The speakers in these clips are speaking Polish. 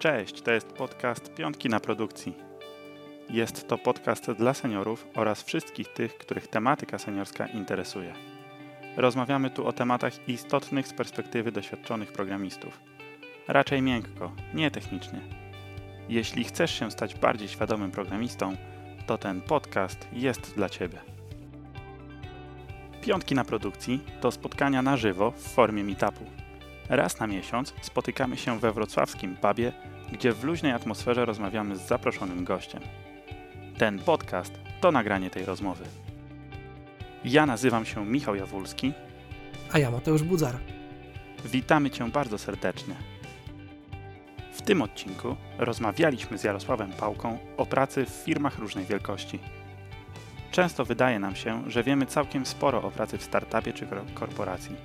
Cześć, to jest podcast Piątki na produkcji. Jest to podcast dla seniorów oraz wszystkich tych, których tematyka seniorska interesuje. Rozmawiamy tu o tematach istotnych z perspektywy doświadczonych programistów. Raczej miękko, nie technicznie. Jeśli chcesz się stać bardziej świadomym programistą, to ten podcast jest dla Ciebie. Piątki na produkcji to spotkania na żywo w formie meetupu. Raz na miesiąc spotykamy się we wrocławskim pubie, gdzie w luźnej atmosferze rozmawiamy z zaproszonym gościem. Ten podcast to nagranie tej rozmowy. Ja nazywam się Michał Jawulski. A ja Mateusz Budzar. Witamy Cię bardzo serdecznie. W tym odcinku rozmawialiśmy z Jarosławem Pałką o pracy w firmach różnej wielkości. Często wydaje nam się, że wiemy całkiem sporo o pracy w startupie czy korporacji.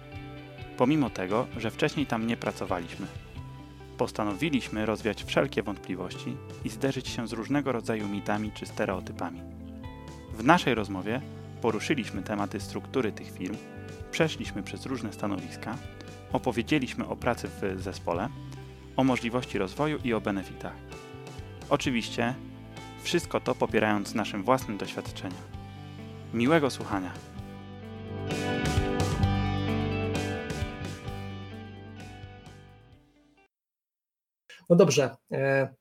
Pomimo tego, że wcześniej tam nie pracowaliśmy. Postanowiliśmy rozwiać wszelkie wątpliwości i zderzyć się z różnego rodzaju mitami czy stereotypami. W naszej rozmowie poruszyliśmy tematy struktury tych firm, przeszliśmy przez różne stanowiska, opowiedzieliśmy o pracy w zespole, o możliwości rozwoju i o benefitach. Oczywiście wszystko to popierając naszym własnym doświadczeniem. Miłego słuchania. No dobrze, e,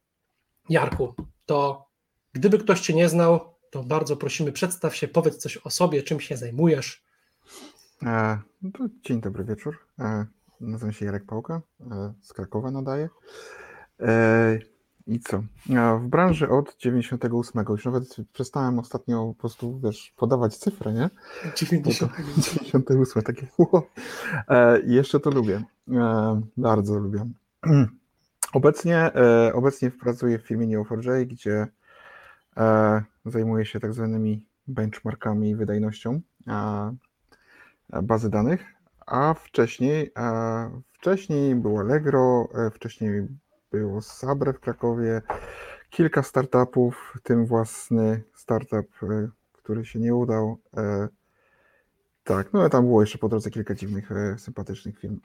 Jarku, to gdyby ktoś Cię nie znał, to bardzo prosimy, przedstaw się, powiedz coś o sobie, czym się zajmujesz. E, no dzień dobry wieczór. E, nazywam się Jarek Pałka, e, z Krakowa nadaję. E, I co? W branży od 98, już nawet przestałem ostatnio po prostu, wiesz, podawać cyfrę, nie? 98. 98, takie I jeszcze to lubię. Bardzo lubię. Obecnie, obecnie pracuję w firmie Neo4j, gdzie zajmuję się tak zwanymi benchmarkami i wydajnością bazy danych, a wcześniej, wcześniej było Allegro, wcześniej było Sabre w Krakowie, kilka startupów, w tym własny startup, który się nie udał. Tak, no ale tam było jeszcze po drodze kilka dziwnych, sympatycznych firm.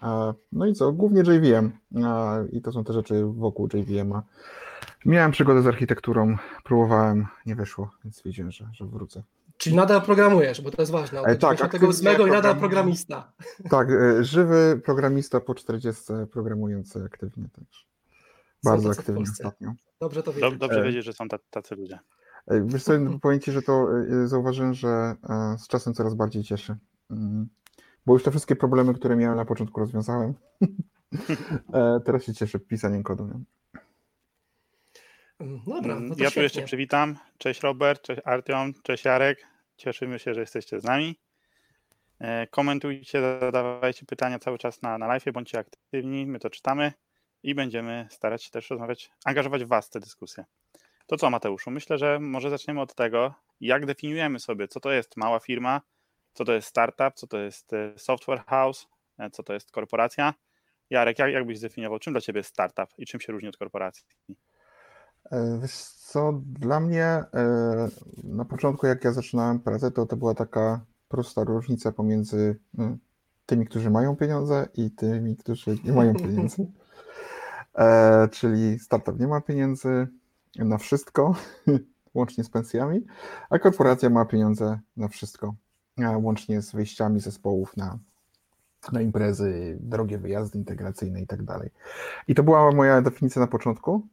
No i co, głównie JVM i to są te rzeczy wokół JVM-a. Miałem przygodę z architekturą, próbowałem, nie wyszło, więc wiedziałem, że, że wrócę. Czyli nadal programujesz, bo to jest ważne. Od E, tak, 98 i aktywnie nadal program- programista. Tak, e, żywy programista po 40 programujący aktywnie też. Bardzo aktywnie ostatnio. Dobrze to Dob- wiedzieć. Dobrze E. wiedzieć, że są ta- tacy ludzie. E, Wiesz co, powiem Ci, że to e, zauważyłem, że e, z czasem coraz bardziej cieszy. Mm, Bo już te wszystkie problemy, które miałem na początku rozwiązałem. E, Teraz się cieszę pisaniem kodu. nie? Mm, Dobra, no to ja tu jeszcze przywitam. Cześć Robert, cześć Artyom, cześć Jarek. Cieszymy się, że jesteście z nami. E, Komentujcie, zadawajcie pytania cały czas na, na live, bądźcie aktywni, my to czytamy i będziemy starać się też rozmawiać, angażować Was w tę dyskusję. To co Mateuszu, myślę, że może zaczniemy od tego, jak definiujemy sobie, co to jest mała firma, co to jest startup, co to jest e, software house, e, co to jest korporacja. Jarek, jak, jak byś zdefiniował, czym dla Ciebie jest startup i czym się różni od korporacji? E, Wiesz co, dla mnie na początku jak ja zaczynałem pracę, to to była taka prosta różnica pomiędzy mm, tymi, którzy mają pieniądze i tymi, którzy nie mają pieniędzy. Czyli startup nie ma pieniędzy na wszystko, łącznie z pensjami, a korporacja ma pieniądze na wszystko, łącznie z wyjściami zespołów na, na imprezy, drogie wyjazdy integracyjne i tak dalej. I to była moja definicja na początku.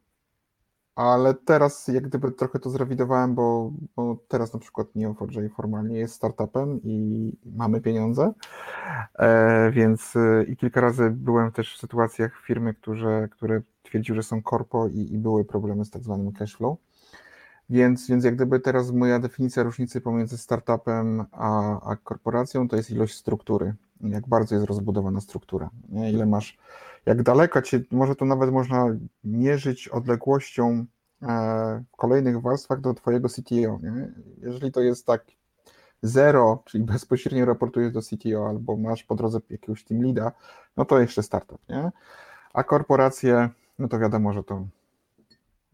Ale teraz jak gdyby trochę to zrewidowałem, bo, bo teraz na przykład Neo4j formalnie jest startupem i mamy pieniądze, e, więc e, i kilka razy byłem też w sytuacjach firmy, które twierdziły, że są korpo i, i były problemy z tak zwanym cashflow. Więc, więc jak gdyby teraz moja definicja różnicy pomiędzy startupem a, a korporacją to jest ilość struktury, jak bardzo jest rozbudowana struktura, nie? ile masz jak daleko cię, może to nawet można mierzyć odległością e, w kolejnych warstwach do twojego CTO. Nie? Jeżeli to jest tak zero, czyli bezpośrednio raportujesz do CTO albo masz po drodze jakiegoś team leada, no to jeszcze startup, nie? A korporacje, no to wiadomo, że to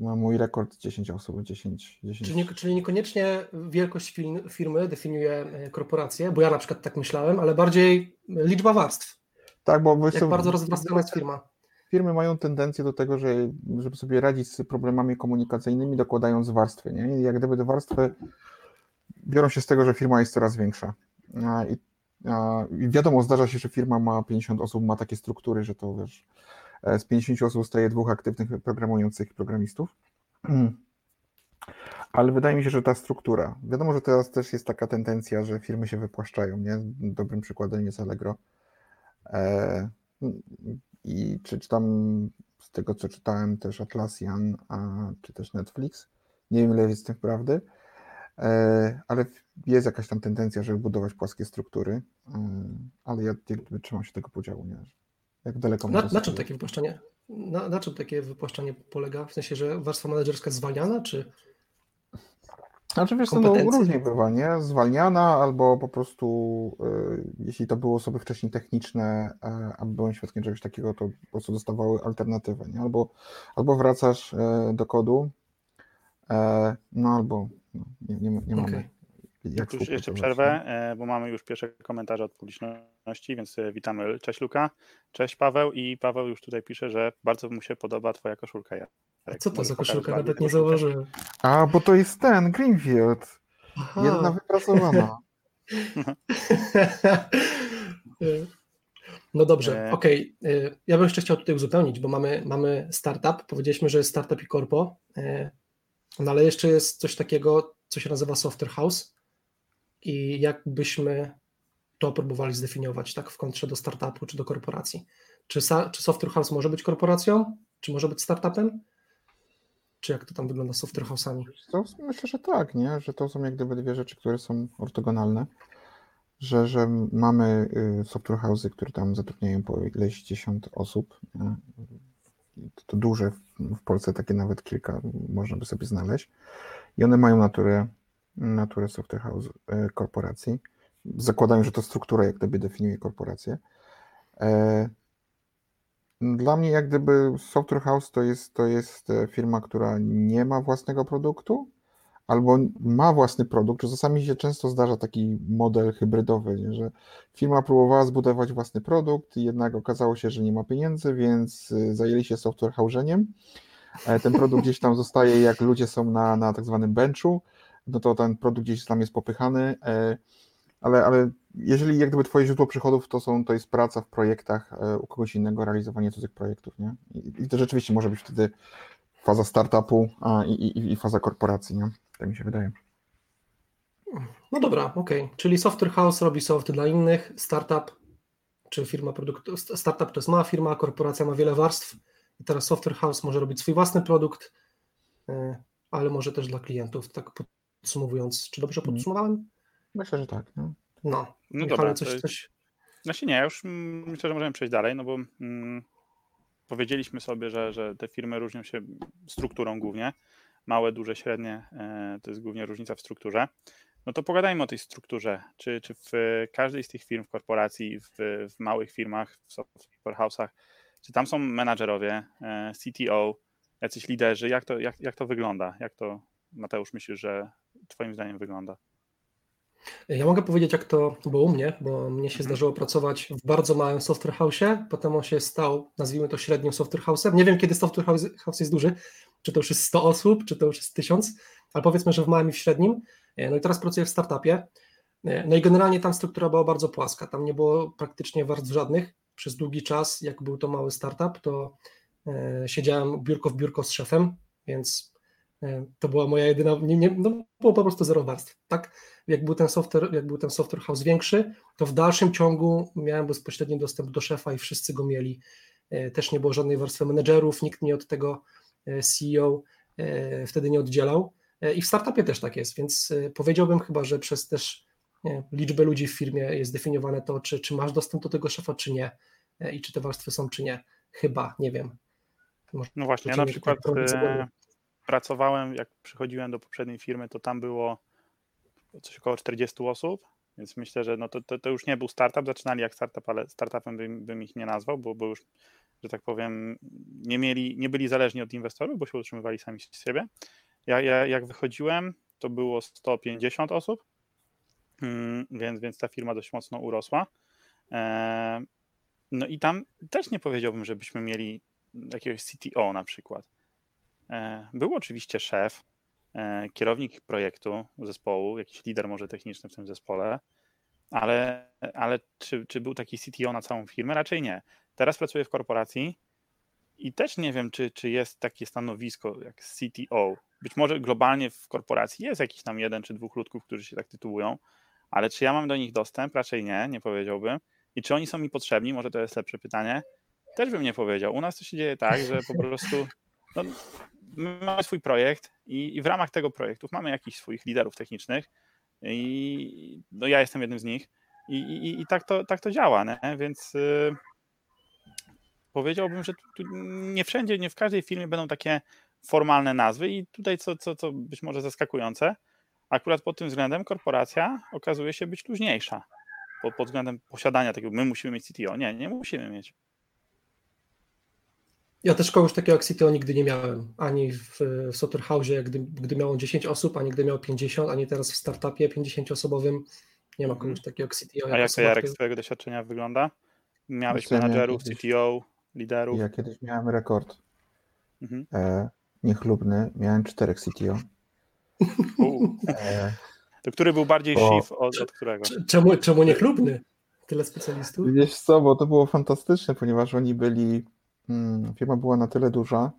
no mój rekord 10 osób, 10, 10 Czyli, czyli niekoniecznie wielkość firmy definiuje e, korporację, bo ja na przykład tak myślałem, ale bardziej liczba warstw. Tak, bo Jak bardzo rozwarstwiona jest firma. firmy mają tendencję do tego, że, żeby sobie radzić z problemami komunikacyjnymi, dokładając warstwy. Nie? I jak gdyby te warstwy biorą się z tego, że firma jest coraz większa. I, i wiadomo, zdarza się, że firma ma 50 osób, ma takie struktury, że to wiesz, z 50 osób staje dwóch aktywnych programujących programistów. Ale wydaje mi się, że ta struktura, wiadomo, że teraz też jest taka tendencja, że firmy się wypłaszczają, nie? Dobrym przykładem jest Allegro. E, I czy, tam z tego, co czytałem, też Atlassian, a, czy też Netflix. Nie wiem, ile jest tych prawdy, e, ale jest jakaś tam tendencja, żeby budować płaskie struktury, e, ale ja trzymam się tego podziału, nie? Jak daleko na, na czym takie wypłaszczenie? Na, na czym takie wypłaszczenie polega? W sensie, że warstwa menedżerska jest zwalniana, czy znaczy wiesz, no różnie bywa, nie? Zwalniana albo po prostu, y, jeśli to były osoby wcześniej techniczne, y, a byłem świadkiem czegoś takiego, to po prostu dostawały alternatywę, nie? Albo, albo wracasz y, do kodu, no albo no, nie, nie, nie mamy okay. Jak już jeszcze przerwę, bo mamy już pierwsze komentarze od publiczności, więc witamy. Cześć Luka, cześć Paweł i Paweł już tutaj pisze, że bardzo mu się podoba twoja koszulka. A co to za koszulka? Nawet nie zauważyłem. A, bo to jest ten, Greenfield. Aha. Jedna wypracowana. No dobrze, okej. Okay. Ja bym jeszcze chciał tutaj uzupełnić, bo mamy, mamy startup. Powiedzieliśmy, że jest startup i korpo, no ale jeszcze jest coś takiego, co się nazywa software house. I jakbyśmy to próbowali zdefiniować, tak, w kontrze do startupu czy do korporacji. Czy, czy software house może być korporacją, czy może być startupem? Czy jak to tam wygląda z software house'ami? myślę, że tak, nie? że to są jak gdyby dwie rzeczy, które są ortogonalne. Że, że mamy y, software house'y, które tam zatrudniają po ileś dziesiąt osób. Nie? To duże, w Polsce takie nawet kilka można by sobie znaleźć. I one mają naturę, naturę software house y, korporacji. Zakładają, że to struktura jak gdyby definiuje korporację. E, dla mnie jak gdyby Software House to jest, to jest e, firma, która nie ma własnego produktu, albo ma własny produkt. Czasami się często zdarza taki model hybrydowy, nie? że firma próbowała zbudować własny produkt, jednak okazało się, że nie ma pieniędzy, więc e, zajęli się software house'eniem. E, ten produkt gdzieś tam zostaje, jak ludzie są na, na tak zwanym benchu, no to ten produkt gdzieś tam jest popychany ale, ale jeżeli jak gdyby twoje źródło przychodów to są, to jest praca w projektach e, u kogoś innego, realizowanie cudzych projektów, nie? I, i to rzeczywiście może być wtedy faza startupu a, i, i, i faza korporacji, nie? Tak mi się wydaje. No dobra, okej. Okay. Czyli software house robi soft dla innych, startup czy firma produktu, startup to jest mała firma, korporacja ma wiele warstw i teraz software house może robić swój własny produkt, e, ale może też dla klientów, tak podsumowując. Czy dobrze mhm. podsumowałem? Myślę, że tak. No, no, no dobra. Coś, coś... Znaczy nie, już myślę, że możemy przejść dalej, no bo mm, powiedzieliśmy sobie, że, że te firmy różnią się strukturą głównie. Małe, duże, średnie e, to jest głównie różnica w strukturze. No to pogadajmy o tej strukturze. Czy, czy w każdej z tych firm, w korporacji, w, w małych firmach, w software house'ach, czy tam są menadżerowie, e, CTO, jacyś liderzy? Jak to, jak, jak to wygląda? Jak to, Mateusz, myślisz, że Twoim zdaniem wygląda? Ja mogę powiedzieć, jak to było u mnie, bo mnie się mhm. zdarzyło pracować w bardzo małym software potem on się stał, nazwijmy to średnią software house'em. Nie wiem, kiedy software house, house jest duży, czy to już jest 100 osób, czy to już jest 1000, ale powiedzmy, że w małym i w średnim. E, no i teraz pracuję w startupie. E, no i generalnie tam struktura była bardzo płaska, tam nie było praktycznie warstw żadnych. Przez długi czas, jak był to mały startup, to e, siedziałem biurko w biurko z szefem, więc to była moja jedyna, nie, nie, no było po prostu zero warstw, tak? jak był ten software, jak był ten software house większy, to w dalszym ciągu miałem bezpośredni dostęp do szefa i wszyscy go mieli. E, też nie było żadnej warstwy menedżerów, nikt mnie od tego e, CEO e, wtedy nie oddzielał. I w startupie też tak jest, więc powiedziałbym chyba, że przez też nie, liczbę ludzi w firmie jest definiowane to, czy, czy masz dostęp do tego szefa, czy nie, i czy te warstwy są, czy nie. Chyba, nie wiem. Może no właśnie, ja na przykład pracowałem, jak przychodziłem do poprzedniej firmy, to tam było coś około 40 osób, więc myślę, że no to, to, to, już nie był startup, zaczynali jak startup, ale startupem bym, bym ich nie nazwał, bo, bo już, że tak powiem, nie, mieli, nie byli zależni od inwestorów, bo się utrzymywali sami z siebie. Ja, ja jak wychodziłem, to było 150 osób, hmm, więc, więc ta firma dość mocno urosła. E, no i tam też nie powiedziałbym, żebyśmy mieli jakiegoś CTO na przykład. E, był oczywiście szef, e, kierownik projektu, zespołu, jakiś lider może techniczny w tym zespole, ale, ale czy, czy był taki CTO na całą firmę? Raczej nie. Teraz pracuję w korporacji i też nie wiem, czy, czy jest takie stanowisko jak CTO. Być może globalnie w korporacji jest jakiś tam jeden czy dwóch ludków, którzy się tak tytułują, ale czy ja mam do nich dostęp? Raczej nie, nie powiedziałbym. I czy oni są mi potrzebni? Może to jest lepsze pytanie. Też bym nie powiedział. U nas to się dzieje tak, że po prostu no, mamy swój projekt i, i, w ramach tego projektu mamy jakichś swoich liderów technicznych i no, ja jestem jednym z nich i, i, i tak, to, tak to działa, nie? więc y, powiedziałbym, że tu, tu nie wszędzie, nie w każdej firmie będą takie formalne nazwy i tutaj co, co, co być może zaskakujące, akurat pod tym względem korporacja okazuje się być luźniejsza pod, pod względem posiadania takiego, my musimy mieć CTO. Nie, nie musimy mieć. Ja też kogoś takiego jak CTO nigdy nie miałem, ani w, w Software House, gdy, gdy miało 10 osób, ani gdy miało 50, ani teraz w startupie 50-osobowym nie ma kogoś takiego jak CTO. A jak to Jarek z twojego doświadczenia wygląda? Miałeś znaczy, menadżerów, CTO, liderów? Ja kiedyś miałem rekord mhm. e, niechlubny, miałem czterech CTO. E, to który był bardziej bo... shift od, od którego? Czemu, czemu niechlubny? Tyle specjalistów? Wiesz co, bo to było fantastyczne, ponieważ oni byli firma była na tyle duża,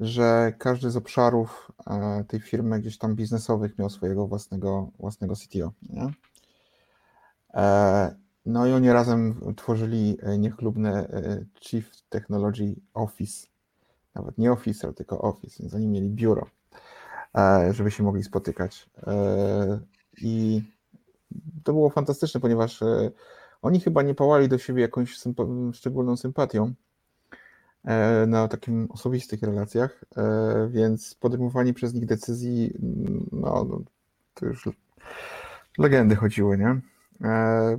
że każdy z obszarów e, tej firmy gdzieś tam biznesowych miał swojego własnego, własnego CTO. Nie? E, no i oni razem tworzyli e, niechlubne Chief Technology Office. Nawet nie Officer, tylko Office, więc oni mieli biuro, żeby się mogli spotykać. I to było fantastyczne, ponieważ oni chyba nie pałali do siebie jakąś szczególną sympatią, na takim osobistych relacjach, e, więc podejmowanie przez nich decyzji, mm, no, no to już legendy chodziły, nie? E,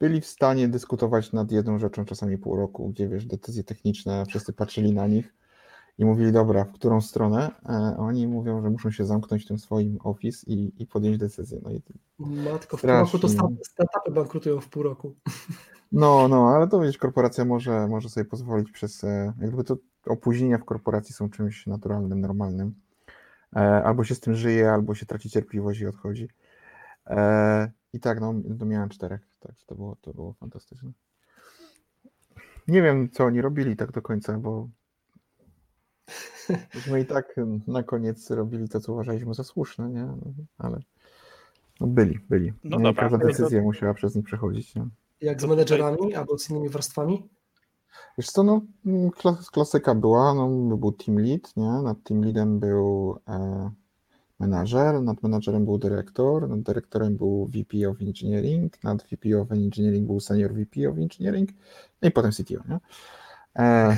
byli w stanie dyskutować nad jedną rzeczą czasami pół roku, gdzie wiesz, decyzje techniczne, wszyscy patrzyli na nich i mówili, dobra, w którą stronę? Oni mówią, że muszą się zamknąć w tym swoim office i, i podjąć decyzję. No i Matko, w pół roku to startupy bankrutują w pół roku. No, no, ale to wiesz, korporacja może, może sobie pozwolić przez, e, jakby to opóźnienia w korporacji są czymś naturalnym, normalnym. E, albo się z tym żyje, albo się traci cierpliwość i odchodzi. E, I tak, no, to miałem czterech, tak, to było, to było fantastyczne. Nie wiem, co oni robili tak do końca, bo myśmy i tak na koniec robili to, co uważaliśmy za słuszne, nie? Ale no byli, byli. No, no dobra, każda decyzja to... musiała przez nich przechodzić. Nie? Jak z menedżerami albo z innymi warstwami? Wiesz co, no klasyka była, no, był team lead, nie? Nad team leadem był e, menadżer, nad menadżerem był dyrektor, nad dyrektorem był VP of Engineering, nad VP of Engineering był senior VP of Engineering, no i potem CTO, nie? E,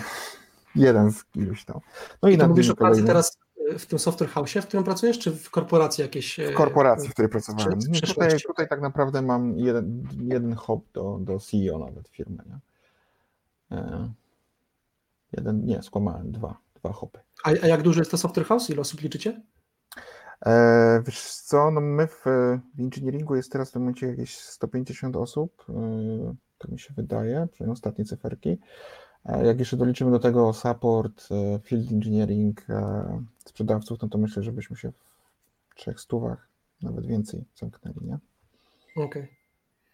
jeden z iluś tam. No i, I to mówisz o pracy teraz w tym software house, w którym pracujesz, czy w korporacji jakiejś? W korporacji, w której pracowałem. No tutaj, tutaj tak naprawdę mam jeden, jeden hop do, do CEO nawet firmy. Nie? E, jeden, nie, skłamałem, dwa, dwa hopy. A, a jak duży jest to software house? Ile osób liczycie? E, wiesz co, no my w, w engineeringu jest teraz w tym momencie jakieś 150 osób, e, tak mi się wydaje, przynajmniej ostatnie cyferki. Jak jeszcze doliczymy do tego support, e, field engineering, e, sprzedawców, no to myślę, że byśmy się w trzech stówach, nawet więcej zamknęli, nie? Okej. Okay.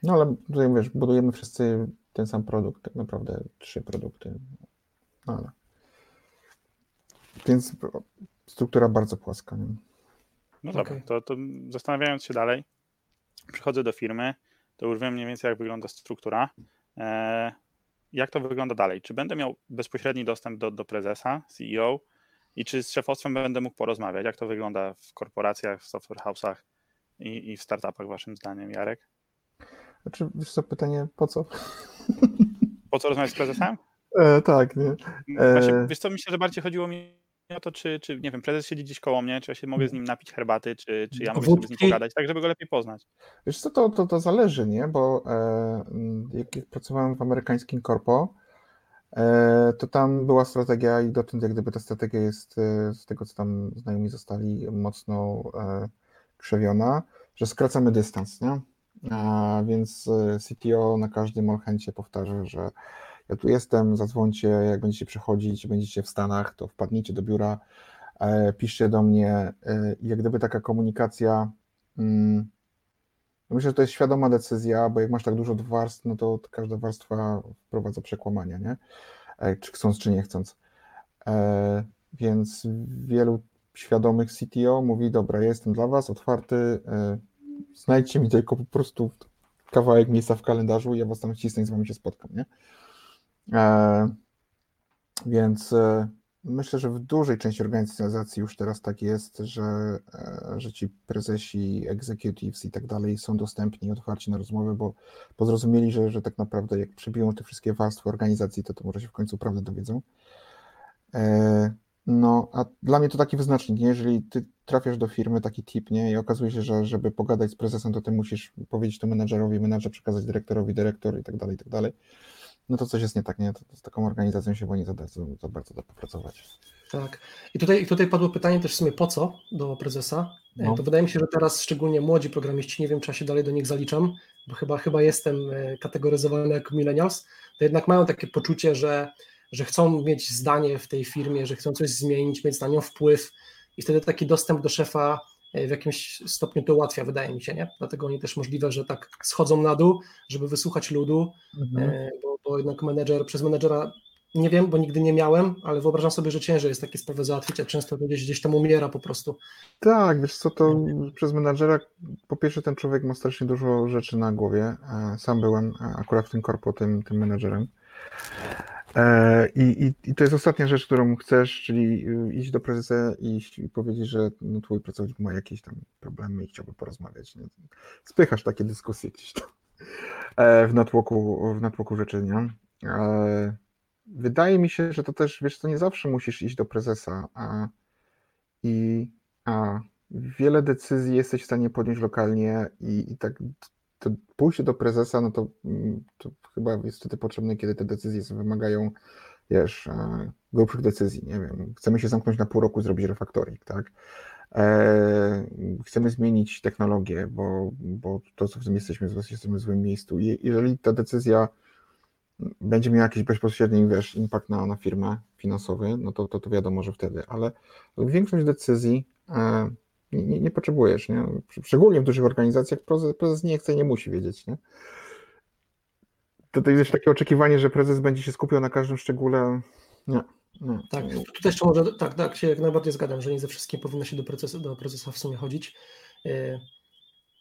No ale tutaj wiesz, budujemy wszyscy ten sam produkt, tak naprawdę trzy produkty. No ale. Więc struktura bardzo płaska. Nie? No dobra, okay. to, to zastanawiając się dalej, przychodzę do firmy, to już wiem mniej więcej, jak wygląda struktura. E, jak to wygląda dalej? Czy będę miał bezpośredni dostęp do, do prezesa, CEO i czy z szefostwem będę mógł porozmawiać? Jak to wygląda w korporacjach, w software house'ach i, i w startupach waszym zdaniem, Jarek? Znaczy, wiesz co, pytanie, po co? Po co rozmawiać z prezesem? E, tak, nie. E... Właśnie, wiesz co, myślę, że bardziej chodziło mi o to, czy, czy nie wiem, prezes siedzi gdzieś koło mnie, czy ja się mogę z nim napić herbaty, czy, czy ja mogę sobie z nim pogadać, tak żeby go lepiej poznać. Wiesz co, to, to, to zależy, nie? Bo e, jak, pracowałem w amerykańskim korpo, e, to tam była strategia i dotąd jak gdyby ta strategia jest e, z tego, co tam znajomi zostali, mocno e, krzewiona, że skracamy dystans, nie? A więc e, CTO na każdym all powtarza, że ja tu jestem, zadzwońcie, jak będziecie przychodzić, będziecie w Stanach, to wpadnijcie do biura, e, piszcie do mnie i jak gdyby taka komunikacja, mm, myślę, że to jest świadoma decyzja, bo jak masz tak dużo warstw, no to każda warstwa wprowadza przekłamania, nie? Czy chcąc, czy nie chcąc. Więc wielu świadomych CTO mówi, dobra, jestem dla was otwarty, znajdźcie mi tylko po prostu kawałek miejsca w kalendarzu ja was tam wcisnę i z wami się spotkam, nie? E, więc e, myślę, że w dużej części organizacji już teraz tak jest, że, e, że ci prezesi, executives i tak dalej są dostępni otwarci na rozmowę, bo, bo zrozumieli, że, że tak naprawdę jak przebiją te wszystkie warstwy organizacji, to to może się w końcu prawdę dowiedzą. No, a dla mnie to taki wyznacznik, nie? jeżeli ty trafiasz do firmy, taki tip, nie, i okazuje się, że żeby pogadać z prezesem, to ty musisz powiedzieć to menedżerowi, menedżer przekazać dyrektorowi, dyrektor i tak dalej, i tak dalej, no to coś jest nie tak, nie? To, to z taką organizacją się nie za, za, za bardzo da popracować. Tak. I tutaj, tutaj padło pytanie też w sumie po co do prezesa. E, no. To wydaje mi się, że teraz szczególnie młodzi programiści, nie wiem, czy ja się dalej do nich zaliczam, bo chyba, chyba jestem e, kategoryzowany jako millennials, to jednak mają takie poczucie, że że chcą mieć zdanie w tej firmie, że chcą coś zmienić, mieć na nią wpływ i wtedy taki dostęp do szefa w jakimś stopniu to ułatwia, wydaje mi się, nie? Dlatego oni też możliwe, że tak schodzą na dół, żeby wysłuchać ludu, mhm. E, bo, bo jednak menedżer, przez menedżera nie wiem, bo nigdy nie miałem, ale wyobrażam sobie, że ciężej jest takie sprawy załatwić, a często gdzieś, gdzieś tam umiera po prostu. Tak, wiesz co, to przez menadżera, po pierwsze ten człowiek ma strasznie dużo rzeczy na głowie. E, sam byłem akurat w tym korpo tym, tym menedżerem. E, I, i, I, to jest ostatnia rzecz, którą chcesz, czyli y, iść do prezesa i, i powiedzieć, że no, twój pracownik ma jakieś tam problemy i chciałby porozmawiać. Nie? Spychasz takie dyskusje gdzieś tam e, w natłoku, w natłoku rzeczy, nie? Wydaje mi się, że to też, wiesz co, nie zawsze musisz iść do prezesa a, i a, wiele decyzji jesteś w stanie podjąć lokalnie i, i tak to pójście do prezesa, no to, mm, to chyba jest wtedy potrzebne, kiedy te decyzje wymagają, wiesz, e, grubszych decyzji, nie wiem, chcemy się zamknąć na pół roku zrobić refaktoring, tak? E, chcemy zmienić technologię, bo, bo to, co w tym jesteśmy, jesteśmy w złym miejscu. I jeżeli ta decyzja będzie miała jakiś bezpośredni, wiesz, impact na, na firmę finansowy, no to, to, to wiadomo, że wtedy, ale większość decyzji e, nie, nie, nie, potrzebujesz, nie? Szczególnie w dużych organizacjach prezes, prezes nie chce, nie musi wiedzieć, nie? To jest takie oczekiwanie, że prezes będzie się skupiał na każdym szczególe. Nie. nie. Tak, tutaj jeszcze może, tak, tak, się jak najbardziej zgadzam, że nie ze wszystkim powinno się do prezesa, do prezesa w sumie chodzić. E,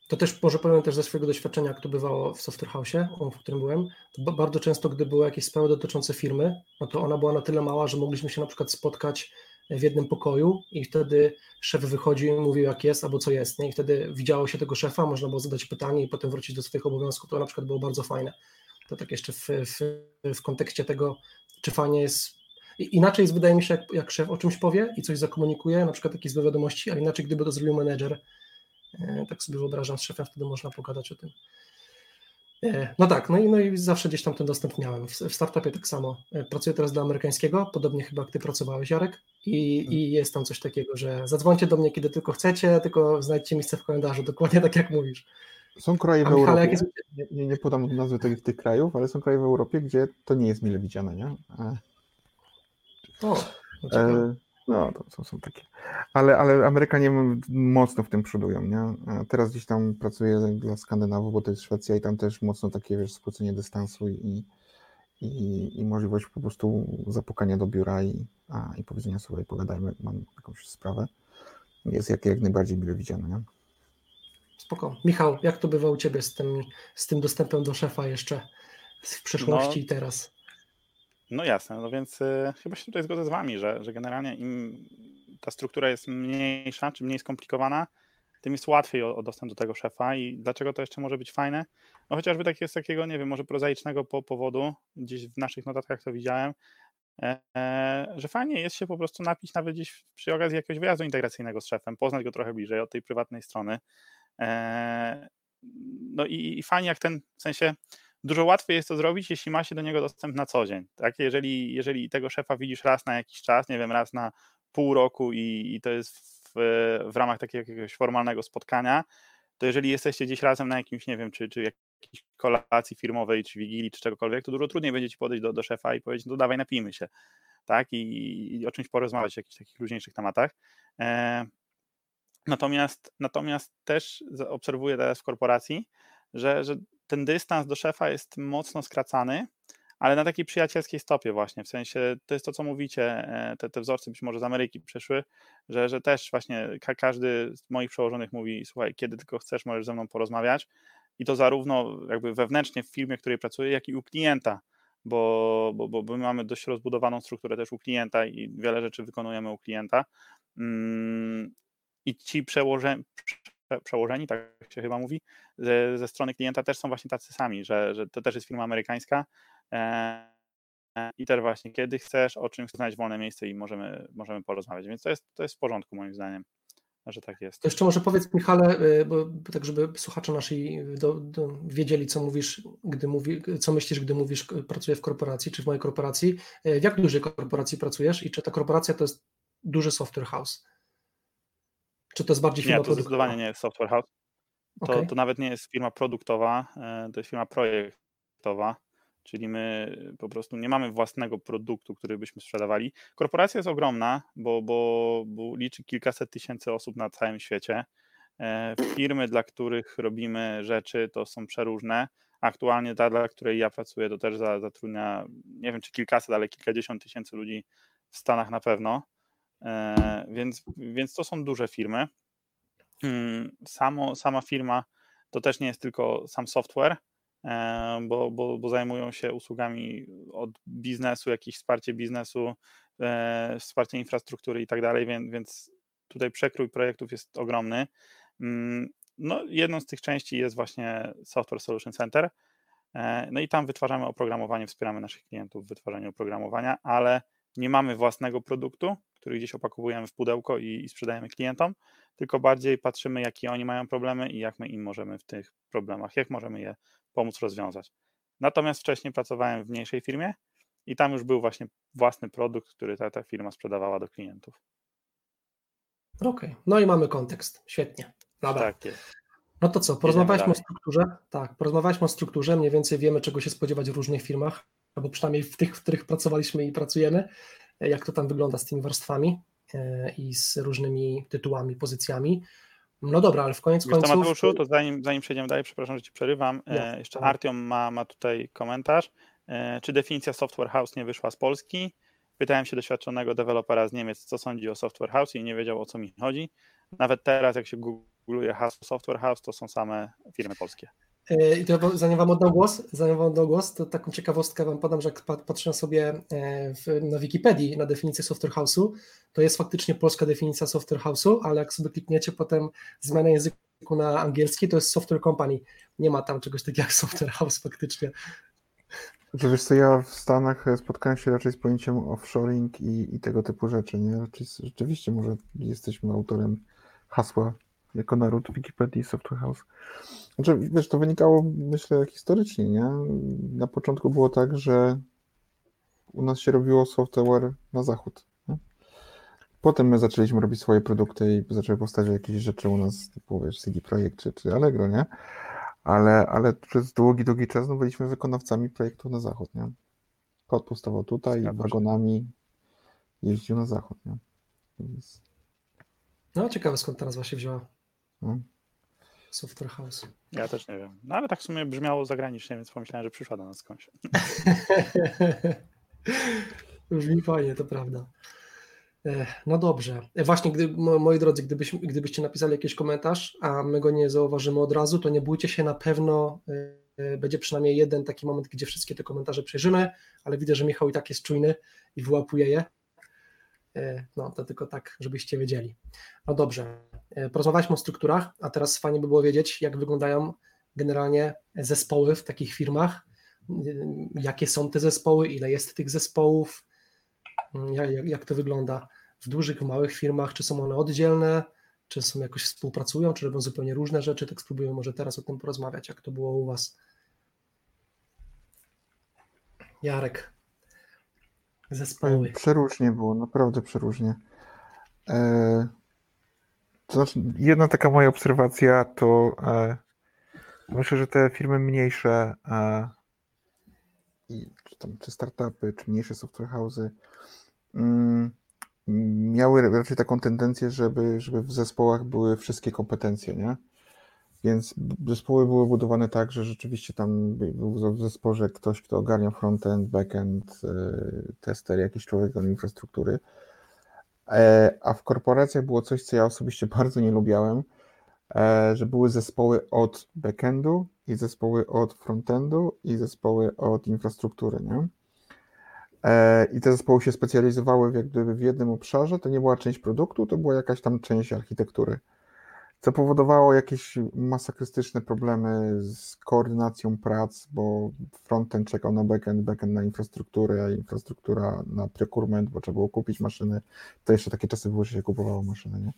to też może powiem też ze swojego doświadczenia, jak to bywało w Software House, w którym byłem, to bardzo często, gdy były jakieś sprawy dotyczące firmy, no to ona była na tyle mała, że mogliśmy się na przykład spotkać w jednym pokoju i wtedy szef wychodził i mówił jak jest albo co jest, nie? i wtedy widziało się tego szefa, można było zadać pytanie i potem wrócić do swoich obowiązków, to na przykład było bardzo fajne. To tak jeszcze w, w, w kontekście tego, czy fajnie jest Inaczej jest, wydaje mi się, jak, jak, szef o czymś powie i coś zakomunikuje, na przykład jakieś złe wiadomości, ale inaczej, gdyby to zrobił menedżer, e, tak sobie wyobrażam, z szefem wtedy można pogadać o tym. E, no tak, no i, no i zawsze gdzieś tam ten dostęp miałem. W, w startupie tak samo. E, pracuję teraz dla amerykańskiego, podobnie chyba jak ty pracowałeś, Jarek, i, hmm. i jest tam coś takiego, że zadzwońcie do mnie, kiedy tylko chcecie, tylko znajdźcie miejsce w kalendarzu, dokładnie tak jak mówisz. Są kraje w Europie, jest... nie, nie, podam nazwy tych, tych krajów, ale są kraje w Europie, gdzie to nie jest mile widziane, nie? E... O, e, no, to, to, są takie. Ale, ale Amerykanie mocno w tym przodują, nie? Teraz gdzieś tam pracuję dla Skandynawów, bo to jest Szwecja i tam też mocno takie, wiesz, skrócenie dystansu i, i, i możliwość po prostu zapukania do biura i, a, i powiedzenia sobie, pogadajmy, mam jakąś sprawę. Jest jak, jak najbardziej mile widziane, nie? Spoko. Michał, jak to bywa u Ciebie z tym, z tym dostępem do szefa jeszcze w przeszłości no, i teraz? No jasne, no więc y, chyba się tutaj zgodzę z Wami, że, że generalnie im ta struktura jest mniejsza, czy mniej skomplikowana, tym jest łatwiej o, o, dostęp do tego szefa i dlaczego to jeszcze może być fajne? No chociażby tak jest takiego, nie wiem, może prozaicznego po, powodu, gdzieś w naszych notatkach to widziałem, e, e, że fajnie jest się po prostu napić nawet gdzieś przy okazji jakiegoś wyjazdu integracyjnego z szefem, poznać go trochę bliżej od tej prywatnej strony. E, no i, i fajnie jak ten, w sensie dużo łatwiej jest to zrobić, jeśli ma się do niego dostęp na co dzień. Tak? Jeżeli, jeżeli tego szefa widzisz raz na jakiś czas, nie wiem, raz na pół roku i, i to jest w, w ramach takiego jakiegoś formalnego spotkania, to jeżeli jesteście gdzieś razem na jakimś, nie wiem, czy, czy jakiejś kolacji firmowej, czy wigilii, czy czegokolwiek, to dużo trudniej będzie ci podejść do, do szefa i powiedzieć, no dawaj, napijmy się, tak, i, i o czymś porozmawiać, o jakichś takich luźniejszych tematach. E, natomiast, natomiast też obserwuję teraz w korporacji, że, że ten dystans do szefa jest mocno skracany, ale na takiej przyjacielskiej stopie właśnie, w sensie to jest to, co mówicie, e, te, te wzorce być może z Ameryki przeszły, że, że też właśnie ka każdy z moich przełożonych mówi, słuchaj, kiedy tylko chcesz, możesz ze mną porozmawiać. I to zarówno jakby wewnętrznie w firmie, w której pracuję, jak i u klienta, bo, bo, bo my mamy dość rozbudowaną strukturę też u klienta i wiele rzeczy wykonujemy u klienta. Mm, i ci przełożeni, przełożeni, tak się chyba mówi, ze, ze, strony klienta też są właśnie tacy sami, że, że to też jest firma amerykańska e, i też właśnie kiedy chcesz, o czym chcesz znaleźć wolne miejsce i możemy, możemy porozmawiać, więc to jest, to jest w porządku moim zdaniem że tak jest. To jeszcze może powiedz Michale, y, bo, tak żeby słuchacze nasi do, do, wiedzieli, co mówisz, gdy mówi, co myślisz, gdy mówisz, pracuję w korporacji, czy w mojej korporacji. W jak dużej korporacji pracujesz i czy ta korporacja to jest duży software house? Czy to jest bardziej firma Nie, to zdecydowanie nie jest software house. To, okay. to nawet nie jest firma produktowa, e, to jest firma projektowa, czyli my po prostu nie mamy własnego produktu, który byśmy sprzedawali. Korporacja jest ogromna, bo, bo, bo liczy kilkaset tysięcy osób na całym świecie. E, firmy, dla których robimy rzeczy, to są przeróżne. Aktualnie ta, dla której ja pracuję, to też zatrudnia, nie wiem czy kilkaset, ale kilkadziesiąt tysięcy ludzi w Stanach na pewno. E, więc, więc to są duże firmy. Hmm, samo, sama firma to też nie jest tylko sam software, e, bo, bo, bo zajmują się usługami od biznesu, jakieś wsparcie biznesu, e, wsparcie infrastruktury i tak dalej, więc, tutaj przekrój projektów jest ogromny. Hmm, no, jedną z tych części jest właśnie Software Solution Center. No i tam wytwarzamy oprogramowanie, wspieramy naszych klientów w wytwarzaniu oprogramowania, ale nie mamy własnego produktu, który gdzieś opakowujemy w pudełko i, i sprzedajemy klientom, tylko bardziej patrzymy, jakie oni mają problemy i jak my im możemy w tych problemach, jak możemy je pomóc rozwiązać. Natomiast wcześniej pracowałem w mniejszej firmie i tam już był właśnie własny produkt, który ta, ta firma sprzedawała do klientów. Okej, okay. no i mamy kontekst. Świetnie. Dobra. Tak jest. No to co, porozmawialiśmy o strukturze. Tak, porozmawialiśmy o strukturze, mniej więcej wiemy, czego się spodziewać w różnych firmach, albo przynajmniej w tych, w których pracowaliśmy i pracujemy jak to tam wygląda z tymi warstwami e, i z różnymi tytułami, pozycjami. No dobra, ale w koniec końców... To Mateuszu, to zanim, zanim przejdziemy dalej, przepraszam, że Ci przerywam, e, jeszcze tak. Artiom ma, ma tutaj komentarz. E, czy definicja Software House nie wyszła z Polski? Pytałem się doświadczonego dewelopera z Niemiec, co sądzi o Software House i nie wiedział, o co mi chodzi. Nawet teraz, jak się googluje hasło Software House, to są same firmy polskie. E, I to zanim wam oddam głos, zanim wam oddam głos, to taką ciekawostkę wam podam, że jak patrzę sobie e, w, na Wikipedii na definicję software house'u, to jest faktycznie polska definicja software house'u, ale jak sobie klikniecie potem zmianę języku na angielski, to jest software company. Nie ma tam czegoś takiego jak software house faktycznie. Że wiesz co, ja w Stanach spotkałem się raczej z pojęciem offshoring i, i tego typu rzeczy, nie? Rzeczywiście może jesteśmy autorem hasła jako naród Wikipedii Software House. Znaczy, wiesz, to wynikało, myślę, historycznie, nie? Na początku było tak, że u nas się robiło software na zachód. Nie? Potem my zaczęliśmy robić swoje produkty i zaczęły powstać jakieś rzeczy u nas, typu wiesz, CD Projekt czy, czy Allegro, nie? Ale, ale przez długi, długi czas no, byliśmy wykonawcami projektu na zachód, nie? Kod powstawał tutaj i wagonami jeździł na zachód, nie? Więc... No, ciekawe skąd ta nazwa się wzięła. No. Software House. Ja też nie wiem. No ale tak w sumie brzmiało zagranicznie, więc pomyślałem, że przyszła do nas skądś. Brzmi fajnie, to prawda. E, no dobrze. E, właśnie, gdy, moi drodzy, gdybyś, gdybyście napisali jakiś komentarz, a my go nie zauważymy od razu, to nie bójcie się, na pewno e, będzie przynajmniej jeden taki moment, gdzie wszystkie te komentarze przejrzymy, ale widzę, że Michał i tak jest czujny i wyłapuje je. No to tylko tak, żebyście wiedzieli. No dobrze. E, porozmawialiśmy o strukturach, a teraz fajnie by było wiedzieć, jak wyglądają generalnie zespoły w takich firmach, e, jakie są te zespoły, ile jest tych zespołów, mm, jak, jak to wygląda w dużych, w małych firmach, czy są one oddzielne, czy są jakoś współpracują, czy robią zupełnie różne rzeczy, tak spróbujemy może teraz o tym porozmawiać, jak to było u Was. Jarek, zespoły. Przeróżnie było, naprawdę przeróżnie. E, to znaczy, jedna taka moja obserwacja to, e, Myślę, że te firmy mniejsze e, i, czy, tam, czy startupy, czy mniejsze software house'y mm, miały raczej taką tendencję, żeby, żeby w zespołach były wszystkie kompetencje, nie? Więc zespoły były budowane tak, że rzeczywiście tam był w zespole ktoś, kto ogarnia frontend, backend, e, tester, jakiś człowiek od infrastruktury. E, a w korporacjach było coś, co ja osobiście bardzo nie lubiałem, e, że były zespoły od backendu i zespoły od frontendu i zespoły od infrastruktury, nie? I te zespoły się specjalizowały jak gdyby w jednym obszarze, to nie była część produktu, to była jakaś tam część architektury co powodowało jakieś masakrystyczne problemy z koordynacją prac, bo frontend czekał na backend, backend na infrastrukturę, a infrastruktura na procurement, bo trzeba było kupić maszyny. To jeszcze takie czasy były, że się kupowało maszyny, nie?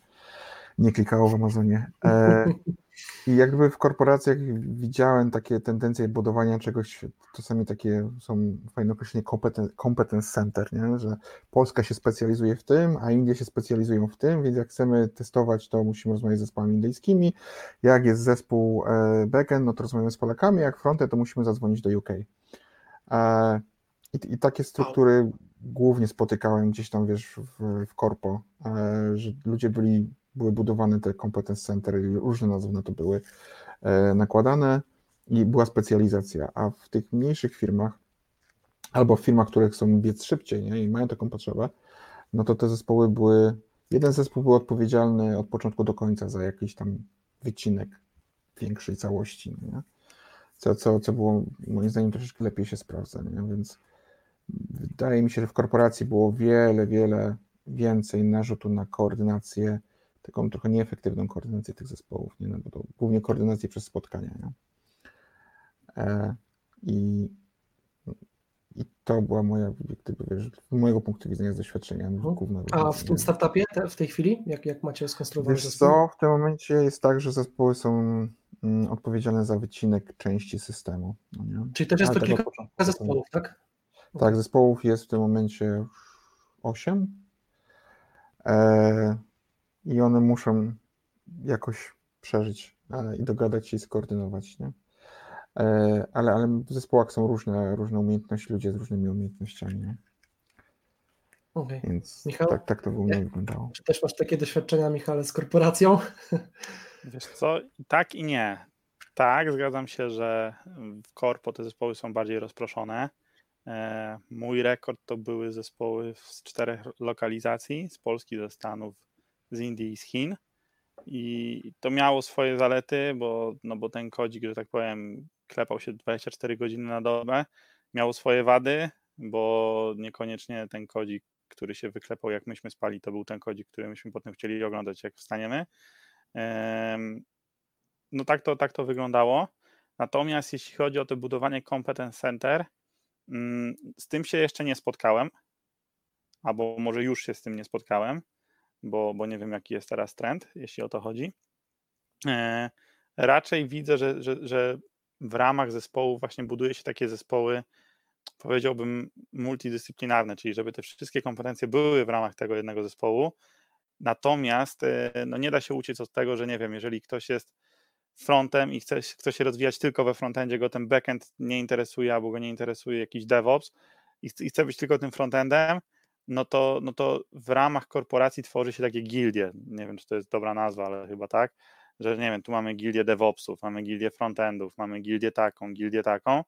Nie klikało w Amazonie. E, I jakby w korporacjach widziałem takie tendencje budowania czegoś, czasami takie są fajne określenie competence, competence center, nie? że Polska się specjalizuje w tym, a Indie się specjalizują w tym, więc jak chcemy testować, to musimy rozmawiać z zespołami indyjskimi. Jak jest zespół e, backend, no to rozmawiamy z Polakami, jak frontend, to musimy zadzwonić do UK. E, I, i takie struktury głównie spotykałem gdzieś tam, wiesz, w, w korpo, że ludzie byli były budowane te competence center, różne nazwy na to były e, nakładane i była specjalizacja, a w tych mniejszych firmach albo w firmach, które chcą biec szybciej nie, i mają taką potrzebę, no to te zespoły były, jeden zespół był odpowiedzialny od początku do końca za jakiś tam wycinek większej całości, nie? Co, co, co było moim zdaniem troszeczkę lepiej się sprawdza, nie? więc wydaje mi się, że w korporacji było wiele, wiele więcej narzutu na koordynację taką trochę nieefektywną koordynację tych zespołów, nie? No bo to głównie koordynację przez spotkania. Nie? E, i, I to była moja, gdyby, wiesz, z mojego punktu widzenia, z doświadczenia mhm. główna A w tym startupie te, w tej chwili, jak, jak macie skonstruowane wiesz zespół? co, w tym momencie jest tak, że zespoły są mm, odpowiedzialne za wycinek części systemu. No Czyli też jest to kilka zespołów, tak? Tak, zespołów jest w tym momencie 8. E, i one muszą jakoś przeżyć e, i dogadać się i skoordynować, nie? E, ale, ale w zespołach są różne, różne umiejętności, ludzie z różnymi umiejętnościami. Nie? Okay. Więc Michał, tak, tak to w ogóle wyglądało. Czy też masz takie doświadczenia, Michale, z korporacją? Wiesz co, tak i nie. Tak, zgadzam się, że w korpo te zespoły są bardziej rozproszone. E, mój rekord to były zespoły z czterech lokalizacji, z Polski, ze Stanów, z Indii i z Chin. I to miało swoje zalety, bo, no bo ten kodzik, że tak powiem, klepał się 24 godziny na dobę. Miało swoje wady, bo niekoniecznie ten kodzik, który się wyklepał, jak myśmy spali, to był ten kodzik, który myśmy potem chcieli oglądać, jak wstaniemy. No tak to, tak to wyglądało. Natomiast jeśli chodzi o to budowanie Competence Center, mm, z tym się jeszcze nie spotkałem, albo może już się z tym nie spotkałem bo, bo nie wiem, jaki jest teraz trend, jeśli o to chodzi. E, raczej widzę, że, że, że w ramach zespołu właśnie buduje się takie zespoły, powiedziałbym, multidyscyplinarne, czyli żeby te wszystkie kompetencje były w ramach tego jednego zespołu. Natomiast e, no nie da się uciec od tego, że nie wiem, jeżeli ktoś jest frontem i chce, chce się rozwijać tylko we frontendzie, go ten backend nie interesuje albo go nie interesuje jakiś DevOps i chce, i chce być tylko tym frontendem, no to, no to w ramach korporacji tworzy się takie gildie. Nie wiem, czy to jest dobra nazwa, ale chyba tak, że nie wiem, tu mamy gildię DevOpsów, mamy gildię frontendów, mamy gildię taką, gildię taką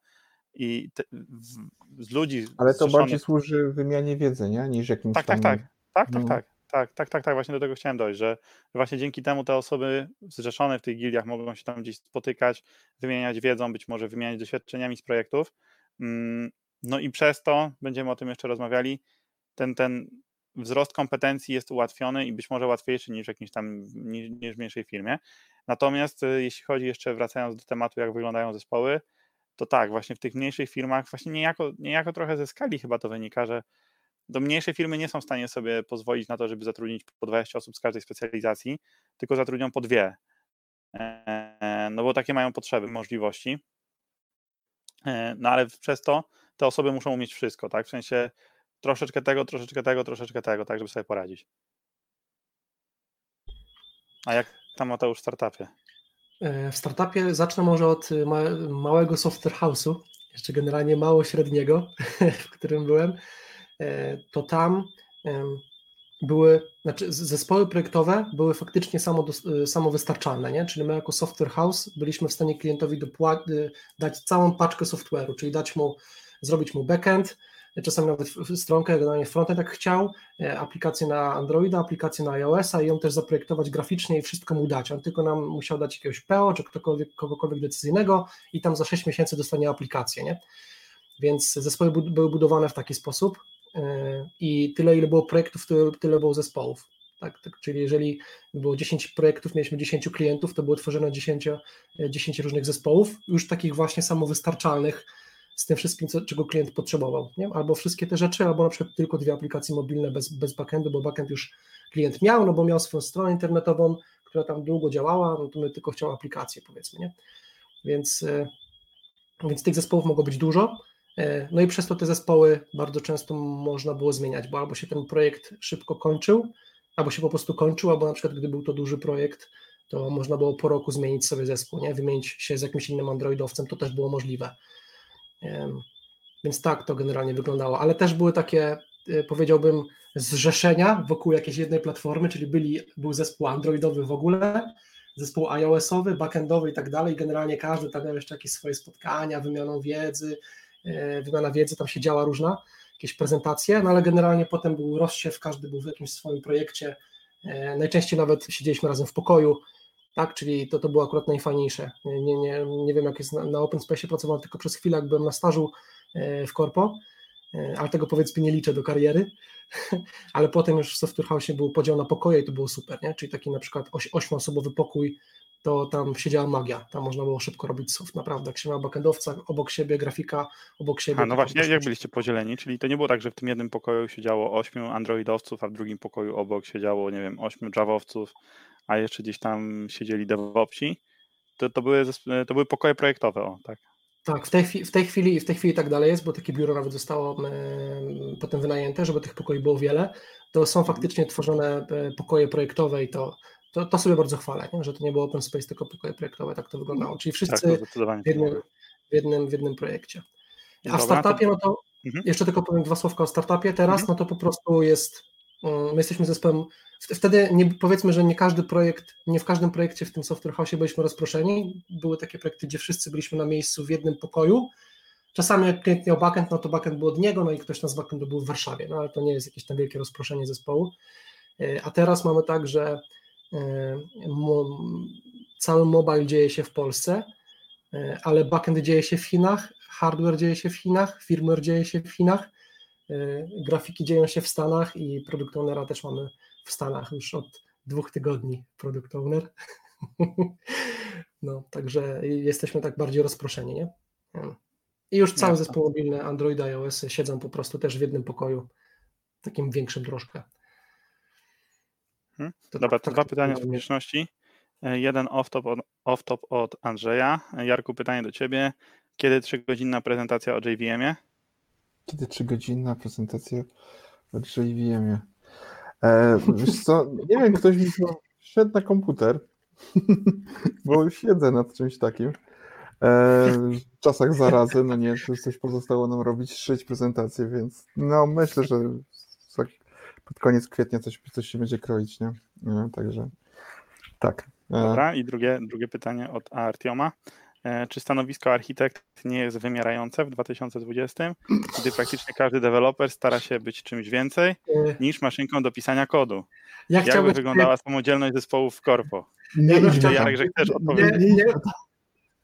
i te, w, z ludzi. Ale to bardziej służy wymianie wiedzy, nie? Niż jakimś. Tak, tak, tak. Tak, tak, no. tak. Tak, tak, tak, tak, właśnie do tego chciałem dojść, że właśnie dzięki temu te osoby zrzeszone w tych gildiach mogą się tam gdzieś spotykać, wymieniać wiedzą, być może wymieniać doświadczeniami z projektów. Mm, no i przez to, będziemy o tym jeszcze rozmawiali, ten, ten wzrost kompetencji jest ułatwiony i być może łatwiejszy niż w jakimś tam, niż, niż w mniejszej firmie. Natomiast y, jeśli chodzi jeszcze, wracając do tematu, jak wyglądają zespoły, to tak, właśnie w tych mniejszych firmach, właśnie niejako, niejako trochę ze skali chyba to wynika, że do mniejsze firmy nie są w stanie sobie pozwolić na to, żeby zatrudnić po 20 osób z każdej specjalizacji, tylko zatrudnią po dwie. E, no bo takie mają potrzeby, możliwości. E, no ale przez to te osoby muszą umieć wszystko, tak? W sensie troszeczkę tego, troszeczkę tego, troszeczkę tego, tak, żeby sobie poradzić. A jak tam Mateusz w startupie? W startupie zacznę może od małego software house'u, jeszcze generalnie mało średniego, w którym byłem. To tam były, znaczy zespoły projektowe były faktycznie samo, samowystarczalne, nie? czyli my jako software house byliśmy w stanie klientowi dać całą paczkę software'u, czyli dać mu, zrobić mu backend, czasami nawet stronkę, generalnie frontend jak chciał, e, aplikację na Androida, aplikację na iOS-a i ją też zaprojektować graficznie i wszystko mu dać. On tylko nam musiał dać jakiegoś PO czy ktokolwiek, kogokolwiek decyzyjnego i tam za 6 miesięcy dostanie aplikację, nie? Więc zespoły były budowane w taki sposób e, i tyle, ile było projektów, tyle było zespołów. Tak, tak, czyli jeżeli było 10 projektów, mieliśmy 10 klientów, to było tworzone 10, 10 e, różnych zespołów, już takich właśnie samowystarczalnych, z tym wszystkim, co, czego klient potrzebował. Nie? Albo wszystkie te rzeczy, albo na przykład tylko dwie aplikacje mobilne bez, bez backendu, bo backend już klient miał, no bo miał swoją stronę internetową, która tam długo działała, no to my tylko chciał aplikację, powiedzmy. Nie? Więc, e, więc tych zespołów mogło być dużo. E, no i przez to te zespoły bardzo często można było zmieniać, bo albo się ten projekt szybko kończył, albo się po prostu kończył, albo na przykład gdy był to duży projekt, to można było po roku zmienić sobie zespół, nie? wymienić się z jakimś innym androidowcem, to też było możliwe. Więc tak to generalnie wyglądało, ale też były takie, e, powiedziałbym, zrzeszenia wokół jakiejś jednej platformy, czyli byli, był zespół androidowy w ogóle, zespół iOS-owy, backendowy i tak dalej. Generalnie każdy tam miał jeszcze jakieś swoje spotkania, wymianą wiedzy, e, wymiana wiedzy, tam się działa różna, jakieś prezentacje, no ale generalnie potem był rozsiew, każdy był w jakimś swoim projekcie. E, najczęściej nawet siedzieliśmy razem w pokoju, tak, czyli to, to było akurat najfajniejsze. Nie, nie, nie wiem, jak jest na, na Open Space pracowałem tylko przez chwilę, jak byłem na stażu e, w Corpo, e, ale tego powiedzmy nie liczę do kariery, ale potem już w Software House był podział na pokoje i to było super, nie? czyli taki na przykład oś, ośmioosobowy pokój, to tam siedziała magia, tam można było szybko robić soft, naprawdę, jak się miał backendowca obok siebie, grafika obok siebie. A no właśnie, jak byliście podzieleni, czyli to nie było tak, że w tym jednym pokoju siedziało ośmiu androidowców, a w drugim pokoju obok siedziało, nie wiem, ośmiu javowców, a jeszcze gdzieś tam siedzieli DevOpsi, to, to, były, to były pokoje projektowe, o tak. Tak, w tej, w tej chwili w tej chwili tak dalej jest, bo takie biuro nawet zostało potem wynajęte, żeby tych pokoi było wiele. To są mhm. faktycznie tworzone e, pokoje projektowe i to, to, to sobie bardzo chwalę, nie? że to nie było open space, tylko pokoje projektowe, tak to wyglądało. Czyli wszyscy tak, w, jednym, w, jednym, w jednym projekcie. A w startupie, no to mhm. jeszcze tylko powiem dwa słówka o startupie. Teraz, mhm. no to po prostu jest, my jesteśmy zespołem Wtedy nie, powiedzmy, że nie każdy projekt, nie w każdym projekcie w tym Software House byliśmy rozproszeni. Były takie projekty, gdzie wszyscy byliśmy na miejscu w jednym pokoju. Czasami jak klient miał backend, no to backend był od niego, no i ktoś z backendu był w Warszawie, no ale to nie jest jakieś tam wielkie rozproszenie zespołu. E, a teraz mamy tak, że e, cały mobile dzieje się w Polsce, e, ale backend dzieje się w Chinach, hardware dzieje się w Chinach, firmware dzieje się w Chinach, grafiki dzieją się w Stanach i produkt ownera też mamy w Stanach już od dwóch tygodni product owner. No, także jesteśmy tak bardziej rozproszeni, nie? I już cały zespół mobilny Android i iOS siedzą po prostu też w jednym pokoju, takim większym troszkę. Hmm. To Dobra, tak, dwa pytania z publiczności. Jeden off-top od, off od Andrzeja. Jarku, pytanie do Ciebie. Kiedy trzygodzinna prezentacja o JVM-ie? Kiedy trzygodzinna prezentacja o JVM-ie? E, wiesz co, nie wiem, ktoś mi wszedł na komputer, bo siedzę nad czymś takim. E, w czasach zarazy, no nie, coś pozostało nam robić, szyć prezentację, więc no myślę, że pod koniec kwietnia coś, coś się będzie kroić, nie? nie także tak. E, Dobra, i drugie, drugie pytanie od Artioma. E, czy stanowisko architekt nie jest wymierające w 2020, gdy praktycznie każdy deweloper stara się być czymś więcej e, niż maszynką do pisania kodu? Ja Jakby wyglądała samodzielność zespołów w korpo? Nie, nie, chciałbym... Jarek, że chcesz odpowiedzieć. Nie, nie,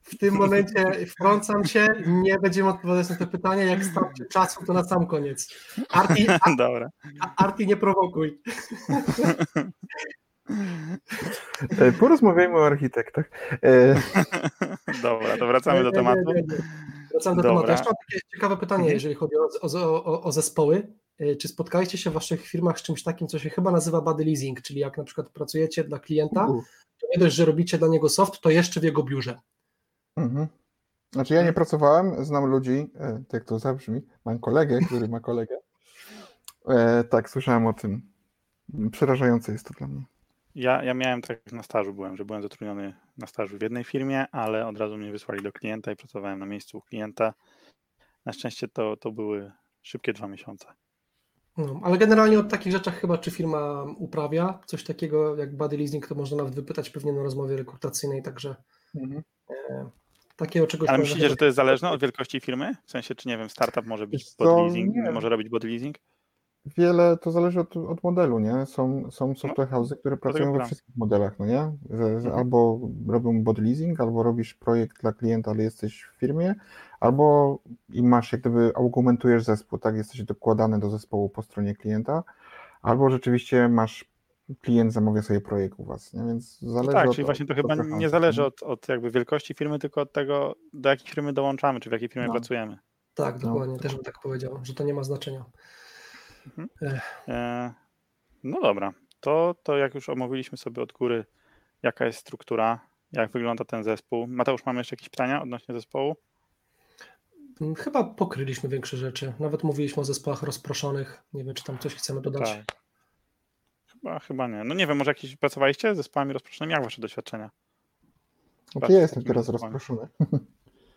w tym momencie wtrącam się, nie będziemy odpowiadać na to pytanie, jak starczy czasu, to na sam koniec. Arti, Dobra. Arti nie prowokuj. E, porozmawiajmy o architektach. E, Dobra, to wracamy do tematu. Wracamy do tematu. Jeszcze mam takie ciekawe pytanie, mhm. jeżeli chodzi o, o, o, o, zespoły. E, czy spotkaliście się w waszych firmach z czymś takim, co się chyba nazywa body leasing, czyli jak na przykład pracujecie dla klienta, to nie dość, że robicie dla niego soft, to jeszcze w jego biurze. Mhm. Znaczy ja nie pracowałem, znam ludzi, tak to zabrzmi, mam kolegę, który ma kolegę. E, tak, słyszałem o tym. Przerażające jest to dla mnie. Ja, ja miałem tak na stażu byłem, że byłem zatrudniony na stażu w jednej firmie, ale od razu mnie wysłali do klienta i pracowałem na miejscu u klienta. Na szczęście to, to były szybkie dwa miesiące. No, ale generalnie o takich rzeczach chyba, czy firma uprawia coś takiego jak body leasing, to można nawet wypytać pewnie na rozmowie rekrutacyjnej, także mhm. e, takiego czegoś... Ale myślicie, że to jest zależne od wielkości firmy? W sensie, czy nie wiem, startup może być body leasing, może robić body leasing? Wiele to zależy od, od modelu, nie? Są, są software house'y, które pracują we wszystkich modelach, no nie? Że, że mhm. albo robią body leasing, albo robisz projekt dla klienta, ale jesteś w firmie, albo i masz, jak gdyby argumentujesz zespół, tak? Jesteś dokładany do zespołu po stronie klienta, albo rzeczywiście masz klient zamawia sobie projekt u was, nie? więc zależy no tak, od, czyli właśnie to chyba nie zależy od, od jakby wielkości firmy, tylko od tego, do jakiej firmy dołączamy, czy w jakiej firmie no. pracujemy. Tak, dokładnie, no. też bym tak powiedział, że to nie ma znaczenia. Mhm. E, no dobra, to, to jak już omówiliśmy sobie od góry, jaka jest struktura, jak wygląda ten zespół. Mateusz, mamy jeszcze jakieś pytania odnośnie zespołu? Mm, chyba pokryliśmy większe rzeczy. Nawet mówiliśmy o zespołach rozproszonych. Nie wiem, czy tam coś chcemy dodać. Tak. Chyba, chyba nie. No nie wiem, może jakieś pracowaliście z zespołami rozproszonymi? Jak wasze doświadczenia? No ja jestem teraz rozproszony.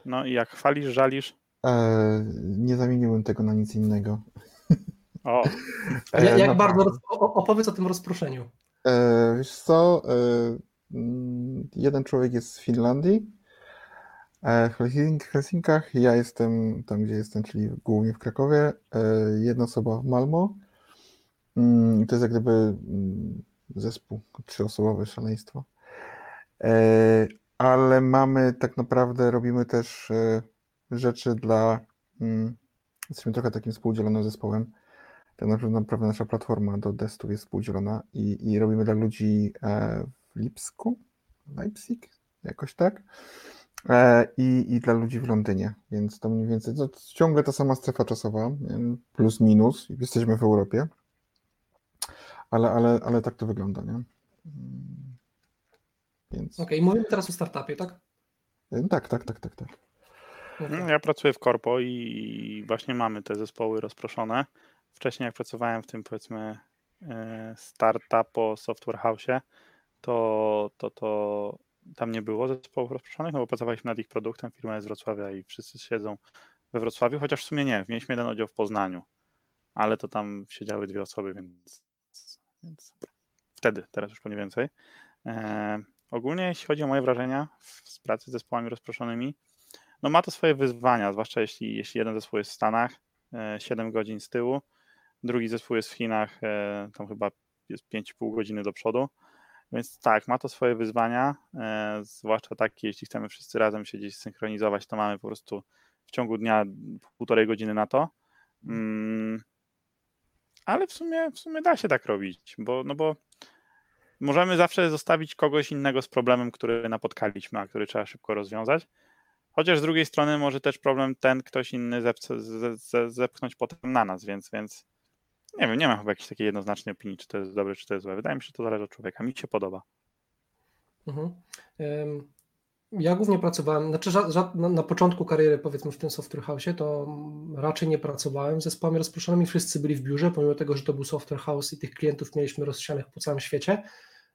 No i jak chwalisz, żalisz? Eee, nie zamieniłem tego na nic innego. O. jak, jak bardzo, opowiedz o tym rozproszeniu. E, wiesz co, e, mm, jeden człowiek jest z Finlandii, e, w Helsinkach, ja jestem tam, gdzie jestem, czyli głównie w Krakowie, e, jedna osoba w Malmo. Mm, to jest jak gdyby mm, zespół trzyosobowe szaleństwo. E, ale mamy tak naprawdę, robimy też e, rzeczy dla, jesteśmy trochę takim współdzielonym zespołem, tak naprawdę nasza platforma do testów jest współdzielona i, i robimy dla ludzi e, w Lipsku, Leipzig, jakoś tak, e, i, i dla ludzi w Londynie, więc to mniej więcej to ciągle ta sama strefa czasowa, plus minus, jesteśmy w Europie, ale, ale, ale tak to wygląda, nie? Więc... Okej, okay, mówimy teraz o startupie, tak? E, tak, tak, tak, tak, tak. Okay. Ja pracuję w Korpo i właśnie mamy te zespoły rozproszone wcześniej jak pracowałem w tym powiedzmy e, startupo software house, to, to, to tam nie było zespołów rozproszonych, no bo pracowaliśmy nad ich produktem, firma jest z Wrocławia i wszyscy siedzą we Wrocławiu, chociaż w sumie nie, mieliśmy jeden oddział w Poznaniu, ale to tam siedziały dwie osoby, więc, więc wtedy, teraz już po nie więcej. E, ogólnie jeśli chodzi o moje wrażenia z pracy z zespołami rozproszonymi, no ma to swoje wyzwania, zwłaszcza jeśli, jeśli jeden zespół jest w Stanach, e, 7 godzin z tyłu, Drugi zespół jest w Chinach, e, tam chyba jest 5,5 godziny do przodu. Więc tak, ma to swoje wyzwania, e, zwłaszcza takie, jeśli chcemy wszyscy razem się gdzieś synchronizować, to mamy po prostu w ciągu dnia półtorej godziny na to. Mm, ale w sumie, w sumie da się tak robić, bo, no bo możemy zawsze zostawić kogoś innego z problemem, który napotkaliśmy, a który trzeba szybko rozwiązać. Chociaż z drugiej strony może też problem ten ktoś inny zepchnąć potem na nas, więc, więc nie wiem, nie mam chyba jakiejś takiej jednoznacznej opinii, czy to jest dobre, czy to jest złe. Wydaje mi się, że to zależy od człowieka. Mi się podoba. Mhm. Ja głównie pracowałem, znaczy na początku kariery, powiedzmy w tym software house, to raczej nie pracowałem z zespołami rozproszonymi. Wszyscy byli w biurze, pomimo tego, że to był software house i tych klientów mieliśmy rozsianych po całym świecie.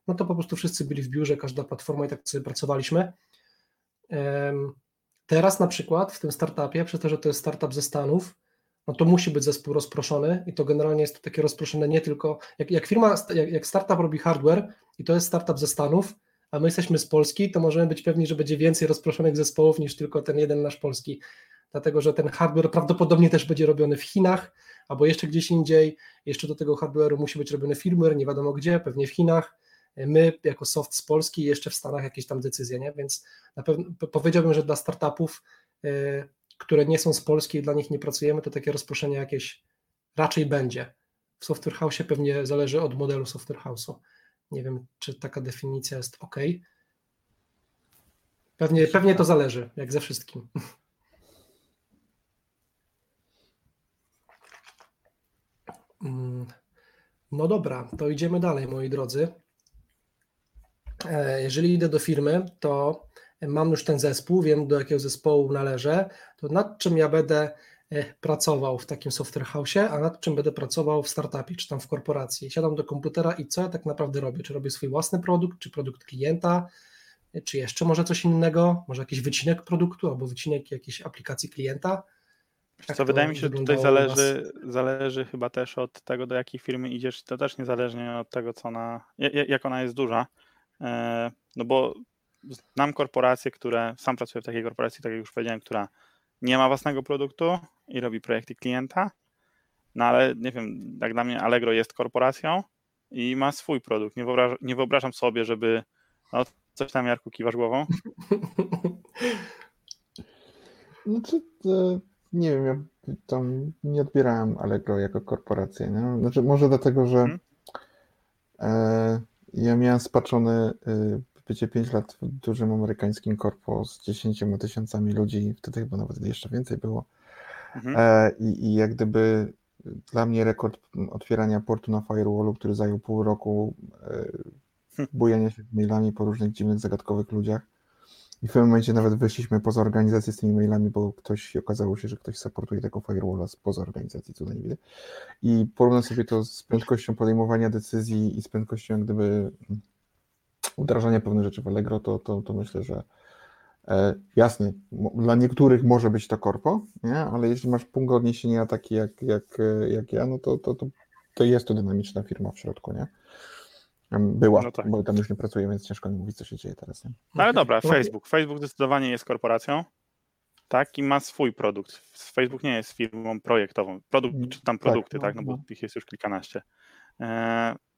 No to po prostu wszyscy byli w biurze, każda platforma i tak sobie pracowaliśmy. Teraz na przykład w tym startupie, przez to, że to jest startup ze Stanów, no to musi być zespół rozproszony i to generalnie jest to takie rozproszone nie tylko, jak, jak firma, jak, jak startup robi hardware i to jest startup ze Stanów, a my jesteśmy z Polski, to możemy być pewni, że będzie więcej rozproszonych zespołów niż tylko ten jeden nasz polski, dlatego że ten hardware prawdopodobnie też będzie robiony w Chinach albo jeszcze gdzieś indziej, jeszcze do tego hardware'u musi być robiony firmware, nie wiadomo gdzie, pewnie w Chinach, my jako soft z Polski jeszcze w Stanach jakieś tam decyzje, nie? więc na pewno powiedziałbym, że dla startupów y, które nie są z Polski i dla nich nie pracujemy, to takie rozproszenie jakieś raczej będzie. W Software House pewnie zależy od modelu Software House'u. Nie wiem, czy taka definicja jest ok. Pewnie, pewnie to zależy, jak ze wszystkim. Mm, no dobra, to idziemy dalej, moi drodzy. E, jeżeli idę do firmy, to mam już ten zespół, wiem do jakiego zespołu należę, to nad czym ja będę e, pracował w takim software house'ie, a nad czym będę pracował w startupie, czy tam w korporacji. Siadam do komputera i co ja tak naprawdę robię? Czy robię swój własny produkt, czy produkt klienta, e, czy jeszcze może coś innego, może jakiś wycinek produktu albo wycinek jakiejś aplikacji klienta. Tak co wydaje mi się, że tutaj zależy, zależy chyba też od tego, do jakiej firmy idziesz. To też niezależnie od tego, co ona, jak ona jest duża. E, no bo znam korporacje, które, sam pracuję w takiej korporacji, tak jak już powiedziałem, która nie ma własnego produktu i robi projekty klienta, no ale nie wiem, jak dla mnie Allegro jest korporacją i ma swój produkt. Nie, wyobrażam, nie wyobrażam sobie, żeby no, coś tam Jarku kiwasz głową. Znaczy, nie wiem, ja tam nie odbierałem Allegro jako korporację. Nie? Znaczy, może dlatego, że hmm. ja miałem spaczony y, bycie 5 lat w dużym amerykańskim korpo z 10 tysiącami ludzi, wtedy chyba nawet jeszcze więcej było. Mhm. E, i, I jak gdyby dla mnie rekord otwierania portu na firewallu, który zajął pół roku, e, hm. bujania się mailami po różnych dziwnych, zagadkowych ludziach. I w pewnym momencie nawet wyszliśmy poza organizację z tymi mailami, bo ktoś okazało się, że ktoś supportuje tego firewalla spoza organizacji, co najmniej. I porównam sobie to z prędkością podejmowania decyzji i z prędkością gdyby wdrażania pewnych rzeczy w Allegro, to, to, to myślę, że e, jasny, dla niektórych może być to korpo, nie? ale jeśli masz punkt odniesienia taki jak, jak, jak ja, no to, to, to, to jest to dynamiczna firma w środku, nie? Była, no tak. bo tam już nie pracuje, więc ciężko mi mówić, co się dzieje teraz. Nie? No ale dobra, Facebook. Facebook zdecydowanie jest korporacją, tak, i ma swój produkt. Facebook nie jest firmą projektową. Produkt, czy tam tak, produkty, tak, tak no bo no. ich jest już kilkanaście.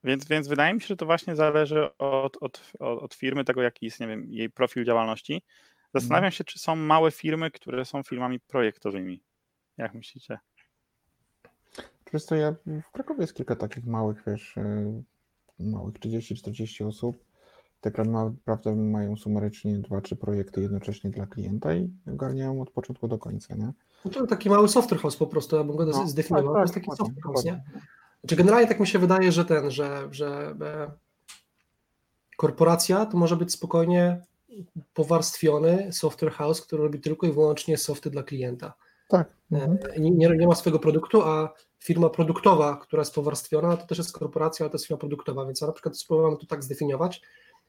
Więc, więc wydaje mi się, że to właśnie zależy od, od, od firmy, tego jaki jest, nie wiem, jej profil działalności. Zastanawiam mhm. się, czy są małe firmy, które są firmami projektowymi. Jak myślicie? Wiesz co, ja w Krakowie jest kilka takich małych, wiesz, e, małych 30-40 osób. Tak naprawdę mają sumarycznie dwa, trzy projekty jednocześnie dla klienta i ogarniają od początku do końca, nie? No to taki mały software house po prostu, ja bym go no, zdefiniował. Tak, tak, to jest taki software house, nie? Znaczy generalnie tak mi się wydaje, że ten, że, że e, korporacja to może być spokojnie powarstwiony software house, który robi tylko i wyłącznie softy dla klienta. Tak. E, mhm. Nie, nie, ma swojego produktu, a firma produktowa, która jest powarstwiona, to też jest korporacja, ale to jest firma produktowa, więc ja na przykład spróbowałem to tak zdefiniować,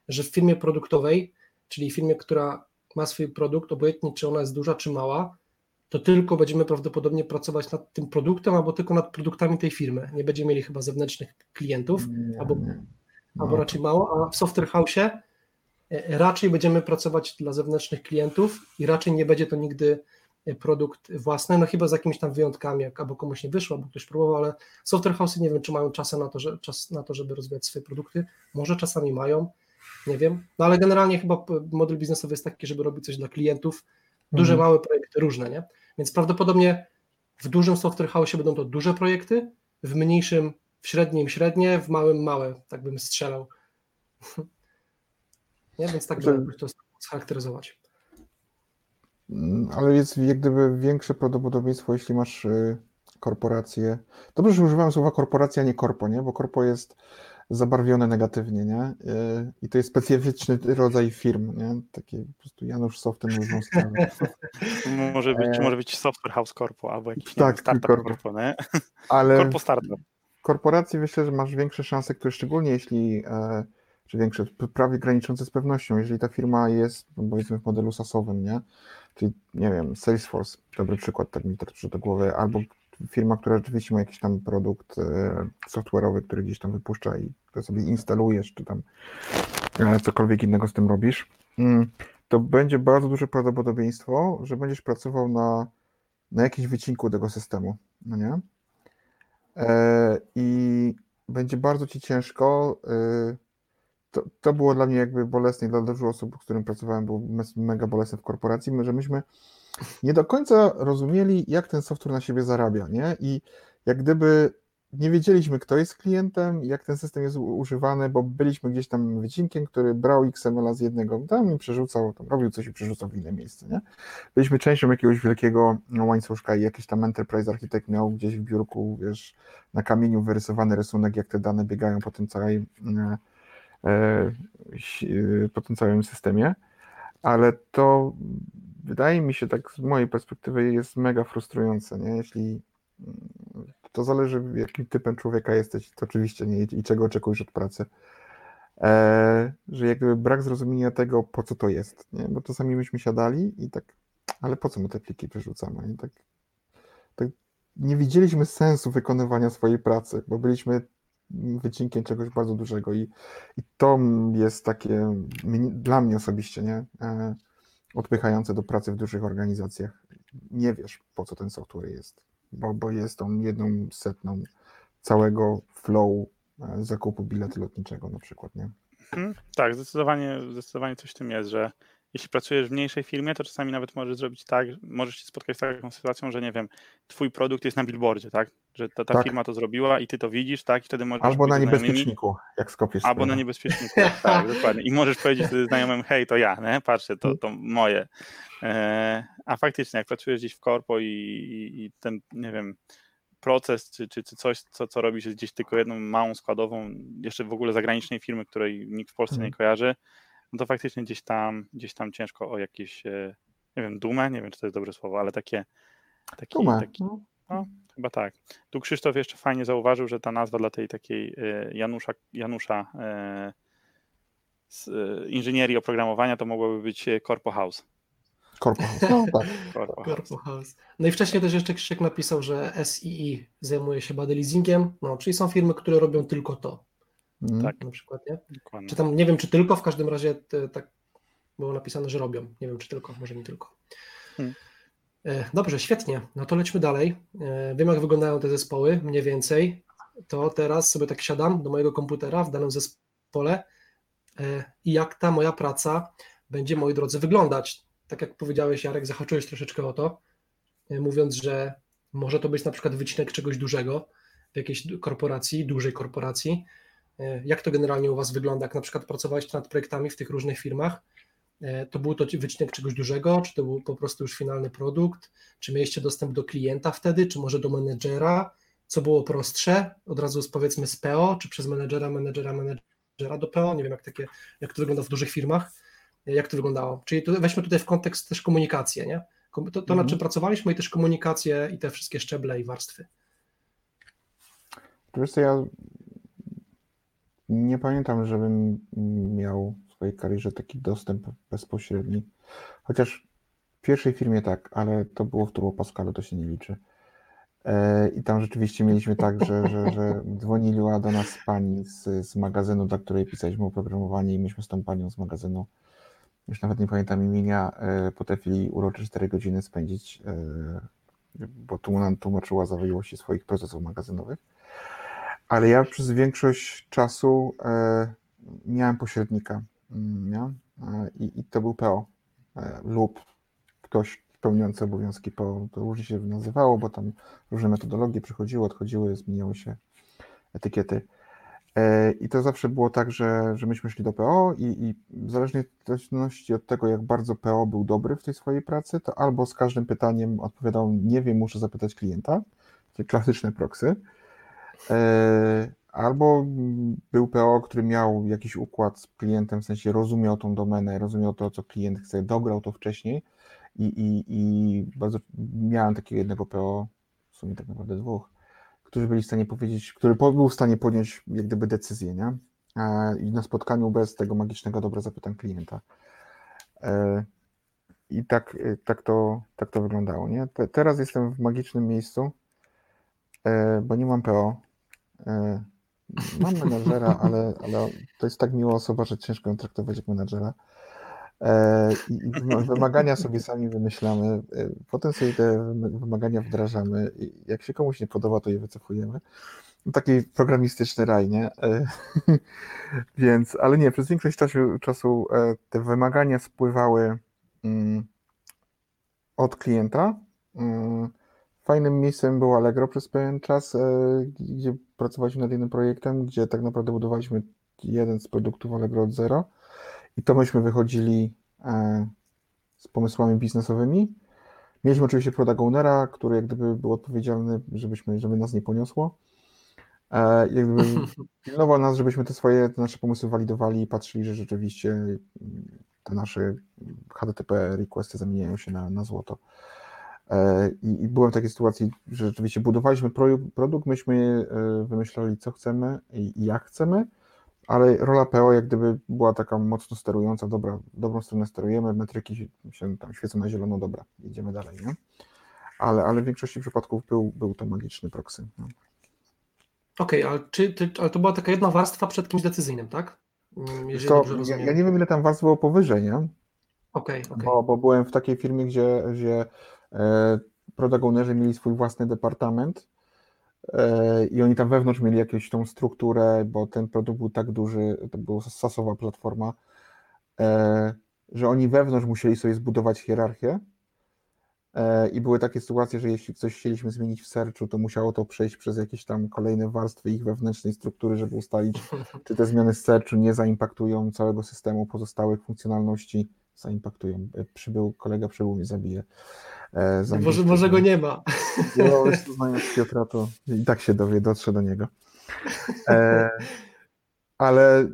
że w firmie produktowej, czyli firmie, która ma swój produkt, obojętnie czy ona jest duża czy mała, to tylko będziemy prawdopodobnie pracować nad tym produktem, albo tylko nad produktami tej firmy. Nie będziemy mieli chyba zewnętrznych klientów, nie, albo, nie. No. albo raczej mało, a w software house e, raczej będziemy pracować dla zewnętrznych klientów i raczej nie będzie to nigdy e, produkt własny, no chyba z jakimiś tam wyjątkami, jak albo komuś nie wyszło, albo ktoś próbował, ale software house nie wiem, czy mają czas na to, że, czas na to, żeby rozwijać swoje produkty. Może czasami mają, nie wiem, no ale generalnie chyba model biznesowy jest taki, żeby robić coś dla klientów, duże, mhm. małe projekty, różne, nie? Więc prawdopodobnie w dużym software house będą to duże projekty, w mniejszym w średnim średnie, w małym małe, tak bym strzelał. Nie? Więc tak bym to scharakteryzować. Mm, ale jest jak gdyby większe prawdopodobieństwo, jeśli masz y, korporację. Dobrze, że używam słowa korporacja, a nie korpo, nie? Bo korpo jest zabarwione negatywnie, nie? Y, I to jest specyficzny rodzaj firm, nie? Takie po prostu Janusz Soften różną sprawę. może być, czy może być Software House Corpo albo jakiś tak, nie, startup corpo nie? Ale corpo startup. Korporacji myślę, że masz większe szanse, które szczególnie jeśli e, czy większe, prawie graniczące z pewnością, jeżeli ta firma jest, powiedzmy, w modelu sasowym, nie? Czyli, nie wiem, Salesforce, dobry przykład, tak mi to do głowy, albo firma, która rzeczywiście ma jakiś tam produkt e, software'owy, który gdzieś tam wypuszcza i to sobie instalujesz, czy tam e, cokolwiek innego z tym robisz, mm, to będzie bardzo duże prawdopodobieństwo, że będziesz pracował na, na jakimś wycinku tego systemu, no nie? E, I będzie bardzo ci ciężko. To, to było dla mnie jakby bolesne, dla dużo osób, z którym pracowałem, było mega bolesne w korporacji, że myśmy nie do końca rozumieli, jak ten software na siebie zarabia, nie? I jak gdyby nie wiedzieliśmy, kto jest klientem, jak ten system jest używany, bo byliśmy gdzieś tam wycinkiem, który brał XML z jednego tam i przerzucał, tam robił coś i przerzucał w inne miejsce, nie? Byliśmy częścią jakiegoś wielkiego łańcuszka i jakiś tam enterprise architekt miał gdzieś w biurku, wiesz, na kamieniu wyrysowany rysunek, jak te dane biegają po tym całej, e, e po tym całym systemie, ale to wydaje mi się, tak z mojej perspektywy jest mega frustrujące, nie? Jeśli mm, to zależy, jakim typem człowieka jesteś, to oczywiście nie i czego oczekujesz od pracy. E, że jakby brak zrozumienia tego, po co to jest, nie? Bo czasami myśmy siadali i tak, ale po co my te pliki przerzucamy? I tak, tak nie widzieliśmy sensu wykonywania swojej pracy, bo byliśmy wycinkiem czegoś bardzo dużego i, i to jest takie dla mnie osobiście, nie? E, odpychające do pracy w dużych organizacjach. Nie wiesz, po co ten software jest, bo, bo jest on jedną setną całego flow e, zakupu biletu lotniczego na przykład, nie? Hmm, tak, zdecydowanie, zdecydowanie coś w tym jest, że jeśli pracujesz w mniejszej firmie, to czasami nawet możesz zrobić tak, możesz się spotkać z taką sytuacją, że nie wiem, twój produkt jest na billboardzie, tak? Że ta, ta tak. firma to zrobiła i ty to widzisz, tak? I wtedy możesz Albo na niebezpieczniku, jak skopiesz. Albo na niebezpieczniku, tak, dokładnie. I możesz powiedzieć wtedy znajomym, hej, to ja, nie? Patrzcie, to, to moje. E, a faktycznie, jak pracujesz gdzieś w korpo i, i, i ten, nie wiem, proces, czy, czy, czy coś, co, co robisz, jest gdzieś tylko jedną małą składową, jeszcze w ogóle zagranicznej firmy, której nikt w Polsce nie mhm. kojarzy, no to faktycznie gdzieś tam, gdzieś tam ciężko o jakieś, e, nie wiem, dumę, nie wiem, czy to jest dobre słowo, ale takie, taki, dumę. taki no. no, chyba tak. Tu Krzysztof jeszcze fajnie zauważył, że ta nazwa dla tej takiej e, Janusza, Janusza e, z inżynierii oprogramowania to mogłoby być Corpo House. Corpo House. No, tak. Corpo, Corpo House. No i wcześniej też jeszcze Krzysiek napisał, że SII zajmuje się body leasingiem, no, czyli są firmy, które robią tylko to. Mm. Tak, na przykład, nie? Dokładnie. Czy tam, nie wiem, czy tylko, w każdym razie te, tak było napisane, że robią. Nie wiem, czy tylko, może nie tylko. Hmm. E, dobrze, świetnie. No to lećmy dalej. E, wiem, jak wyglądają te zespoły, mniej więcej. To teraz sobie tak siadam do mojego komputera w danym zespole e, i jak ta moja praca będzie, moi drodzy, wyglądać. Tak jak powiedziałeś, Jarek, zahaczyłeś troszeczkę o to, mówiąc, że może to być na przykład wycinek czegoś dużego w jakiejś korporacji, dużej korporacji, jak to generalnie u Was wygląda, jak na przykład pracowaliście nad projektami w tych różnych firmach? E, to był to wycinek czegoś dużego, czy to był po prostu już finalny produkt? Czy mieliście dostęp do klienta wtedy, czy może do menedżera? Co było prostsze? Od razu powiedzmy z PO, czy przez menedżera, menedżera, menedżera do PO? Nie wiem, jak, takie, jak to wygląda w dużych firmach. E, jak to wyglądało? Czyli tu, weźmy tutaj w kontekst też komunikację, nie? To, to mhm. nad czym pracowaliśmy i też komunikację i te wszystkie szczeble i warstwy. Wiesz co, ja nie pamiętam, żebym miał w swojej karierze taki dostęp bezpośredni. Chociaż w pierwszej firmie tak, ale to było w Turbo Pascalu, to się nie liczy. E, I tam rzeczywiście mieliśmy tak, że, że, że dzwoniła do nas pani z, z magazynu, dla której pisaliśmy oprogramowanie i myśmy z tą panią z magazynu, już nawet nie pamiętam imienia, e, potrafili urocze 4 godziny spędzić, e, bo tu nam tłumaczyła zawiłości swoich procesów magazynowych. Ale ja przez większość czasu e, miałem pośrednika mm, nie? E, I, i, to był PO e, lub ktoś pełniący obowiązki PO. To różnie się nazywało, bo tam różne metodologie przychodziły, odchodziły, zmieniały się etykiety. I to zawsze było tak, że, że myśmy szli do PO i, i w zależności od tego, jak bardzo PO był dobry w tej swojej pracy, to albo z każdym pytaniem odpowiadał, nie wiem, muszę zapytać klienta, czyli klasyczne proksy, E, albo był PO, który miał jakiś układ z klientem, w sensie rozumiał tą domenę, rozumiał to, co klient chce, dograł to wcześniej i, i, i bardzo miałem takiego jednego PO, w sumie tak naprawdę dwóch, którzy byli w stanie powiedzieć, który był w stanie podjąć jak gdyby decyzję, nie? E, I na spotkaniu bez tego magicznego dobra zapytam klienta. E, I tak, tak, to, tak to wyglądało, nie? Teraz jestem w magicznym miejscu, bo nie mam PO, E, mam menadżera, ale, ale to jest tak miła osoba, że ciężko ją traktować jak menadżera. E, I wymagania sobie sami wymyślamy, e, potem sobie te wymagania wdrażamy. Jak się komuś nie podoba, to je wycofujemy. Taki programistyczny raj, nie? Więc, ale nie, przez większość czasu, czasu te wymagania spływały mm, od klienta. Fajnym miejscem było Allegro przez pewien czas, e, gdzie pracowaliśmy nad jednym projektem, gdzie tak naprawdę budowaliśmy jeden z produktów Allegro od zero i to myśmy wychodzili e, z pomysłami biznesowymi. Mieliśmy oczywiście product ownera, który jak gdyby był odpowiedzialny, żebyśmy, żeby nas nie poniosło. E, jak gdyby pilnował nas, żebyśmy te swoje te nasze pomysły walidowali i patrzyli, że rzeczywiście te nasze HTTP requesty zamieniają się na, na złoto. E, I, byłem w takiej sytuacji, że rzeczywiście budowaliśmy produkt, myśmy wymyślali, co chcemy i jak chcemy, ale rola PO jak gdyby była taka mocno sterująca, dobra, dobrą stronę sterujemy, metryki się tam świecą na zielono, dobra, idziemy dalej, nie? Ale, ale w większości przypadków był, był to magiczny proxy. No. Okej, okay, ale, czy, ty, ale to była taka jedna warstwa przed kimś decyzyjnym, tak? Mm, jeżeli to, ja, ja, nie wiem, ile tam warstw było powyżej, nie? Okej, okay, okay, bo, bo byłem w takiej firmie, gdzie, gdzie e, product ownerzy mieli swój własny departament, E, i oni tam wewnątrz mieli jakąś tą strukturę, bo ten produkt był tak duży, to była sasowa platforma, e, że oni wewnątrz musieli sobie zbudować hierarchię i były takie sytuacje, że jeśli coś chcieliśmy zmienić w sercu, to musiało to przejść przez jakieś tam kolejne warstwy ich wewnętrznej struktury, żeby ustalić, czy te zmiany z sercu nie zaimpaktują całego systemu pozostałych funkcjonalności, zaimpaktują. Przybył, kolega przybył mnie zabije. E, może, może go nie ma. No, znając Piotra, to i tak się dowie, dotrze do niego. E, ale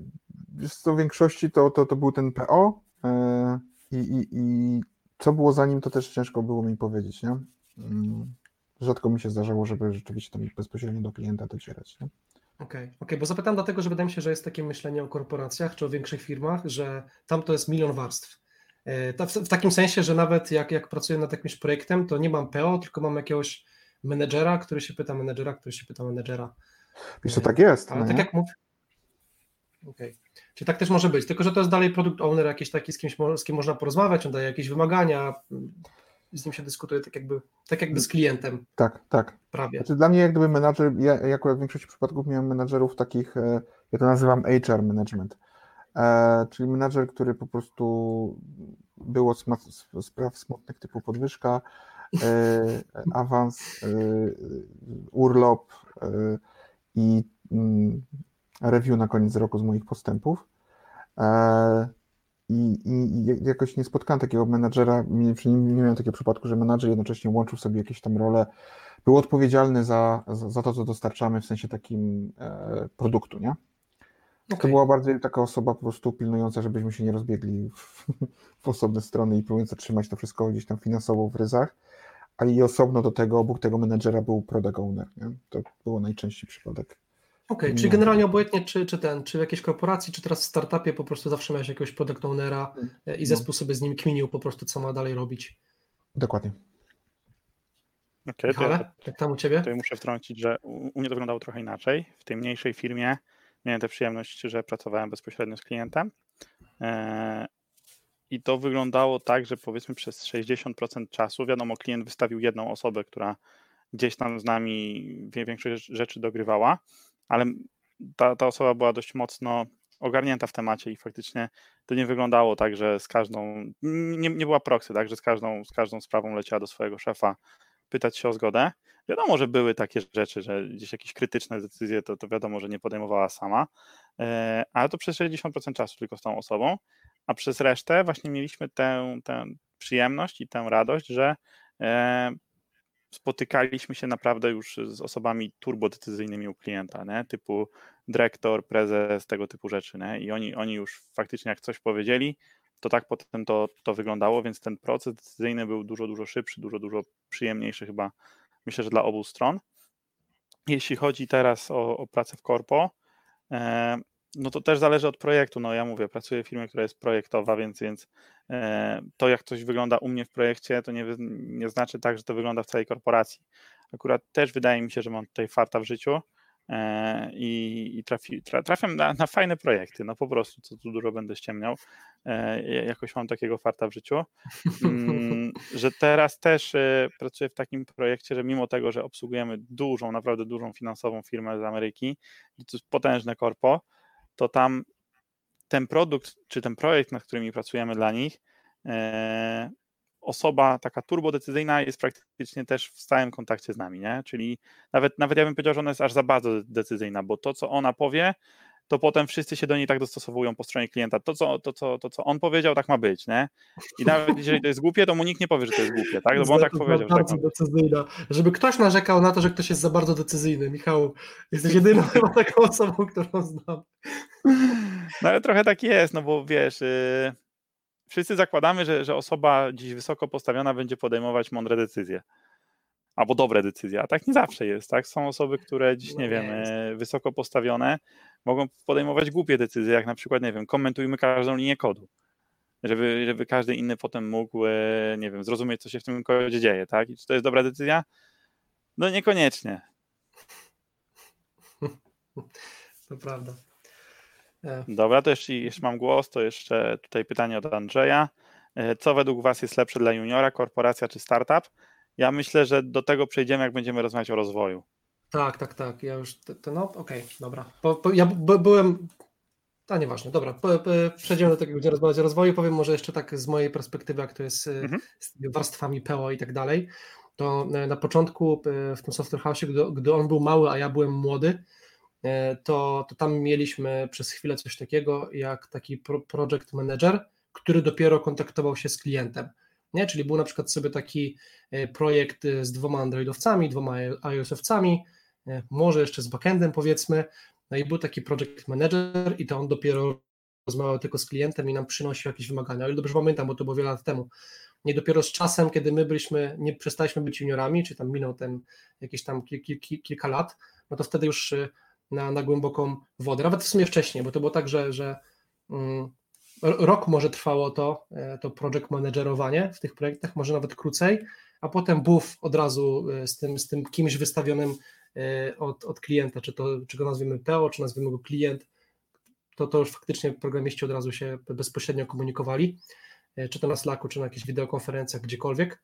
w większości to, to, to był ten PO e, i, i, i co było za nim, to też ciężko było mi powiedzieć, nie? Mm, rzadko mi się zdarzało, żeby rzeczywiście tam bezpośrednio do klienta docierać. Nie? Okej, okay, okay, bo zapytam dlatego, że wydaje mi się, że jest takie myślenie o korporacjach czy o większych firmach, że tam to jest milion warstw. E, w takim sensie, że nawet jak, jak pracuję nad jakimś projektem, to nie mam PO, tylko mam jakiegoś menedżera, który się pyta menedżera, który się pyta menedżera. Wiesz, to tak jest. Ale tak jak mówię. Okej. Okay. Czyli tak też może być, tylko że to jest dalej produkt owner jakiś taki, z, kimś, z kim można porozmawiać, on daje jakieś wymagania, z nim się dyskutuje tak jakby, tak jakby z klientem. Tak, tak. Prawie. Znaczy dla mnie jak gdyby menadżer, ja, ja akurat w większości przypadków miałem menadżerów takich, e, ja to nazywam HR management, E, czyli menadżer, który po prostu był od spraw smutnych typu podwyżka, e, awans, e, urlop i mm, review na koniec roku z moich postępów. I, i, jakoś nie spotkałem takiego menadżera, nie, nie miałem takiego przypadku, że menadżer jednocześnie łączył sobie jakieś tam role, był odpowiedzialny za, za, za to, co dostarczamy w sensie takim e, produktu, nie? Okay. To była bardziej taka osoba po prostu pilnująca, żebyśmy się nie rozbiegli w, w osobne strony i próbująca trzymać to wszystko gdzieś tam finansowo w ryzach, ale i osobno do tego, obok tego menedżera był product owner. Nie? To było najczęściej przypadek. Okej, okay, czyli generalnie obojętnie czy, czy ten, czy w jakiejś korporacji, czy teraz w startupie po prostu zawsze miałeś jakiegoś product ownera mm, e, i no. zespół no. sobie z nim kminił po prostu, co ma dalej robić. Dokładnie. Okej, okay, ja, jak tam u Ciebie? To ja muszę wtrącić, że u, u mnie to wyglądało trochę inaczej. W tej mniejszej firmie miałem tę przyjemność, że pracowałem bezpośrednio z klientem. E, I to wyglądało tak, że powiedzmy przez 60% czasu, wiadomo, klient wystawił jedną osobę, która gdzieś tam z nami większość rzeczy dogrywała, ale ta, ta osoba była dość mocno ogarnięta w temacie i faktycznie to nie wyglądało tak, że z każdą, nie, nie była proksy, tak, że z każdą, z każdą sprawą leciała do swojego szefa pytać się o zgodę. Wiadomo, że były takie rzeczy, że gdzieś jakieś krytyczne decyzje to, to wiadomo, że nie podejmowała sama, e, ale to przez 60% czasu tylko z tą osobą, a przez resztę właśnie mieliśmy tę, tę przyjemność i tę radość, że e, spotykaliśmy się naprawdę już z osobami turbodecyzyjnymi u klienta, nie? typu dyrektor, prezes, tego typu rzeczy. Nie? I oni, oni już faktycznie jak coś powiedzieli, to tak potem to, to wyglądało, więc ten proces decyzyjny był dużo, dużo szybszy, dużo, dużo przyjemniejszy chyba, myślę, że dla obu stron. Jeśli chodzi teraz o, o pracę w korpo, e, no to też zależy od projektu. No ja mówię, pracuję w firmie, która jest projektowa, więc, więc e, to jak coś wygląda u mnie w projekcie, to nie, nie znaczy tak, że to wygląda w całej korporacji. Akurat też wydaje mi się, że mam tutaj farta w życiu, E, i, i trafi, tra, trafiam na, na, fajne projekty, no po prostu, co tu dużo będę ściemniał, jakoś mam takiego farta w życiu, mm, że teraz też e, pracuję w takim projekcie, że mimo tego, że obsługujemy dużą, naprawdę dużą finansową firmę z Ameryki, to jest potężne korpo, to tam ten produkt, czy ten projekt, nad którymi pracujemy dla nich, osoba taka turbodecyzyjna jest praktycznie też w stałym kontakcie z nami, nie? Czyli nawet, nawet ja bym powiedział, że ona jest aż za bardzo decyzyjna, bo to, co ona powie, to potem wszyscy się do niej tak dostosowują po stronie klienta. To, co, to, co, to, co on powiedział, tak ma być, nie? I nawet jeżeli to jest głupie, to mu nikt nie powie, że to jest głupie, tak? No bo on tak powiedział. Bardzo tak decyzyjna. Żeby ktoś narzekał na to, że ktoś jest za bardzo decyzyjny. Michał, jesteś jedyną chyba taką osobą, którą znam. No ale trochę tak jest, no bo wiesz... Yy wszyscy zakładamy, że, że osoba dziś wysoko postawiona będzie podejmować mądre decyzje. Albo dobre decyzje, a tak nie zawsze jest, tak? Są osoby, które dziś, nie wiem, e, wysoko postawione, mogą podejmować głupie decyzje, jak na przykład, nie wiem, komentujmy każdą linię kodu, żeby, żeby każdy inny potem mógł, e, nie wiem, zrozumieć, co się w tym kodzie dzieje, tak? I czy to jest dobra decyzja? No niekoniecznie. To prawda. E, Dobra, to jeszcze, jeszcze mam głos, to jeszcze tutaj pytanie od Andrzeja. E, Co według Was jest lepsze dla juniora, korporacja czy startup? Ja myślę, że do tego przejdziemy, jak będziemy rozmawiać o rozwoju. Tak, tak, tak. Ja już, to, to no, okej, dobra. Po, po, ja b, byłem, a nieważne, dobra. Po, po, przejdziemy do tego, gdzie rozmawiać o rozwoju. Powiem może jeszcze tak z mojej perspektywy, jak to jest e, Mhm. z warstwami PO i tak dalej. To e, na początku e, w tym Software House, gdy, gdy on był mały, a ja byłem młody, e, to, to tam mieliśmy przez chwilę coś takiego jak taki pro, project manager, który dopiero kontaktował się z klientem. Nie? Czyli był na przykład sobie taki e, projekt e, z dwoma Androidowcami, dwoma iOS-owcami, e, może jeszcze z backendem powiedzmy, no i był taki project manager i to on dopiero rozmawiał tylko z klientem i nam przynosił jakieś wymagania. Ale dobrze pamiętam, bo to było wiele lat temu. Nie dopiero z czasem, kiedy my byliśmy, nie przestaliśmy być juniorami, czy tam minął ten jakieś tam kil, kil, kil, kilka lat, no to wtedy już y, na, na głęboką wodę. Nawet w sumie wcześniej, bo to było tak, że, że mm, rok może trwało to, e, to project managerowanie w tych projektach, może nawet krócej, a potem buf od razu e, z tym, z tym kimś wystawionym e, od, od klienta, czy, to, czy go nazwiemy PO, czy nazwiemy go klient, to, to już faktycznie programiści od razu się bezpośrednio komunikowali, e, czy to na Slacku, czy na jakichś wideokonferencjach, gdziekolwiek.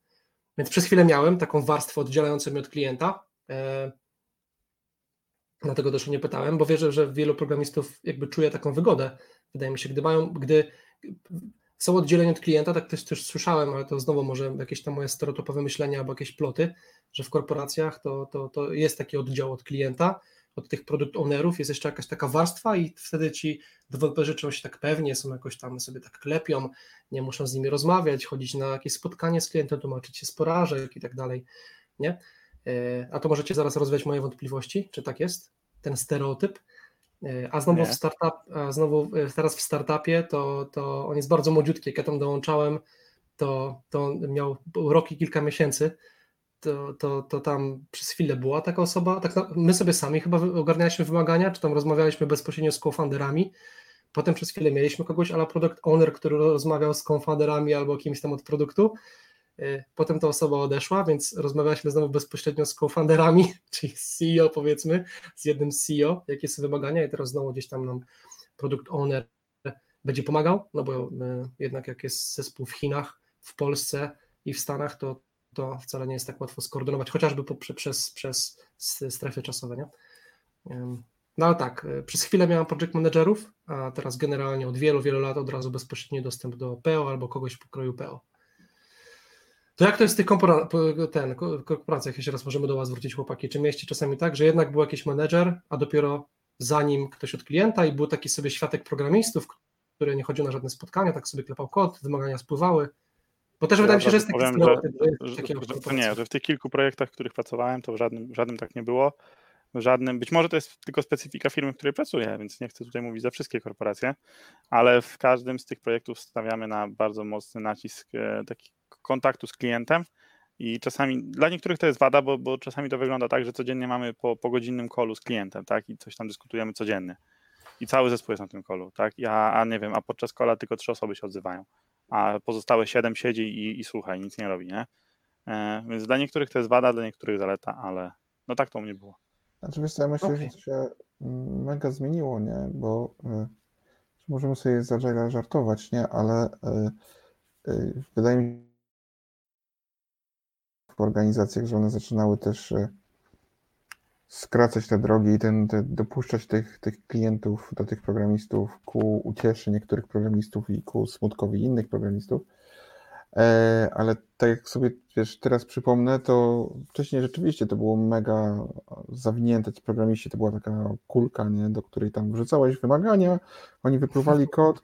Więc przez chwilę miałem taką warstwę oddzielającą mnie od klienta. e, Dlatego też nie pytałem, bo wierzę, że wielu programistów jakby czuje taką wygodę. Wydaje mi się, gdy mają, gdy są oddzieleni od klienta, tak też, też słyszałem, ale to znowu może jakieś tam moje stereotypowe myślenia albo jakieś ploty, że w korporacjach to, to, to jest taki oddział od klienta, od tych produkt ownerów jest jeszcze jakaś taka warstwa i wtedy ci deweloperzy czują się tak pewnie, są jakoś tam sobie tak klepią, nie muszą z nimi rozmawiać, chodzić na jakieś spotkanie z klientem, tłumaczyć się z porażek i tak dalej, nie? E, A to możecie zaraz rozwiać moje wątpliwości, czy tak jest, ten stereotyp. A znowu, w startup, a znowu e, teraz w startupie to, to on jest bardzo młodziutki. Jak ja tam dołączałem, to, to miał rok i kilka miesięcy. To, to, to tam przez chwilę była taka osoba. Tak my sobie sami chyba ogarnialiśmy wymagania, czy tam rozmawialiśmy bezpośrednio z co-founderami. Potem przez chwilę mieliśmy kogoś, ale product owner, który rozmawiał z co-founderami albo kimś tam od produktu. E, Potem ta osoba odeszła, więc rozmawialiśmy znowu bezpośrednio z co-founderami, czyli CEO powiedzmy, z jednym CEO, jakie są wymagania i teraz znowu gdzieś tam nam product owner będzie pomagał, no bo e, jednak jak jest zespół w Chinach, w Polsce i w Stanach, to, to wcale nie jest tak łatwo skoordynować, chociażby po, prze- przez, przez strefy czasowe, nie? No ale tak, e, przez chwilę miałem project managerów, a teraz generalnie od wielu, wielu lat od razu bezpośredni dostęp do PO albo kogoś w pokroju PO. To jak to jest w tych ten, ko- korporacjach, jeszcze raz możemy do Was zwrócić chłopaki, czy mieliście czasami tak, że jednak był jakiś menedżer, a dopiero zanim ktoś od klienta i był taki sobie światek programistów, który nie chodził na żadne spotkania, tak sobie klepał kod, wymagania spływały, bo też Ja wydaje mi się, że jest taki powiem, że Że, że, nie, że w tych kilku projektach, w których pracowałem, to w żadnym, w żadnym tak nie było. W żadnym, być może to jest tylko specyfika firmy, w której pracuję, więc nie chcę tutaj mówić za wszystkie korporacje, ale w każdym z tych projektów stawiamy na bardzo mocny nacisk e, taki kontaktu z klientem i czasami, dla niektórych to jest wada, bo, bo czasami to wygląda tak, że codziennie mamy po, po godzinnym kolu z klientem, tak, i coś tam dyskutujemy codziennie. I cały zespół jest na tym kolu, tak, ja, a nie wiem, a podczas kola tylko trzy osoby się odzywają, a pozostałe siedem siedzi i, i słucha, i nic nie robi, nie? E, więc dla niektórych to jest wada, dla niektórych zaleta, ale no tak to u mnie było. Znaczy wiesz co, ja myślę, Okej. że to się mm, mega zmieniło, nie? Bo y, możemy sobie z Agile'a żartować, nie? Ale y, y, wydaje mi się, organizacjach, że one zaczynały też y, skracać te drogi i ten, te, dopuszczać tych, tych klientów do tych programistów ku ucieszy niektórych programistów i ku smutkowi innych programistów. E, ale tak jak sobie wiesz, teraz przypomnę, to wcześniej rzeczywiście to było mega zawinięte. Ci programiści to była taka kulka, nie, do której tam wrzucałeś wymagania, oni wypływali kod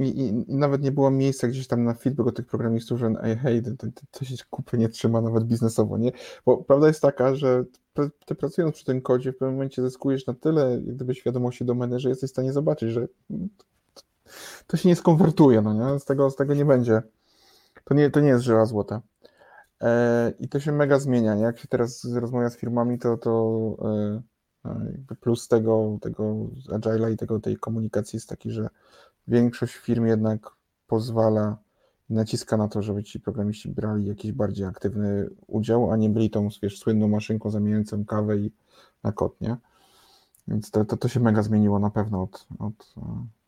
i, i, nawet nie było miejsca gdzieś tam na feedback tych programistów, że ej, hej, to, się kupy nie trzyma nawet biznesowo, nie? Bo prawda jest taka, że ty, pracując przy tym kodzie w pewnym momencie zyskujesz na tyle gdyby świadomości domeny, że jesteś w stanie zobaczyć, że to się nie skonwertuje, no nie? Z tego, z tego nie będzie. To nie, to nie jest żyła złota. E, I to się mega zmienia. Nie? Jak się teraz rozmawia z firmami, to, to e, e plus tego, tego Agile'a i tego, tej komunikacji jest taki, że większość firm jednak pozwala, naciska na to, żeby ci programiści brali jakiś bardziej aktywny udział, a nie byli tą, wiesz, słynną maszynką zamieniającą kawę i na kot, nie? Więc to, to, to się mega zmieniło na pewno od, od,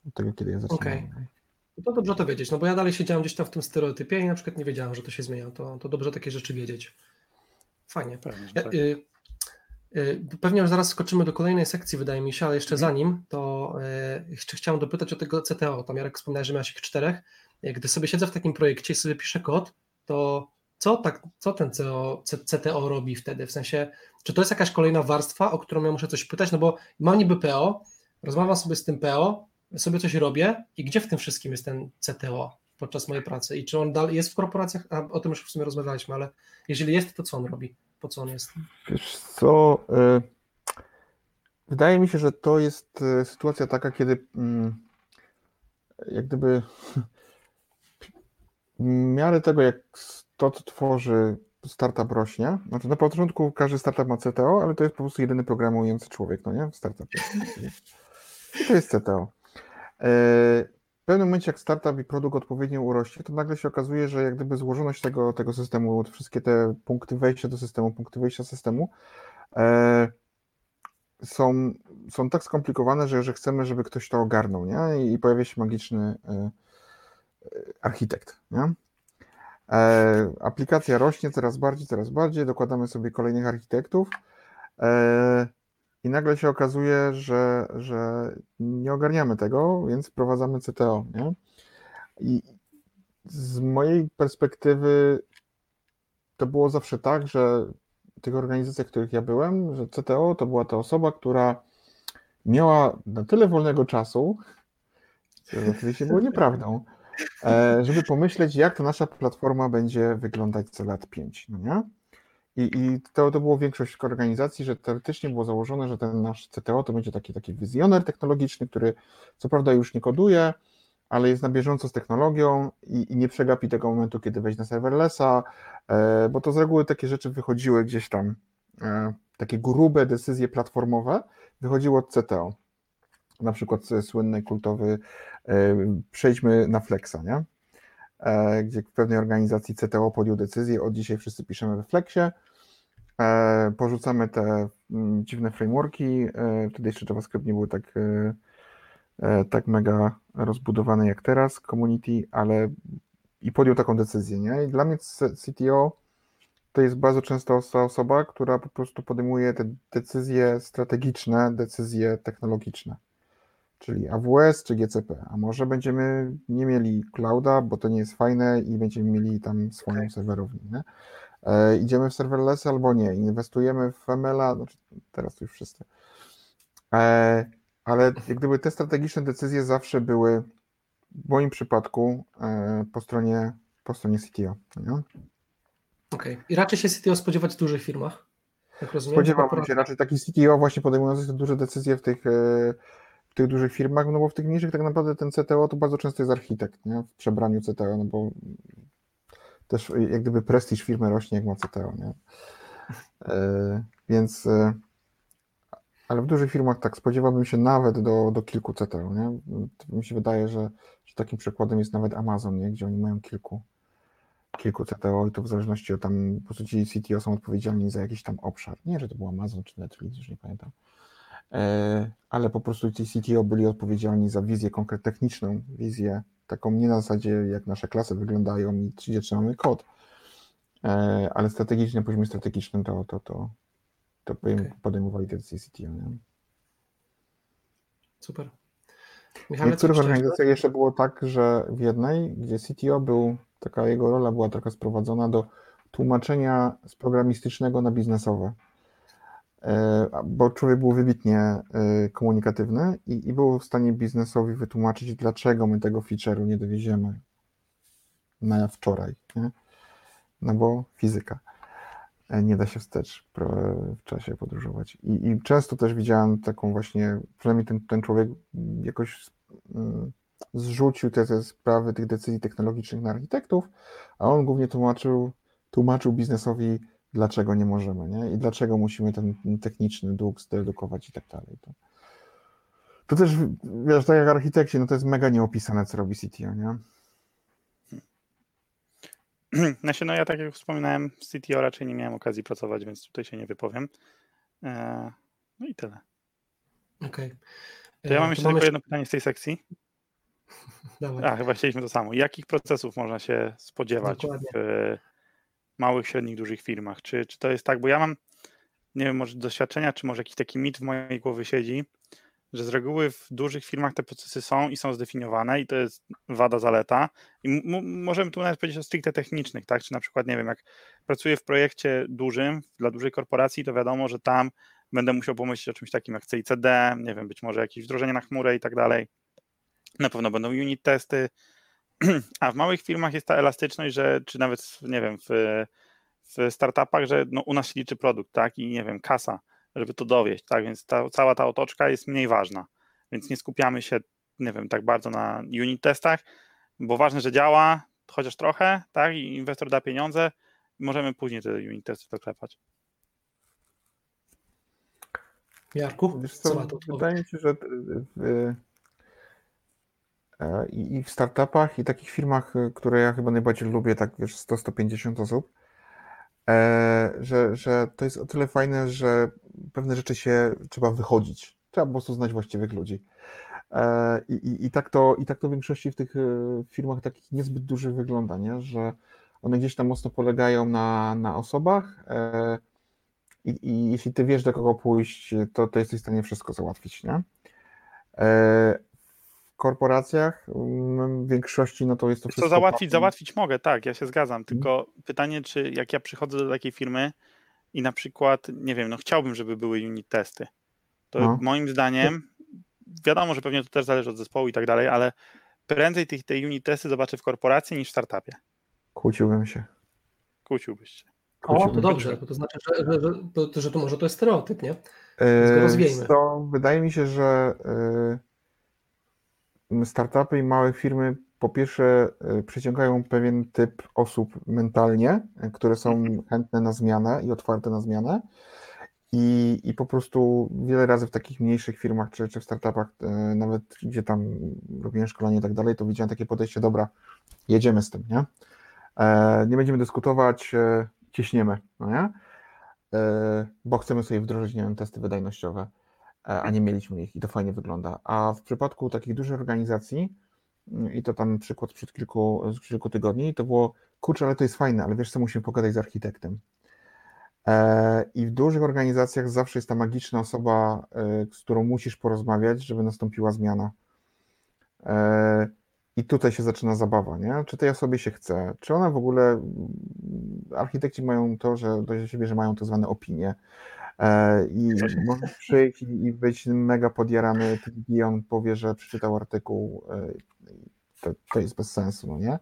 od tego, kiedy ja zaczynałem. Okay. No to dobrze to wiedzieć, no bo ja dalej siedziałem gdzieś tam w tym stereotypie i na przykład nie wiedziałem, że to się zmienia. To, to dobrze takie rzeczy wiedzieć. Fajnie. Pewnie, ja, tak. y, pewnie już zaraz skoczymy do kolejnej sekcji, wydaje mi się, ale jeszcze mhm. zanim, to y, jeszcze chciałem dopytać o tego CTO. Tam Jarek wspomniałeś, że miałeś ich czterech. Gdy sobie siedzę w takim projekcie i sobie piszę kod, to co, tak, co ten CTO, CTO robi wtedy? W sensie, czy to jest jakaś kolejna warstwa, o którą ja muszę coś pytać? No bo mam niby PO, rozmawiam sobie z tym PO, sobie coś robię i gdzie w tym wszystkim jest ten CTO podczas mojej pracy i czy on dalej jest w korporacjach, a o tym już w sumie rozmawialiśmy, ale jeżeli jest, to co on robi, po co on jest? Wiesz co, y, wydaje mi się, że to jest y, sytuacja taka, kiedy mm, jak gdyby w miarę tego, jak to, co tworzy startup rośnie, znaczy na początku każdy startup ma CTO, ale to jest po prostu jedyny programujący człowiek, no nie? W startupie. I to jest CTO. E, w pewnym momencie, jak startup i produkt odpowiednio urośnie, to nagle się okazuje, że jak gdyby złożoność tego, tego systemu, wszystkie te punkty wejścia do systemu, punkty wyjścia systemu e, są, są tak skomplikowane, że, że chcemy, żeby ktoś to ogarnął, nie? I pojawia się magiczny e, architekt, nie? Aplikacja rośnie coraz bardziej, coraz bardziej, dokładamy sobie kolejnych architektów i nagle się okazuje, że, że nie ogarniamy tego, więc wprowadzamy CTO. Nie? I z mojej perspektywy to było zawsze tak, że w tych organizacjach, w których ja byłem, że CTO to była ta osoba, która miała na tyle wolnego czasu, co oczywiście było nieprawdą, e, żeby pomyśleć, jak ta nasza platforma będzie wyglądać za lat 5. No nie? I, i to, to było większość organizacji, że teoretycznie było założone, że ten nasz CTO to będzie taki, taki wizjoner technologiczny, który co prawda już nie koduje, ale jest na bieżąco z technologią i, i nie przegapi tego momentu, kiedy wejdzie na serverlessa, e, bo to z reguły takie rzeczy wychodziły gdzieś tam, e, takie grube decyzje platformowe wychodziły od CTO. Na przykład słynny, kultowy e, przejdźmy na Flexa, nie? E, gdzie w pewnej organizacji CTO podjął decyzję, od dzisiaj wszyscy piszemy we Flexie, e, porzucamy te mm, dziwne frameworki, e, wtedy jeszcze JavaScript nie był tak, tak mega rozbudowany jak teraz, community, ale i podjął taką decyzję, nie? I dla mnie CTO to jest bardzo często osoba, która po prostu podejmuje te decyzje strategiczne, decyzje technologiczne czyli AWS czy GCP, a może będziemy nie mieli clouda, bo to nie jest fajne i będziemy mieli tam swoją serwerownię. Nie? E, idziemy w serverless albo nie, inwestujemy w ML-a, znaczy teraz już wszyscy. E, ale jak gdyby te strategiczne decyzje zawsze były w moim przypadku e, po stronie, po stronie CTO. Okej. Okay. I raczej się CTO spodziewać w dużych firmach? Jak rozumiem, Spodziewam się raczej taki CTO właśnie podejmujący te duże decyzje w tych e, w tych dużych firmach, no bo w tych mniejszych tak naprawdę ten CTO to bardzo często jest architekt, nie? W przebraniu CTO, no bo też jak gdyby prestiż firmy rośnie, jak ma CTO, nie? E, więc e, ale w dużych firmach tak spodziewałbym się nawet do, do kilku CTO, nie? Mi się wydaje, że, że takim przykładem jest nawet Amazon, nie? Gdzie oni mają kilku kilku CTO i to w zależności od tam, po prostu ci CTO są odpowiedzialni za jakiś tam obszar. Nie, że to był Amazon czy Netflix, już nie pamiętam. E, ale po prostu ci CTO byli odpowiedzialni za wizję konkretną, techniczną wizję, taką nie na zasadzie jak nasze klasy wyglądają i gdzie trzymamy kod, e, ale strategicznie, na poziomie strategicznym to, to, to, to okay. podejmowali decyzje CTO. Nie? Super. Michale, w niektórych organizacjach jeszcze było tak, że w jednej, gdzie CTO był, taka jego rola była taka sprowadzona do tłumaczenia z programistycznego na biznesowe. E, bo człowiek był wybitnie e, komunikatywny i, i był w stanie biznesowi wytłumaczyć, dlaczego my tego feature'u nie dowieziemy na wczoraj. Nie? No bo fizyka. E, nie da się wstecz w czasie podróżować. I, I, często też widziałem taką właśnie, przynajmniej ten, ten człowiek jakoś mm, zrzucił te, te sprawy tych decyzji technologicznych na architektów, a on głównie tłumaczył, tłumaczył biznesowi, dlaczego nie możemy, nie? I dlaczego musimy ten techniczny dług zredukować i tak dalej. To, to też, wiesz, tak jak architekci, no to jest mega nieopisane, co robi CTO, nie? Znaczy, no ja tak jak wspominałem, w CTO raczej nie miałem okazji pracować, więc tutaj się nie wypowiem. E, no i tyle. Okej. Okay. To ja mam jeszcze tylko jedno pytanie z tej sekcji. Dawaj. A, chyba chcieliśmy to samo. Jakich procesów można się spodziewać Dokładnie. w małych, średnich, dużych firmach? Czy, czy to jest tak, bo ja mam, nie wiem, może doświadczenia, czy może jakiś taki mit w mojej głowie siedzi, że z reguły w dużych firmach te procesy są i są zdefiniowane i to jest wada, zaleta. I możemy tu nawet powiedzieć o stricte technicznych, tak? Czy na przykład, nie wiem, jak pracuję w projekcie dużym, dla dużej korporacji, to wiadomo, że tam będę musiał pomyśleć o czymś takim jak CICD, nie wiem, być może jakieś wdrożenie na chmurę i tak dalej. Na pewno będą unit testy, a w małych firmach jest ta elastyczność, że czy nawet, nie wiem, w, w startupach, że no, u nas się liczy produkt, tak, i nie wiem, kasa, żeby to dowieść, tak, więc ta, cała ta otoczka jest mniej ważna, więc nie skupiamy się, nie wiem, tak bardzo na unit testach, bo ważne, że działa, chociaż trochę, tak, i inwestor da pieniądze, możemy później te unit testy doklepać. Jarku, Wiesz co, co wydaje mi się, że e, i w startupach i takich firmach, e, które ja chyba najbardziej lubię, tak wiesz, 100-150 osób, e, że, że to jest o tyle fajne, że pewne rzeczy się trzeba wychodzić. Trzeba po prostu znać właściwych ludzi. I, i, i, tak to, I tak to w większości w tych firmach takich niezbyt dużych wygląda, nie? że one gdzieś tam mocno polegają na, na osobach, i, I, jeśli ty wiesz, do kogo pójść, to, to jesteś w stanie wszystko załatwić, nie? W korporacjach w większości no to jest to wszystko. Co załatwić, załatwić mogę, tak, ja się zgadzam. Tylko hmm. pytanie, czy jak ja przychodzę do takiej firmy i na przykład, nie wiem, no chciałbym, żeby były unit testy, to no. moim zdaniem, wiadomo, że pewnie to też zależy od zespołu i tak dalej, ale prędzej tych, te unit testy zobaczę w korporacji niż w startupie. Kłóciłbym się. Kłóciłbyś się. O, to dobrze, bo to znaczy, że, że, że, że to może to jest stereotyp, nie? Yy, to wydaje mi się, że yy, startupy i małe firmy po pierwsze yy, przyciągają pewien typ osób mentalnie, które są mhm. chętne na zmianę i otwarte na zmianę. I, I po prostu wiele razy w takich mniejszych firmach czy, czy w startupach, nawet gdzie tam robiłem szkolenie i tak dalej, to widziałem takie podejście, dobra, jedziemy z tym, nie? Nie będziemy dyskutować, ciśniemy, no nie? E, bo chcemy sobie wdrożyć, nie wiem, testy wydajnościowe, e, a nie mieliśmy ich i to fajnie wygląda. A w przypadku takich dużych organizacji, mm, i to tam przykład sprzed kilku, kilku tygodni, to było, kurczę, ale to jest fajne, ale wiesz co, musimy pogadać z architektem. E, I w dużych organizacjach zawsze jest ta magiczna osoba, z którą musisz porozmawiać, żeby nastąpiła zmiana. I tutaj się zaczyna zabawa, nie? Czy tej osobie się chce? Czy ona w ogóle. Architekci mają to, że do siebie, że mają tak zwane opinie. E, I możesz przyjść i być mega podjarany, i on powie, że przeczytał artykuł. E, to, to jest bez sensu, no nie?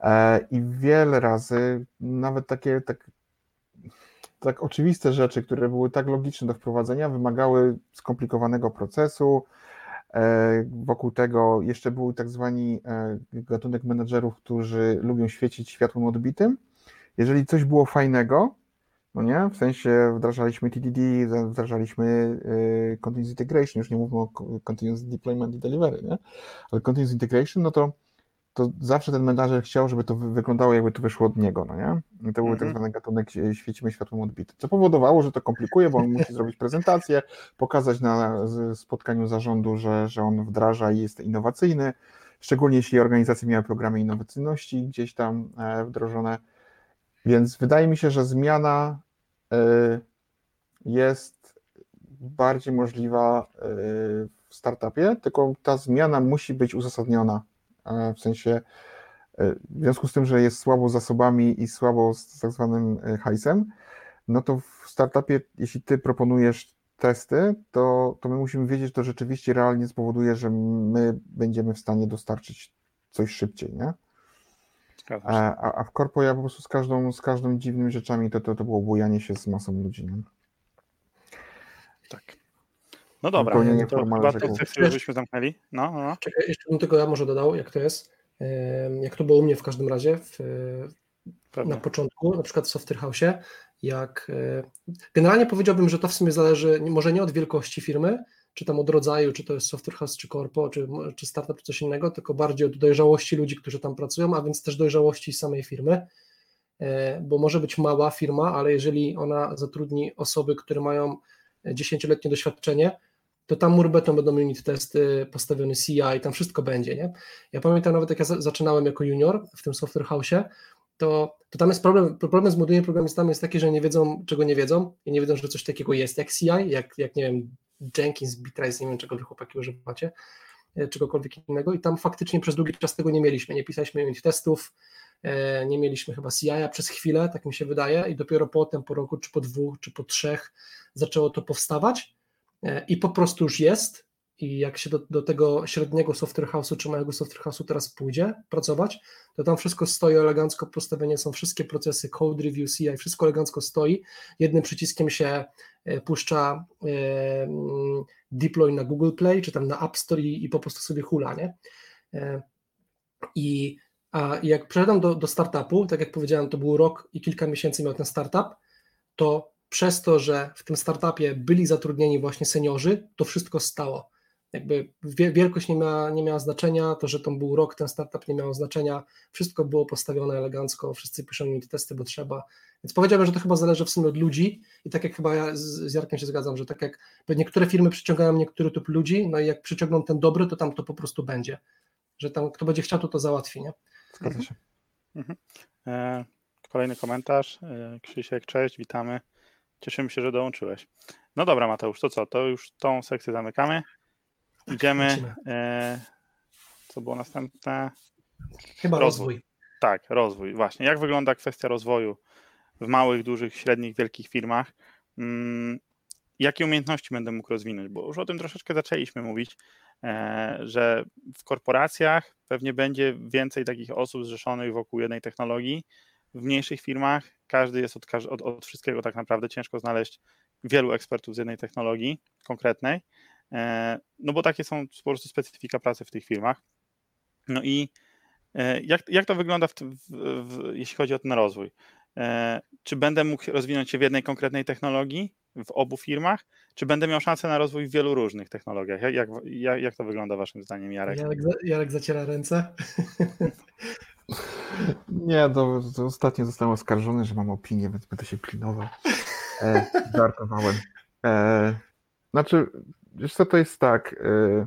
E, I wiele razy, nawet takie tak, tak oczywiste rzeczy, które były tak logiczne do wprowadzenia, wymagały skomplikowanego procesu, wokół tego jeszcze był tak zwani gatunek menedżerów, którzy lubią świecić światłem odbitym. Jeżeli coś było fajnego, no nie, w sensie wdrażaliśmy TDD, wdrażaliśmy e, Continuous Integration, już nie mówmy o Continuous Deployment i Delivery, nie? ale Continuous Integration, no to to zawsze ten menadżer chciał, żeby to wyglądało, jakby to wyszło od niego, no nie? I to był mm -hmm. tak zwany gatunek świecimy światłem odbity, co powodowało, że to komplikuje, bo on musi zrobić prezentację, pokazać na spotkaniu zarządu, że, że on wdraża i jest innowacyjny, szczególnie jeśli organizacje miały programy innowacyjności gdzieś tam e, wdrożone, więc wydaje mi się, że zmiana jest bardziej możliwa e, w startupie, tylko ta zmiana musi być uzasadniona w sensie e, w związku z tym, że jest słabo zasobami i słabo z tak zwanym e, hajsem, no to w startupie, jeśli ty proponujesz testy, to, to my musimy wiedzieć, że to rzeczywiście realnie spowoduje, że my będziemy w stanie dostarczyć coś szybciej, nie? A, a w korpo ja po prostu z każdą, z każdą dziwnymi rzeczami to, to, to było bujanie się z masą ludzi, nie? Tak. No dobra, Zupełnie to chyba sekcję już byśmy zamknęli. No, no, no. Czekaj, jeszcze bym tylko ja może dodał, jak to jest. Jak to było u mnie w każdym razie, w, pewnie. na początku, na przykład w Software House, jak e, generalnie powiedziałbym, że to w sumie zależy może nie od wielkości firmy, czy tam od rodzaju, czy to jest Software House, czy Corpo, czy, czy startup, czy coś innego, tylko bardziej od dojrzałości ludzi, którzy tam pracują, a więc też dojrzałości samej firmy, E, bo może być mała firma, ale jeżeli ona zatrudni osoby, które mają dziesięcioletnie doświadczenie, to tam mur beton będą unit testy, postawiony CI, tam wszystko będzie, nie? Ja pamiętam nawet jak ja za- zaczynałem jako junior w tym Software House'ie, to, to tam jest problem, problem z młodymi programistami jest taki, że nie wiedzą, czego nie wiedzą i nie wiedzą, że coś takiego jest jak CI, jak, jak nie wiem, Jenkins, Bitrise, nie wiem czego wy chłopaki używacie, e, czegokolwiek innego. I tam faktycznie przez długi czas tego nie mieliśmy, nie pisaliśmy unit testów, e, nie mieliśmy chyba CI-a przez chwilę, tak mi się wydaje. I dopiero potem, po roku, czy po dwóch, czy po trzech zaczęło to powstawać. E, i po prostu już jest i jak się do, do tego średniego software house'u czy małego software house'u teraz pójdzie pracować, to tam wszystko stoi elegancko, postawione są wszystkie procesy, code review, CI, wszystko elegancko stoi. Jednym przyciskiem się e, puszcza e, mm, deploy na Google Play, czy tam na App Store i, i po prostu sobie hula, nie? E, I a jak przeszedłem do, do startupu, tak jak powiedziałem, to był rok i kilka miesięcy miał ten startup, to przez to, że w tym startupie byli zatrudnieni właśnie seniorzy, to wszystko stało. Jakby wie- wielkość nie miała, nie miała znaczenia, to, że to był rok, ten startup nie miało znaczenia, wszystko było postawione elegancko, wszyscy piszą unit testy, bo trzeba. Więc powiedziałbym, że to chyba zależy w sumie od ludzi i tak jak chyba ja z, Jarkiem się zgadzam, że tak jak niektóre firmy przyciągają niektóry typ ludzi, no i jak przyciągną ten dobry, to tam to po prostu będzie. Że tam kto będzie chciał, to to załatwi, nie? Zgadza się. E, kolejny komentarz. E, Krzysiek, cześć, witamy. Cieszymy się, że dołączyłeś. No dobra, Mateusz, to co? To już tą sekcję zamykamy. Idziemy. E, co było następne? Chyba Rozwój. rozwój. Tak, rozwój. Właśnie. Jak wygląda kwestia rozwoju w małych, dużych, średnich, wielkich firmach? Mm, jakie umiejętności będę mógł rozwinąć? Bo już o tym troszeczkę zaczęliśmy mówić, e, że w korporacjach pewnie będzie więcej takich osób zrzeszonych wokół jednej technologii. W mniejszych firmach każdy jest od, od, od wszystkiego tak naprawdę. Ciężko znaleźć wielu ekspertów z jednej technologii konkretnej, no bo takie są po prostu specyfika pracy w tych firmach. No i e, jak, jak to wygląda, w, w, w, jeśli chodzi o ten rozwój? E, Czy będę mógł rozwinąć się w jednej konkretnej technologii, w obu firmach, czy będę miał szansę na rozwój w wielu różnych technologiach? Jak, jak, jak, jak to wygląda Waszym zdaniem, Jarek? Jarek, Jarek zaciera ręce. Nie, to, to ostatnio zostałem oskarżony, że mam opinię, więc będę się pilnował. E, żartowałem. E, znaczy, wiesz co, to jest tak. E,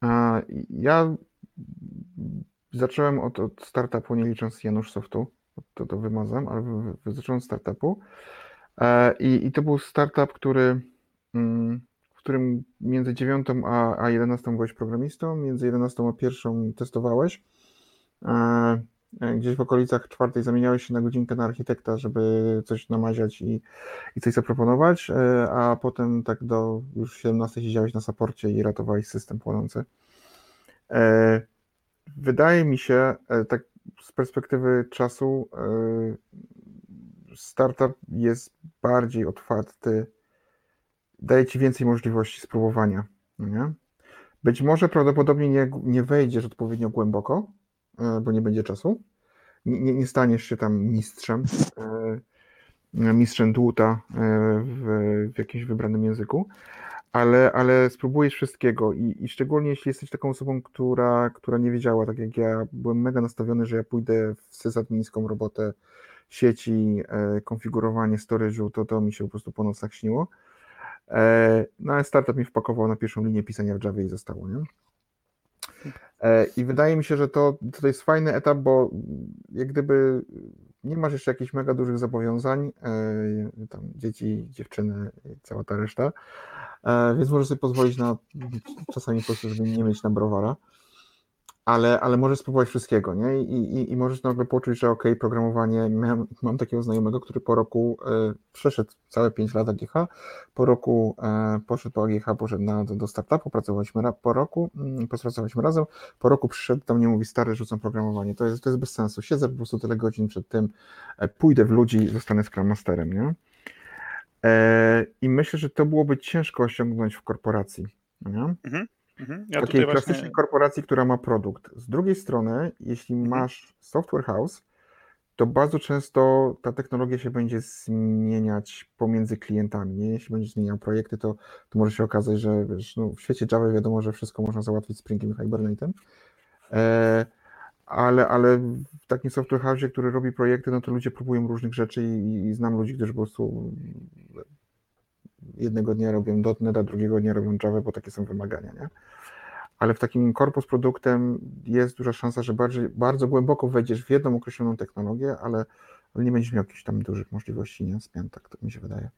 a, ja zacząłem od, od startupu, nie licząc Janusz Softu, to, to wymazam, ale zacząłem od startupu. E, i, I to był startup, który, mm, w którym między 9 a, a 11 byłeś programistą, między 11 a 1 testowałeś. E, Gdzieś w okolicach czwartej zamieniałeś się na godzinkę na architekta, żeby coś namaziać i, i coś zaproponować, e, a potem tak do już 17 siedziałeś na saporcie i ratowałeś system płonący. E, Wydaje mi się, tak z perspektywy czasu, startup jest bardziej otwarty, daje ci więcej możliwości spróbowania. no Nie? Być może prawdopodobnie nie, nie wejdziesz odpowiednio głęboko, bo nie będzie czasu. Nie, nie, nie staniesz się tam mistrzem, e, mistrzem dłuta e, w, w jakimś wybranym języku, ale, ale spróbujesz wszystkiego i, i szczególnie jeśli jesteś taką osobą, która, która nie wiedziała, tak jak ja, byłem mega nastawiony, że ja pójdę w sysadmińską robotę sieci, e, konfigurowanie storage'u, to to mi się po prostu po nocach śniło. E, no ale startup mi wpakował na pierwszą linię pisania w Java i zostało, nie? E, I wydaje mi się, że to, to jest fajny etap, bo jak gdyby nie masz jeszcze jakichś mega dużych zobowiązań, e, tam dzieci, dziewczyny, cała ta reszta, e, więc możesz sobie pozwolić na czasami po prostu, żeby nie mieć na browara, ale, ale możesz spróbować wszystkiego, nie? I, i, i możesz nagle poczuć, że ok, programowanie, miałem, mam takiego znajomego, który po roku e, przeszedł całe 5 lat AGH, po roku e, poszedł po AGH, poszedł na, do, do startupu, pracowaliśmy ra, po roku, mm, pracowaliśmy razem, po roku przyszedł do mnie mówi, stary, rzucam programowanie, to jest, to jest bez sensu, siedzę po prostu tyle godzin przed tym, e, pójdę w ludzi, zostanę Scrum Masterem, nie? I myślę, że to byłoby ciężko osiągnąć w korporacji. Nie? Mhm. Mhm. Ja Takiej klasycznej właśnie, korporacji, która ma produkt. Z drugiej strony, jeśli Mhm. masz software house, to bardzo często ta technologia się będzie zmieniać pomiędzy klientami. Nie? Jeśli będziesz zmieniał projekty, to, to może się okazać, że wiesz, no, w świecie Java wiadomo, że wszystko można załatwić Springiem i Hibernate'em. E, ale, ale w takim software house, który robi projekty, no to ludzie próbują różnych rzeczy i, i znam ludzi, którzy po prostu jednego dnia robią .NET, a drugiego dnia robią Java, bo takie są wymagania, nie? Ale w takim korpus produktem jest duża szansa, że bardziej, bardzo głęboko wejdziesz w jedną określoną technologię, ale, ale nie będziesz miał jakichś tam dużych możliwości nie? zmian, tak to mi się wydaje.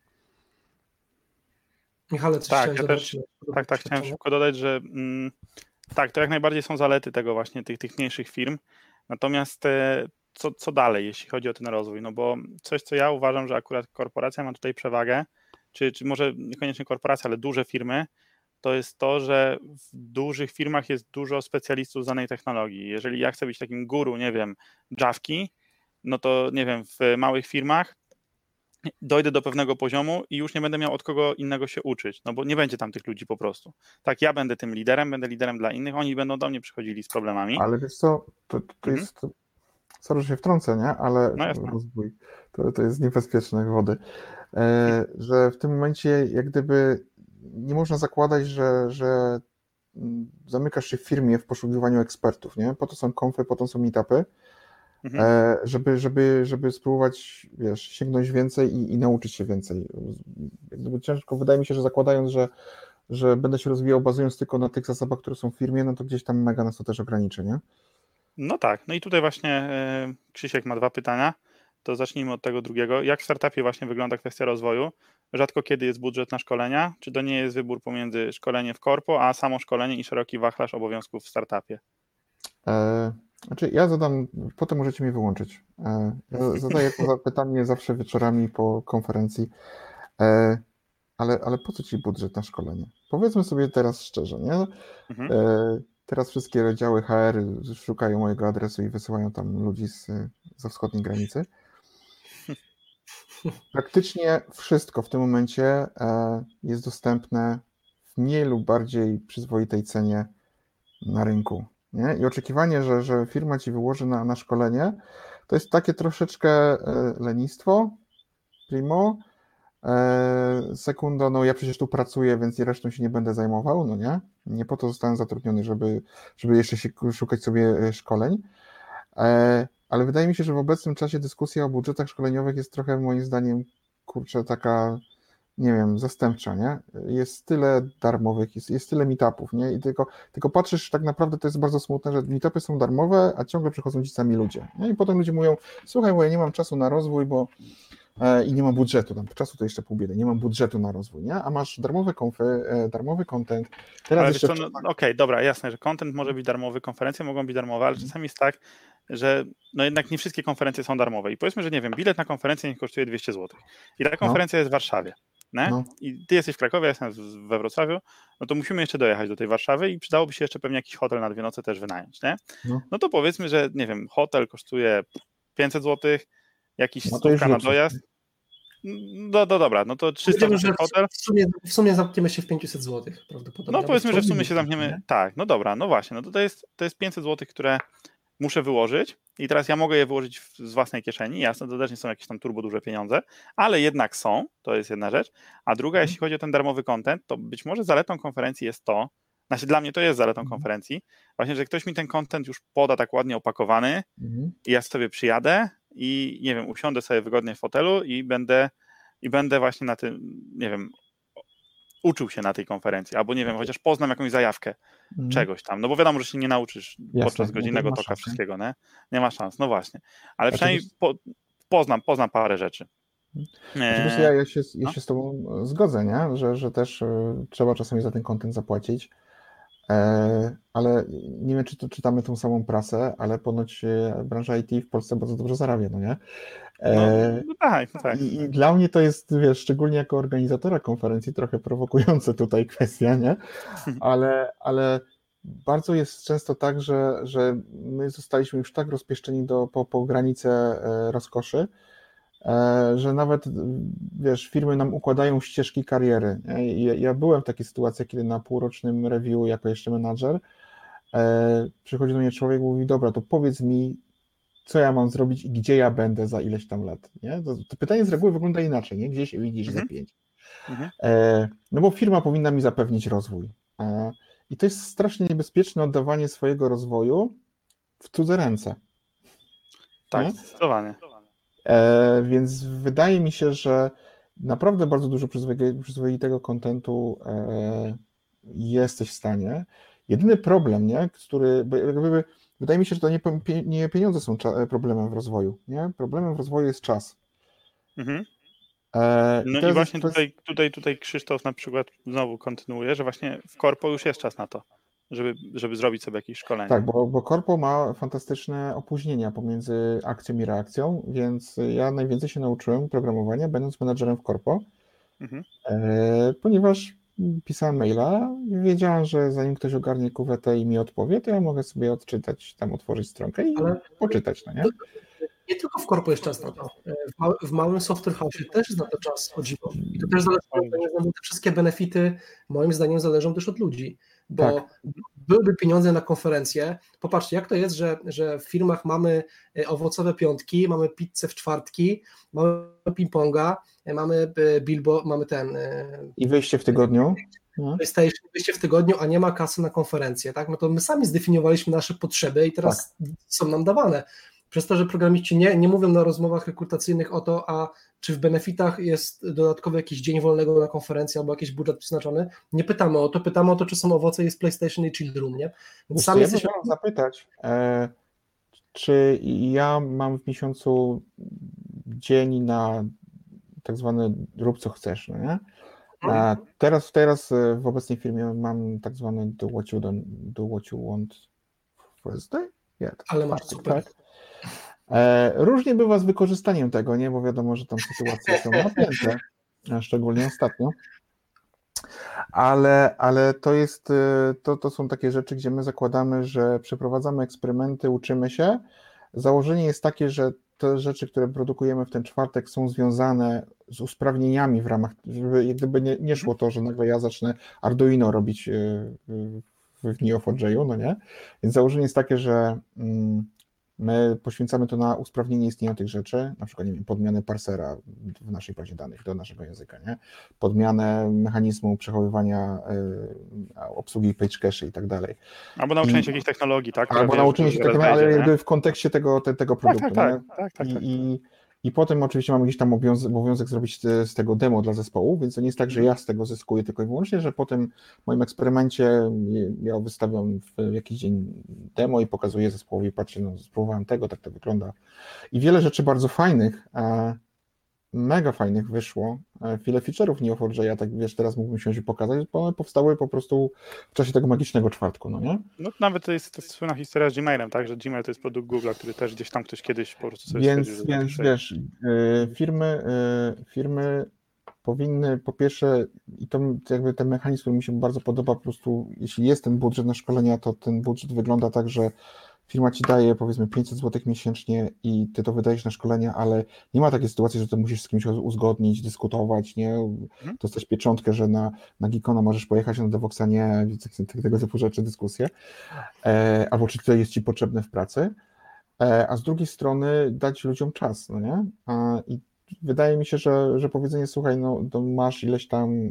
Michale, coś Tak, chciałeś ja też- tak, tak, chciałem szybko dodać, że mm, tak, to jak najbardziej są zalety tego właśnie, tych, tych mniejszych firm. Natomiast e, co, co dalej, jeśli chodzi o ten rozwój? No bo coś, co ja uważam, że akurat korporacja ma tutaj przewagę, czy, czy może niekoniecznie korporacja, ale duże firmy, to jest to, że w dużych firmach jest dużo specjalistów z danej technologii. Jeżeli ja chcę być takim guru, nie wiem, Javki, no to nie wiem, w małych firmach dojdę do pewnego poziomu i już nie będę miał od kogo innego się uczyć, no bo nie będzie tam tych ludzi po prostu. Tak, ja będę tym liderem, będę liderem dla innych, oni będą do mnie przychodzili z problemami. Ale wiesz co, to, to Mhm. jest, to, sorry, że się wtrącę, nie? Ale No rozwój, to, to jest niebezpieczne wody, e, że w tym momencie jak gdyby nie można zakładać, że, że zamykasz się w firmie w poszukiwaniu ekspertów, nie? Po to są konfy, po to są meetupy, Mhm. e, żeby, żeby, żeby spróbować, wiesz, sięgnąć więcej i, i nauczyć się więcej. Jak gdyby ciężko, wydaje mi się, że zakładając, że, że będę się rozwijał bazując tylko na tych zasobach, które są w firmie, no to gdzieś tam mega nas to też ograniczy, nie? No tak, no i tutaj właśnie e, Krzysiek ma dwa pytania, to zacznijmy od tego drugiego. Jak w startupie właśnie wygląda kwestia rozwoju? Rzadko kiedy jest budżet na szkolenia? Czy to nie jest wybór pomiędzy szkolenie w korpo, a samo szkolenie i szeroki wachlarz obowiązków w startupie? E, znaczy, ja zadam, potem możecie mnie wyłączyć. E, ja zadaję to pytanie zawsze wieczorami po konferencji, e, ale, ale po co ci budżet na szkolenie? Powiedzmy sobie teraz szczerze, nie? Mhm. Teraz wszystkie oddziały HR szukają mojego adresu i wysyłają tam ludzi z, ze wschodniej granicy. Praktycznie wszystko w tym momencie e, jest dostępne w mniej lub bardziej przyzwoitej cenie na rynku. Nie? I oczekiwanie, że, że firma ci wyłoży na, na szkolenie, to jest takie troszeczkę e, lenistwo, primo. E, Sekundo, no ja przecież tu pracuję, więc resztą się nie będę zajmował, no nie? Nie po to zostałem zatrudniony, żeby, żeby jeszcze się szukać sobie e, szkoleń. E, Ale wydaje mi się, że w obecnym czasie dyskusja o budżetach szkoleniowych jest trochę moim zdaniem, kurczę, taka, nie wiem, zastępcza, nie? Jest tyle darmowych, jest, jest tyle meetupów, nie? I tylko, tylko patrzysz, tak naprawdę to jest bardzo smutne, że meetupy są darmowe, a ciągle przychodzą ci sami ludzie. Nie? I potem ludzie mówią, słuchaj, bo ja nie mam czasu na rozwój, bo i nie mam budżetu, tam czasu to jeszcze pół biedy, nie mam budżetu na rozwój, nie? A masz darmowe konfy, e, darmowy content, teraz jeszcze... no, Okej, dobra, jasne, że content może być darmowy, konferencje mogą być darmowe, ale czasami jest tak, że no jednak nie wszystkie konferencje są darmowe. I powiedzmy, że nie wiem, bilet na konferencję niech kosztuje 200 zł. I ta konferencja jest w Warszawie. Nie? No. I ty jesteś w Krakowie, ja jestem we Wrocławiu, no to musimy jeszcze dojechać do tej Warszawy i przydałoby się jeszcze pewnie jakiś hotel na dwie noce też wynająć, nie? No. No to powiedzmy, że nie wiem, hotel kosztuje 500 zł, jakiś No stówka na dojazd. No, no dobra, no to 300 Powiedziałbym, zł że hotel. w sumie, w sumie zamkniemy się w 500 zł prawdopodobnie. No powiedzmy, że w sumie się zamkniemy. Tak, no dobra, no właśnie, no to, to, jest, to jest 500 zł, które muszę wyłożyć i teraz ja mogę je wyłożyć w, z własnej kieszeni, jasne, to też nie są jakieś tam turbo duże pieniądze, ale jednak są, to jest jedna rzecz, a druga, Mhm. jeśli chodzi o ten darmowy content, to być może zaletą konferencji jest to, znaczy dla mnie to jest zaletą Mhm. konferencji, właśnie, że ktoś mi ten content już poda tak ładnie opakowany Mhm. i ja sobie przyjadę i nie wiem, usiądę sobie wygodnie w fotelu i będę i będę właśnie na tym, nie wiem, uczył się na tej konferencji, albo nie wiem, chociaż poznam jakąś zajawkę Mhm. czegoś tam, no bo wiadomo, że się nie nauczysz Jasne, podczas godzinnego toka szans, wszystkiego, nie? Nie ma szans, no właśnie. Ale A przynajmniej po, poznam, poznam parę rzeczy. Znaczy, wiesz, Eee, ja, ja, się, ja no. się z Tobą zgodzę, nie? Że, że też e, trzeba czasami za ten kontent zapłacić. E, ale nie wiem, czy to czytamy tą samą prasę, ale ponoć e, branża IT w Polsce bardzo dobrze zarabia, no nie? no, E, no tak, no tak. i, dla mnie to jest, wiesz, szczególnie jako organizatora konferencji, trochę prowokujące tutaj kwestia, nie? Ale, ale bardzo jest często tak, że, że my zostaliśmy już tak rozpieszczeni do, po, po granicę rozkoszy, że nawet, wiesz, firmy nam układają ścieżki kariery. Ja, ja byłem w takiej sytuacji, kiedy na półrocznym review jako jeszcze menadżer e, przychodzi do mnie człowiek i mówi, dobra, to powiedz mi, co ja mam zrobić i gdzie ja będę za ileś tam lat, nie? To, to pytanie z reguły wygląda inaczej, nie? Gdzie się widzisz mhm. za pięć? Mhm. E, no bo firma powinna mi zapewnić rozwój. E, I to jest strasznie niebezpieczne oddawanie swojego rozwoju w cudze ręce. Tak, nie? zdecydowanie. E, więc wydaje mi się, że naprawdę bardzo dużo przyzwoitego kontentu e, jesteś w stanie. Jedyny problem, nie, który, jakby, wydaje mi się, że to nie, nie pieniądze są problemem w rozwoju. Nie? Problemem w rozwoju jest czas. Mhm. E, no i właśnie tutaj, tutaj, tutaj Krzysztof na przykład znowu kontynuuje, że właśnie w korpo już jest czas na to, żeby, żeby zrobić sobie jakieś szkolenie. Tak, bo, bo korpo ma fantastyczne opóźnienia pomiędzy akcją i reakcją, więc ja najwięcej się nauczyłem programowania, będąc menadżerem w korpo, mhm. e, ponieważ pisałem maila i wiedziałem, że zanim ktoś ogarnie kuwetę i mi odpowie, to ja mogę sobie odczytać, tam otworzyć stronkę i Ale... poczytać, no nie? nie tylko w korpo jest czas na to. W, w małym software house też jest na to czas, o dziwo. I to też zależy od tego, te wszystkie benefity moim zdaniem zależą też od ludzi, bo tak. byłyby pieniądze na konferencje. Popatrzcie, jak to jest, że, że w firmach mamy e, owocowe piątki, mamy pizzę w czwartki, mamy ping-ponga, e, mamy e, bilbo, mamy ten... I wyjście w tygodniu. No. PlayStation wyjście w tygodniu, a nie ma kasy na konferencję, tak? No to my sami zdefiniowaliśmy nasze potrzeby i teraz tak. są nam dawane przez to, że programiści nie, nie mówią na rozmowach rekrutacyjnych o to, a czy w benefitach jest dodatkowy jakiś dzień wolnego na konferencję albo jakiś budżet przeznaczony, nie pytamy o to, pytamy o to, czy są owoce, jest PlayStation i Chill Room, nie? Więc sami ja jesteśmy... zapytać, e, czy ja mam w miesiącu dzień na tak zwany rób co chcesz, no nie? A mhm. teraz, teraz e, w obecnej firmie mam tak zwany do what you, don't, do what you want Thursday? Yeah, Ale masz super. Tak? E, różnie bywa z wykorzystaniem tego, nie? Bo wiadomo, że tam sytuacje są napięte, szczególnie ostatnio. Ale, ale to jest, e, to, to są takie rzeczy, gdzie my zakładamy, że przeprowadzamy eksperymenty, uczymy się. Założenie jest takie, że te rzeczy, które produkujemy w ten czwartek są związane z usprawnieniami w ramach, żeby jak gdyby nie, nie szło to, że nagle ja zacznę Arduino robić e, w Neo4j, no nie? Więc założenie jest takie, że mm, My poświęcamy to na usprawnienie istnienia tych rzeczy, na przykład nie wiem, podmianę parsera w naszej bazie danych do naszego języka, nie? podmianę mechanizmu przechowywania y, obsługi page cache i tak dalej. Albo nauczenie I, się jakiejś technologii, tak? Albo nauczenie się technologii, ale jakby w kontekście tego, te, tego tak, produktu. Tak, tak, tak, tak, I, tak, i, i potem oczywiście mamy gdzieś tam obowiązek, zrobić z tego demo dla zespołu, więc to nie jest tak, że mhm. ja z tego zyskuję tylko i wyłącznie, że potem w moim eksperymencie ja wystawiam w jakiś dzień demo i pokazuję zespołowi, patrzcie, no spróbowałem tego, tak to wygląda. I wiele rzeczy bardzo fajnych, mega fajnych wyszło. E, wiele feature'ów Neo4j, ja tak wiesz, teraz mógłbym się pokazać, bo one powstały po prostu w czasie tego magicznego czwartku, no nie? No nawet to jest, to jest słynna historia z Gmailem, tak, że Gmail to jest produkt Google, który też gdzieś tam ktoś kiedyś po prostu sobie Więc, więc wiesz, e, firmy, e, firmy powinny po pierwsze, i to jakby ten mechanizm, który mi się bardzo podoba, po prostu jeśli jest ten budżet na szkolenia, to ten budżet wygląda tak, że firma ci daje powiedzmy 500 zł miesięcznie i ty to wydajesz na szkolenia, ale nie ma takiej sytuacji, że to musisz z kimś uzgodnić, dyskutować, nie? Mhm. Dostać pieczątkę, że na, na Geekona możesz pojechać, na Devoxa nie, tego typu rzeczy, dyskusje. E, albo czy to jest ci potrzebne w pracy. E, a z drugiej strony dać ludziom czas, no nie? A, I wydaje mi się, że, że powiedzenie, słuchaj, no masz ileś tam,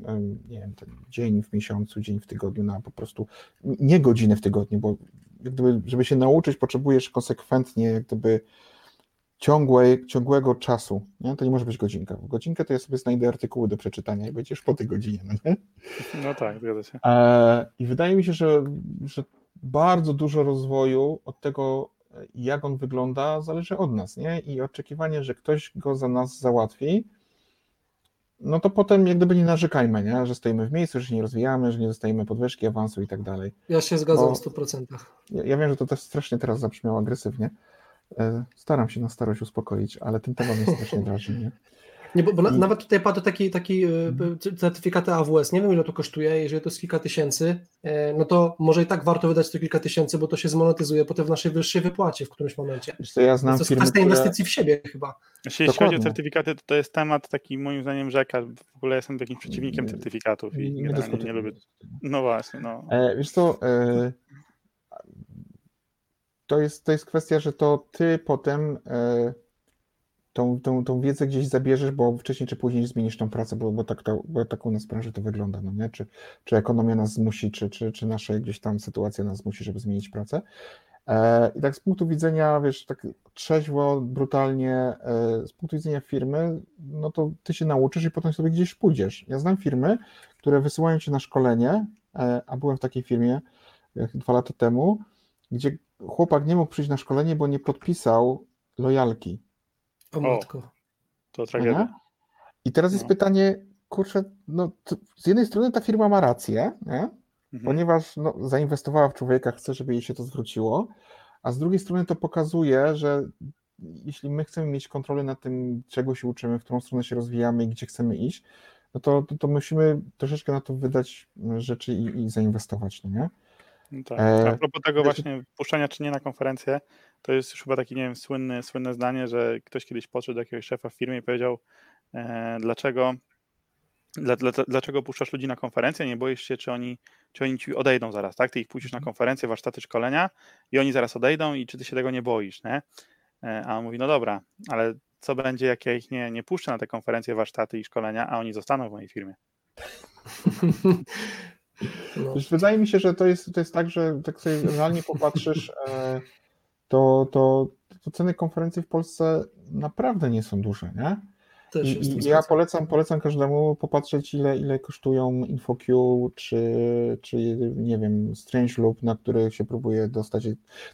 nie wiem, dzień w miesiącu, dzień w tygodniu na po prostu, nie godzinę w tygodniu, bo gdyby, żeby się nauczyć, potrzebujesz konsekwentnie, jak gdyby ciągłej, ciągłego czasu. Nie? To nie może być godzinka. W godzinkę to ja sobie znajdę artykuły do przeczytania i będziesz po tej godzinie. No, nie? no tak, zgadza się. E, I wydaje mi się, że, że bardzo dużo rozwoju od tego, jak on wygląda, zależy od nas. Nie? I oczekiwanie, że ktoś go za nas załatwi, no to potem jak gdyby nie narzekajmy, nie? że stoimy w miejscu, że się nie rozwijamy, że nie dostajemy podwyżki, awansu i tak dalej. Ja się zgadzam Bo w 100%. Ja, ja wiem, że to też strasznie teraz zabrzmiało agresywnie. E, staram się na starość uspokoić, ale ten temat mnie strasznie drażni. Nie? Nie, bo, bo na, nawet tutaj padł taki, taki mhm. certyfikaty AWS, nie wiem ile to kosztuje, jeżeli to jest kilka tysięcy, no to może i tak warto wydać to kilka tysięcy, bo to się zmonetyzuje potem w naszej wyższej wypłacie w którymś momencie. Co, ja znam to jest kwestia inwestycji w siebie chyba. Jeśli Dokładnie. chodzi o certyfikaty, to, to jest temat taki moim zdaniem rzeka. W ogóle jestem jakimś przeciwnikiem certyfikatów i nie, nie, nie lubię. No właśnie, no. E, wiesz co, e, to, jest, to jest kwestia, że to ty potem e, tą, tą, tą wiedzę gdzieś zabierzesz, bo wcześniej czy później zmienisz tą pracę, bo, bo, tak, to, bo tak u nas branży to wygląda, no nie? Czy, czy ekonomia nas zmusi, czy, czy, czy nasza gdzieś tam sytuacja nas zmusi, żeby zmienić pracę. E, I tak z punktu widzenia, wiesz, tak trzeźwo, brutalnie, e, z punktu widzenia firmy, no to ty się nauczysz i potem sobie gdzieś pójdziesz. Ja znam firmy, które wysyłają cię na szkolenie, e, a byłem w takiej firmie dwa lata temu, gdzie chłopak nie mógł przyjść na szkolenie, bo nie podpisał lojalki. O matko. To tragedia. I teraz jest no. pytanie, kurczę, no z jednej strony ta firma ma rację, nie? Mhm. ponieważ no, zainwestowała w człowieka, chce, żeby jej się to zwróciło, a z drugiej strony to pokazuje, że jeśli my chcemy mieć kontrolę nad tym, czego się uczymy, w którą stronę się rozwijamy i gdzie chcemy iść, no to, to, to musimy troszeczkę na to wydać rzeczy i, i zainwestować, no nie? No tak. E, a propos tego właśnie puszczania czy nie na konferencję, to jest już chyba takie, nie wiem, słynne, słynne zdanie, że ktoś kiedyś podszedł do jakiegoś szefa w firmie i powiedział, e, dlaczego dla, dla, dlaczego puszczasz ludzi na konferencję? Nie boisz się, czy oni, czy oni ci odejdą zaraz, tak? Ty ich puścisz na mhm. konferencję, warsztaty szkolenia i oni zaraz odejdą i czy ty się tego nie boisz, nie? E, a on mówi, no dobra, ale co będzie, jak ja ich nie, nie puszczę na te konferencje, warsztaty i szkolenia, a oni zostaną w mojej firmie? No. Wydaje mi się, że to jest, to jest tak, że tak sobie realnie popatrzysz, e, to, to, to ceny konferencji w Polsce naprawdę nie są duże, nie? Ja polecam, polecam każdemu popatrzeć, ile, ile kosztują InfoQ, czy, czy nie wiem, Strange Loop, na który się próbuje dostać.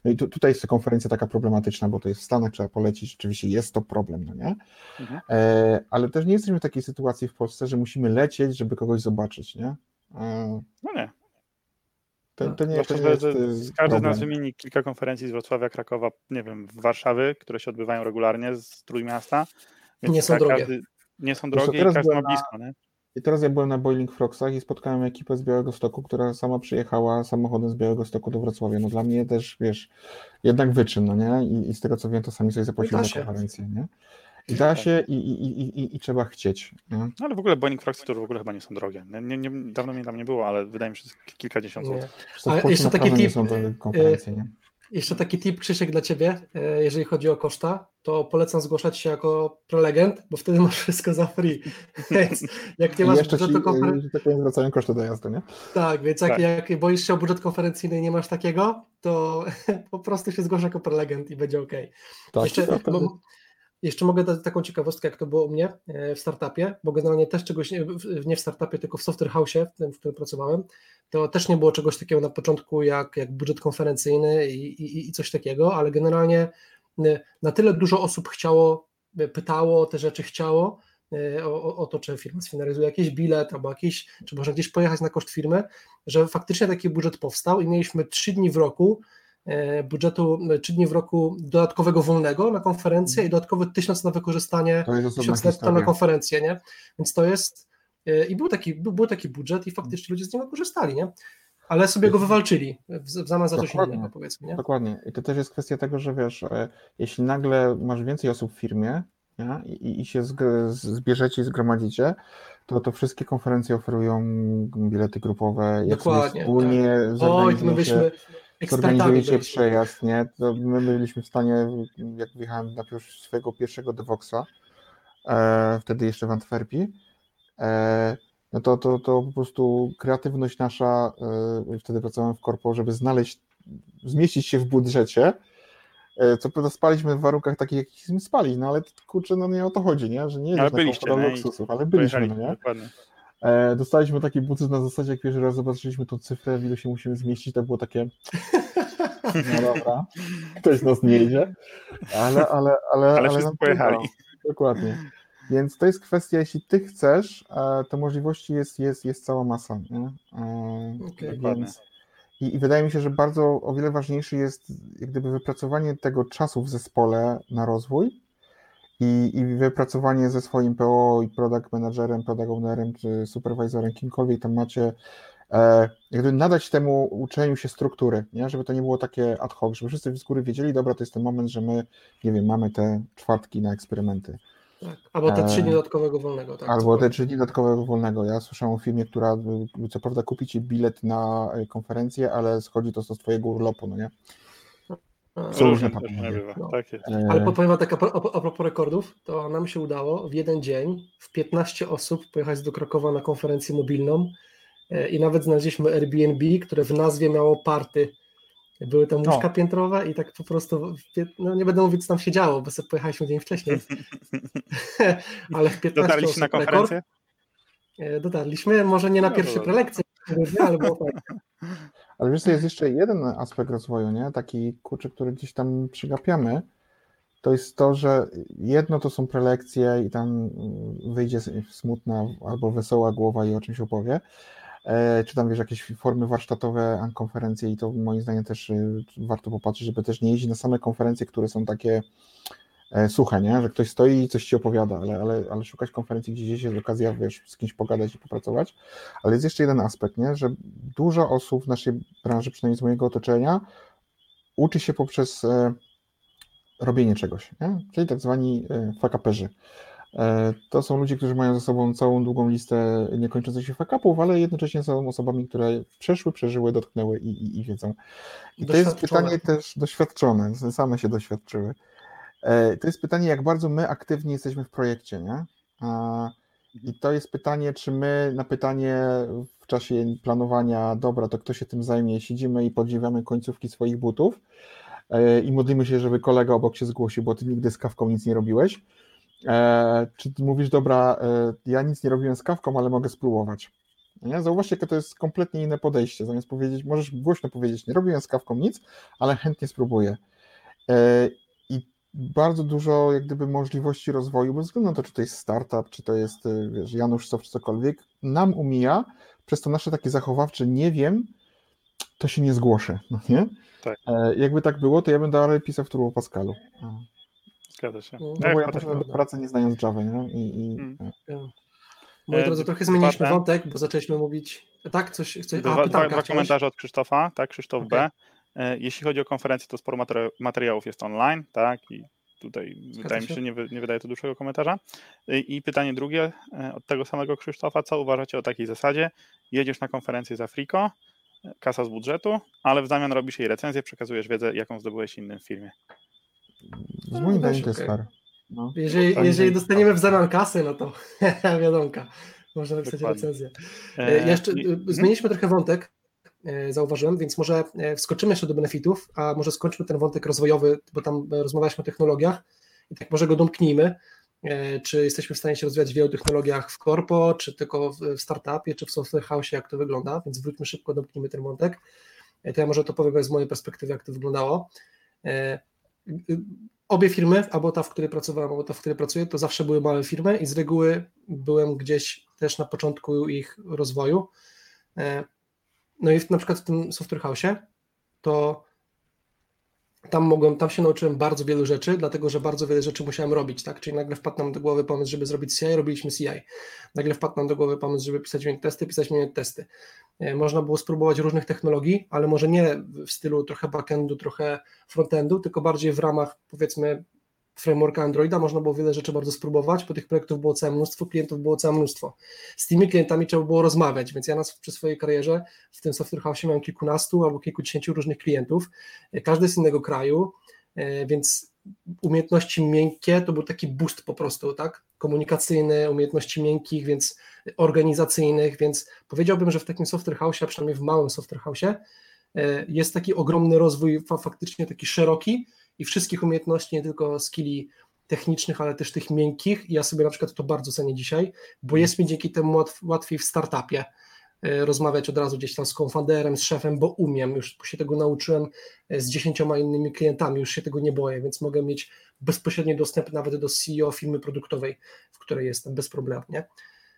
No i tu, tutaj jest konferencja taka problematyczna, bo to jest w Stanach, trzeba polecić, rzeczywiście jest to problem, no nie? Mhm. E, ale też nie jesteśmy w takiej sytuacji w Polsce, że musimy lecieć, żeby kogoś zobaczyć, nie? E, no nie. To, to nie, to nie jest Każdy z nas wymieni kilka konferencji z Wrocławia, Krakowa, nie wiem, w Warszawy, które się odbywają regularnie z Trójmiasta. Więc nie są drogie. Każdy, nie są drogie i każdy ma blisko. Nie? I teraz ja byłem na Boiling Frogsach i spotkałem ekipę z Białego Stoku, która sama przyjechała samochodem z Białego Stoku do Wrocławia. No dla mnie też, wiesz, jednak wyczyn, no nie? I, i z tego co wiem, to sami sobie zapłacili za konferencję, nie? Da tak. się i, i, i, i, trzeba chcieć. Nie? No ale w ogóle Boeing to w ogóle chyba nie są drogie. Nie, nie, dawno mnie tam nie było, ale wydaje mi się, że kilkadziesiąt złotych. Jeszcze taki tip, nie? Jeszcze taki tip, Krzysiek, dla Ciebie, e, jeżeli chodzi o koszta, to polecam zgłaszać się jako prelegent, bo wtedy masz wszystko za free. Więc jak nie masz budżetu ci, konferencyjnego... tak powiem, wracają koszty dojazdu, nie? Tak, więc jak, tak. jak boisz się o budżet konferencyjny i nie masz takiego, to po prostu się zgłoszę jako prelegent i będzie ok. Tak, Jeszcze, tak, bo, jeszcze mogę dać taką ciekawostkę, jak to było u mnie e, w startupie, bo generalnie też czegoś, nie, nie w startupie, tylko w software house, w którym pracowałem, to też nie było czegoś takiego na początku jak, jak budżet konferencyjny i, i, i coś takiego, ale generalnie e, na tyle dużo osób chciało, e, pytało o te rzeczy, chciało, o, o, to, czy firma sfinalizuje jakiś bilet albo jakiś, czy można gdzieś pojechać na koszt firmy, że faktycznie taki budżet powstał i mieliśmy trzy dni w roku, budżetu, e, trzy dni w roku dodatkowego wolnego na konferencję i dodatkowy tysiąc na wykorzystanie, tysiąc netto na konferencję, nie? Więc to jest e, i był taki, był, był taki budżet i faktycznie ludzie z niego korzystali, nie? Ale sobie go wywalczyli w zamian za coś innego, powiedzmy. Nie? Dokładnie. I to też jest kwestia tego, że wiesz, jeśli nagle masz więcej osób w firmie nie? I, i się zbierzecie i zgromadzicie, to, to wszystkie konferencje oferują bilety grupowe, jak Dokładnie, wspólnie tak. Oj, to my byśmy, zorganizujecie przejazd, nie? To my byliśmy w stanie, jak wjechałem na swojego pierwszego Devoxa, e, wtedy jeszcze w Antwerpii, e, no to, to, to po prostu kreatywność nasza, e, wtedy pracowałem w korpo, żeby znaleźć, zmieścić się w budżecie, e, co prawda spaliśmy w warunkach takich, jakich spali, no ale kurczę, no nie o to chodzi, nie? Że nie jest na luksusów, ale byliśmy, no nie? Dokładnie. E, dostaliśmy taki budżet na zasadzie, jak pierwszy raz zobaczyliśmy tą cyfrę, w ilu się musimy zmieścić, to było takie no dobra, ktoś nas nie idzie, ale, ale, ale, ale, ale pojechali. Dokładnie. Więc to jest kwestia, jeśli ty chcesz, e, to możliwości jest, jest, jest cała masa. Nie? E, okay, więc, i, I wydaje mi się, że bardzo o wiele ważniejsze jest jak gdyby wypracowanie tego czasu w zespole na rozwój i, i wypracowanie ze swoim PO i product managerem, product ownerem czy supervisorem, kimkolwiek tam macie, e, jakby nadać temu uczeniu się struktury, nie? żeby to nie było takie ad hoc, żeby wszyscy z góry wiedzieli, dobra, to jest ten moment, że my, nie wiem, mamy te czwartki na eksperymenty. Tak. Albo te trzy E, dni dodatkowego wolnego. Tak, Albo te trzy dni dodatkowego wolnego. Ja słyszałem o firmie, która co prawda kupi ci bilet na y, konferencję, ale schodzi to z twojego urlopu, no nie? Są różne papiery. nie bywa. No. Tak. E, Ale powiem wam tak a, a propos rekordów, to nam się udało w jeden dzień w 15 osób pojechać do Krakowa na konferencję mobilną e, i nawet znaleźliśmy Airbnb, które w nazwie miało party. Były tam łóżka O. piętrowe i tak po prostu, no nie będę mówić co tam się działo, bo sobie pojechaliśmy dzień wcześniej, ale w 15 Dotarliście na osób rekord. konferencję? E, Dotarliśmy, może nie na No pierwsze dobra. prelekcje, ale było tak. Ale wiesz, jest jeszcze jeden aspekt rozwoju, nie? Taki kurczę, który gdzieś tam przegapiamy. To jest to, że jedno to są prelekcje i tam wyjdzie smutna albo wesoła głowa i o czymś opowie. E, Czy tam wiesz, jakieś formy warsztatowe, konferencje i to moim zdaniem też y, warto popatrzeć, żeby też nie jeździć na same konferencje, które są takie e, suche, nie? Że ktoś stoi i coś ci opowiada, ale, ale, ale szukać konferencji, gdzie gdzieś jest okazja, wiesz, z kimś pogadać i popracować. Ale jest jeszcze jeden aspekt, nie? że dużo osób w naszej branży, przynajmniej z mojego otoczenia, uczy się poprzez e, robienie czegoś, nie? czyli tak zwani e, fakaperzy. To są ludzie, którzy mają za sobą całą długą listę niekończących się fakapów, ale jednocześnie są osobami, które przeszły, przeżyły, dotknęły i, i, i wiedzą. I to jest pytanie też doświadczone, same się doświadczyły. E, To jest pytanie, jak bardzo my aktywni jesteśmy w projekcie, nie? A, I to jest pytanie, czy my na pytanie w czasie planowania, dobra, to kto się tym zajmie, siedzimy i podziwiamy końcówki swoich butów e, i modlimy się, żeby kolega obok się zgłosił, bo ty nigdy z kawką nic nie robiłeś. E, Czy mówisz, dobra, e, ja nic nie robiłem z kawką, ale mogę spróbować. Nie? Zauważcie, jakie to jest kompletnie inne podejście. Zamiast powiedzieć, możesz głośno powiedzieć, nie robiłem z kawką nic, ale chętnie spróbuję. E, bardzo dużo jak gdyby możliwości rozwoju, bez względu na to, czy to jest startup, czy to jest y, wiesz, Janusz Soft, czy cokolwiek, nam umija przez to nasze takie zachowawcze, nie wiem, to się nie zgłoszę, no nie? Tak. E, jakby tak było, to ja bym dalej pisał w Turbo Pascalu. No, Zgadza się. No, bo ja potem- poszedłem do pracy nie znając Java, nie? I, i, Mm. Moi E, drodzy, trochę zmieniliśmy wątek, bo zaczęliśmy mówić, tak, coś, coś Dwa, a, dwa, pytanka dwa komentarze od Krzysztofa, tak, Krzysztof Okej. B. E, Jeśli chodzi o konferencję, to sporo materi- materiałów jest online, tak, i tutaj wydaje mi się, nie, nie wydaje to dłuższego komentarza. I, I pytanie drugie e, od tego samego Krzysztofa, co uważacie o takiej zasadzie? Jedziesz na konferencję za Friko, e, kasa z budżetu, ale w zamian robisz jej recenzję, przekazujesz wiedzę, jaką zdobyłeś innym w firmie. z No, moim też zdaniem to jest fair. No. Jeżeli, jeżeli dostaniemy w zamian kasy, no to wiadomka, można napisać Dokładnie. recenzję. E, E, Jeszcze i- e, zmieniliśmy trochę wątek, e, zauważyłem, więc może e, wskoczymy jeszcze do benefitów, a może skończmy ten wątek rozwojowy, bo tam e, rozmawialiśmy o technologiach i tak może go domknijmy. E, Czy jesteśmy w stanie się rozwijać w wielu technologiach w korpo, czy tylko w startupie, czy w software house, jak to wygląda, więc wróćmy szybko, domknijmy ten wątek. E, To ja może to powiem z mojej perspektywy, jak to wyglądało. E, Obie firmy, albo ta, w której pracowałem, albo ta, w której pracuję, to zawsze były małe firmy i z reguły byłem gdzieś też na początku ich rozwoju. No i w, na przykład w tym software house'ie to tam mogłem, tam się nauczyłem bardzo wielu rzeczy, dlatego że bardzo wiele rzeczy musiałem robić, tak? Czyli nagle wpadł nam do głowy pomysł, żeby zrobić CI, robiliśmy CI. Nagle wpadł nam do głowy pomysł, żeby pisać unit testy, pisać unit testy. E, Można było spróbować różnych technologii, ale może nie w stylu trochę backendu, trochę frontendu, tylko bardziej w ramach powiedzmy frameworka Androida można było wiele rzeczy bardzo spróbować, bo tych projektów było całe mnóstwo, klientów było całe mnóstwo. Z tymi klientami trzeba było rozmawiać, więc ja nas przy swojej karierze w tym software house miałem kilkunastu albo kilkudziesięciu różnych klientów, E, każdy z innego kraju, e, więc umiejętności miękkie to był taki boost po prostu, tak? Komunikacyjny, umiejętności miękkich, więc organizacyjnych, więc powiedziałbym, że w takim software house, a przynajmniej w małym software house, e, jest taki ogromny rozwój, fa- faktycznie taki szeroki i wszystkich umiejętności, nie tylko skilli technicznych, ale też tych miękkich. I ja sobie na przykład to bardzo cenię dzisiaj, bo jest mi dzięki temu łatw, łatwiej w startupie e, rozmawiać od razu gdzieś tam z konfunderem, z szefem, bo umiem, już się tego nauczyłem e, z dziesięcioma innymi klientami, już się tego nie boję, więc mogę mieć bezpośredni dostęp nawet do CEO firmy produktowej, w której jestem, bez problemu, nie?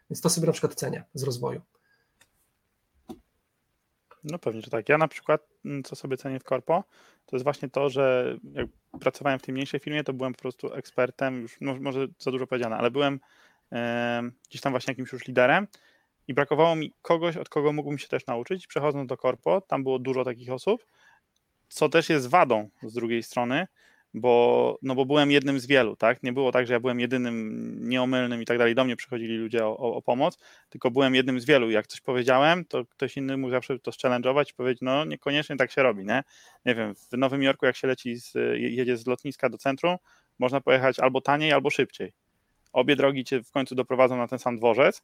Więc to sobie na przykład cenię z rozwoju. No pewnie, że tak. Ja na przykład, mm, co sobie cenię w korpo, to jest właśnie to, że jak pracowałem w tej mniejszej firmie, to byłem po prostu ekspertem, już może za dużo powiedziane, ale byłem e, gdzieś tam właśnie jakimś już liderem i brakowało mi kogoś, od kogo mógłbym się też nauczyć. Przechodząc do korpo, tam było dużo takich osób, co też jest wadą z drugiej strony, bo, no bo byłem jednym z wielu, tak? Nie było tak, że ja byłem jedynym nieomylnym i tak dalej. Do mnie przychodzili ludzie o, o, o pomoc, tylko byłem jednym z wielu. Jak coś powiedziałem, to ktoś inny mógł zawsze to challenge'ować i powiedzieć, no niekoniecznie tak się robi, nie? Nie wiem, w Nowym Jorku jak się leci, z, jedzie z lotniska do centrum, można pojechać albo taniej, albo szybciej. Obie drogi cię w końcu doprowadzą na ten sam dworzec,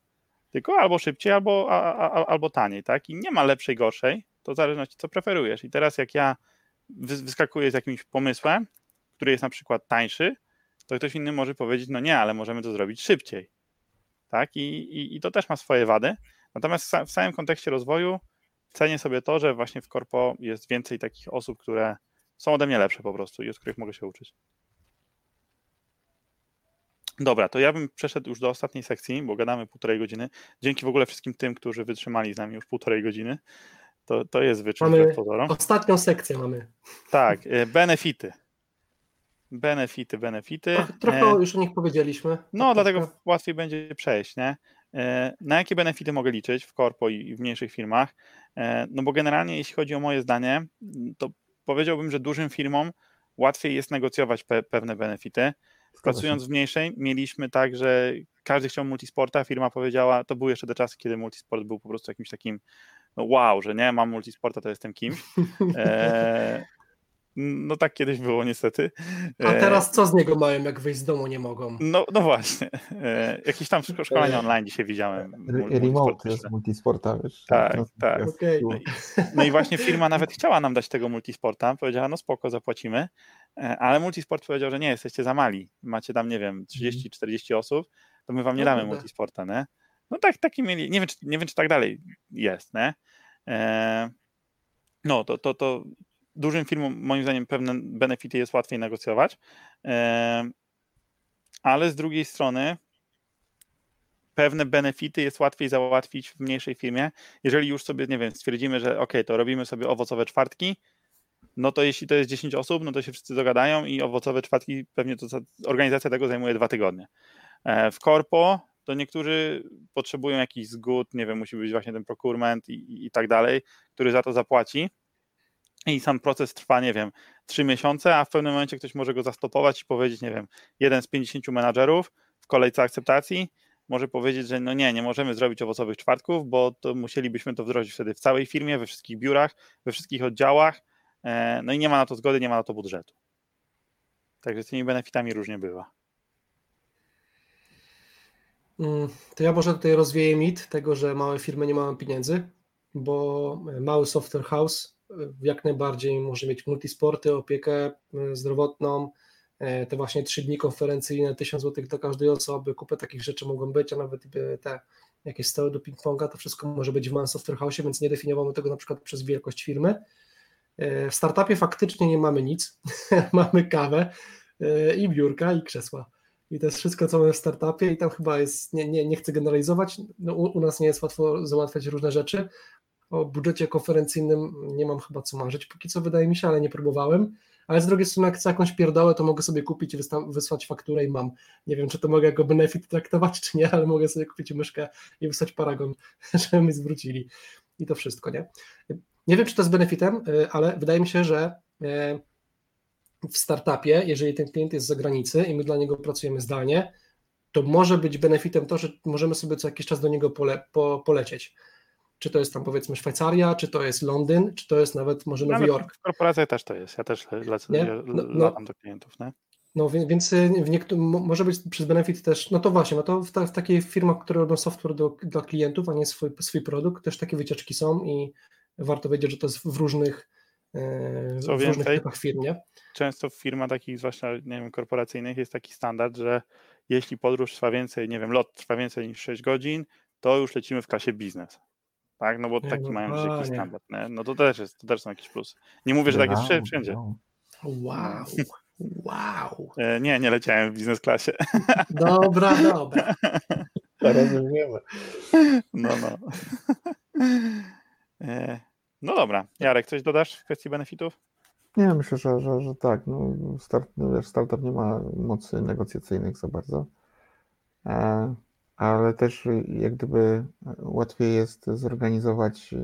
tylko albo szybciej, albo, a, a, albo taniej, tak? I nie ma lepszej, gorszej, to w zależności co preferujesz. I teraz jak ja wyskakuję z jakimś pomysłem, który jest na przykład tańszy, to ktoś inny może powiedzieć, no nie, ale możemy to zrobić szybciej. Tak? I, i, i to też ma swoje wady. Natomiast w samym kontekście rozwoju cenię sobie to, że właśnie w korpo jest więcej takich osób, które są ode mnie lepsze po prostu i od których mogę się uczyć. Dobra, to ja bym przeszedł już do ostatniej sekcji, bo gadamy półtorej godziny. Dzięki w ogóle wszystkim tym, którzy wytrzymali z nami już półtorej godziny. To, to jest wyczyn mamy pozorom. Ostatnią sekcję mamy. Tak, e, benefity. Benefity, benefity. Trochę, trochę e, już o nich powiedzieliśmy. No, tak dlatego trochę. łatwiej będzie przejść, nie? E, na jakie benefity mogę liczyć w korpo i w mniejszych firmach? No bo generalnie, jeśli chodzi o moje zdanie, to powiedziałbym, że dużym firmom łatwiej jest negocjować pe pewne benefity. Pracując w mniejszej, mieliśmy tak, że każdy chciał multisporta, firma powiedziała, to były jeszcze te czasy, kiedy multisport był po prostu jakimś takim no wow, że nie, mam multisporta, to jestem kimś. E, no tak kiedyś było niestety. A e, teraz co z niego mają, jak wyjść z domu nie mogą? No, no właśnie. E, jakieś tam szkolenia online dzisiaj widziałem. Remote jest multisporta, wiesz. Tak, tak. Okay. No, i, no i właśnie firma nawet chciała nam dać tego multisporta. Powiedziała, no spoko, zapłacimy. E, ale multisport powiedział, że nie, jesteście za mali. Macie tam, nie wiem, 30-40 mhm. osób, to my wam nie no damy multisporta, nie? No tak, taki mieli, nie wiem, czy, nie wiem, czy tak dalej jest, nie? no, to, to, to dużym firmom moim zdaniem pewne benefity jest łatwiej negocjować, ale z drugiej strony pewne benefity jest łatwiej załatwić w mniejszej firmie. Jeżeli już sobie, nie wiem, stwierdzimy, że ok, to robimy sobie owocowe czwartki, no to jeśli to jest 10 osób, no to się wszyscy dogadają i owocowe czwartki pewnie to organizacja tego zajmuje dwa tygodnie. E, w korpo to niektórzy potrzebują jakiś zgód, nie wiem, musi być właśnie ten procurement i, i tak dalej, który za to zapłaci i sam proces trwa, nie wiem, trzy miesiące, a w pewnym momencie ktoś może go zastopować i powiedzieć, nie wiem, jeden z 50 menadżerów w kolejce akceptacji może powiedzieć, że no nie, nie możemy zrobić owocowych czwartków, bo to musielibyśmy to wdrożyć wtedy w całej firmie, we wszystkich biurach, we wszystkich oddziałach, e, no i nie ma na to zgody, nie ma na to budżetu. Także z tymi benefitami różnie bywa. Mm, to ja może tutaj rozwieję mit tego, że małe firmy nie mają pieniędzy, bo mały software house jak najbardziej może mieć multisporty, opiekę e, zdrowotną, e, te właśnie trzy dni konferencyjne, 1000 zł dla każdej osoby, kupę takich rzeczy mogą być, a nawet te jakieś stoły do ping-ponga, to wszystko może być w Man Software House, więc nie definiowamy tego na przykład przez wielkość firmy. E, w startupie faktycznie nie mamy nic, mamy kawę i biurka i krzesła. I to jest wszystko, co mamy w startupie i tam chyba jest, nie, nie, nie chcę generalizować, no u, u nas nie jest łatwo załatwiać różne rzeczy, o budżecie konferencyjnym nie mam chyba co marzyć, póki co wydaje mi się, ale nie próbowałem. Ale z drugiej strony, jak chcę jakąś pierdołę, to mogę sobie kupić wysłać fakturę i mam. Nie wiem, czy to mogę jako benefit traktować, czy nie, ale mogę sobie kupić myszkę i wysłać paragon, żeby mi zwrócili. I to wszystko, nie? Nie wiem, czy to jest benefitem, y, ale wydaje mi się, że y, w startupie, jeżeli ten klient jest z zagranicy i my dla niego pracujemy zdalnie, to może być benefitem to, że możemy sobie co jakiś czas do niego pole, po, polecieć czy to jest tam powiedzmy Szwajcaria, czy to jest Londyn, czy to jest nawet może Nowy Jork. W korporacji też to jest, ja też lecę, nie? No, no, latam do klientów. Nie? No więc y, w niektórych, może być przez benefit też, no to właśnie, no to w, ta, w takiej firmach, które robią software do, dla klientów, a nie swój, swój produkt, też takie wycieczki są i warto wiedzieć, że to jest w różnych, e, Co w więcej, różnych typach firm, nie? Często w firmach takich zwłaszcza, nie wiem, korporacyjnych jest taki standard, że jeśli podróż trwa więcej, nie wiem, lot trwa więcej niż 6 godzin, to już lecimy w klasie biznes tak? No bo nie, taki no, mają jakiś standard, nie? No to też, jest, to też są jakieś plusy. Nie mówię, że tak jest wszędzie. Wow, wow. E, nie, nie leciałem w biznes klasie. Dobra, dobra. Teraz już wiemy. No, no. E, No dobra. Jarek, coś dodasz w kwestii benefitów? Nie, myślę, że, że, że tak. No, start, no wiesz, startup nie ma mocy negocjacyjnych za bardzo, e, ale też jak gdyby łatwiej jest zorganizować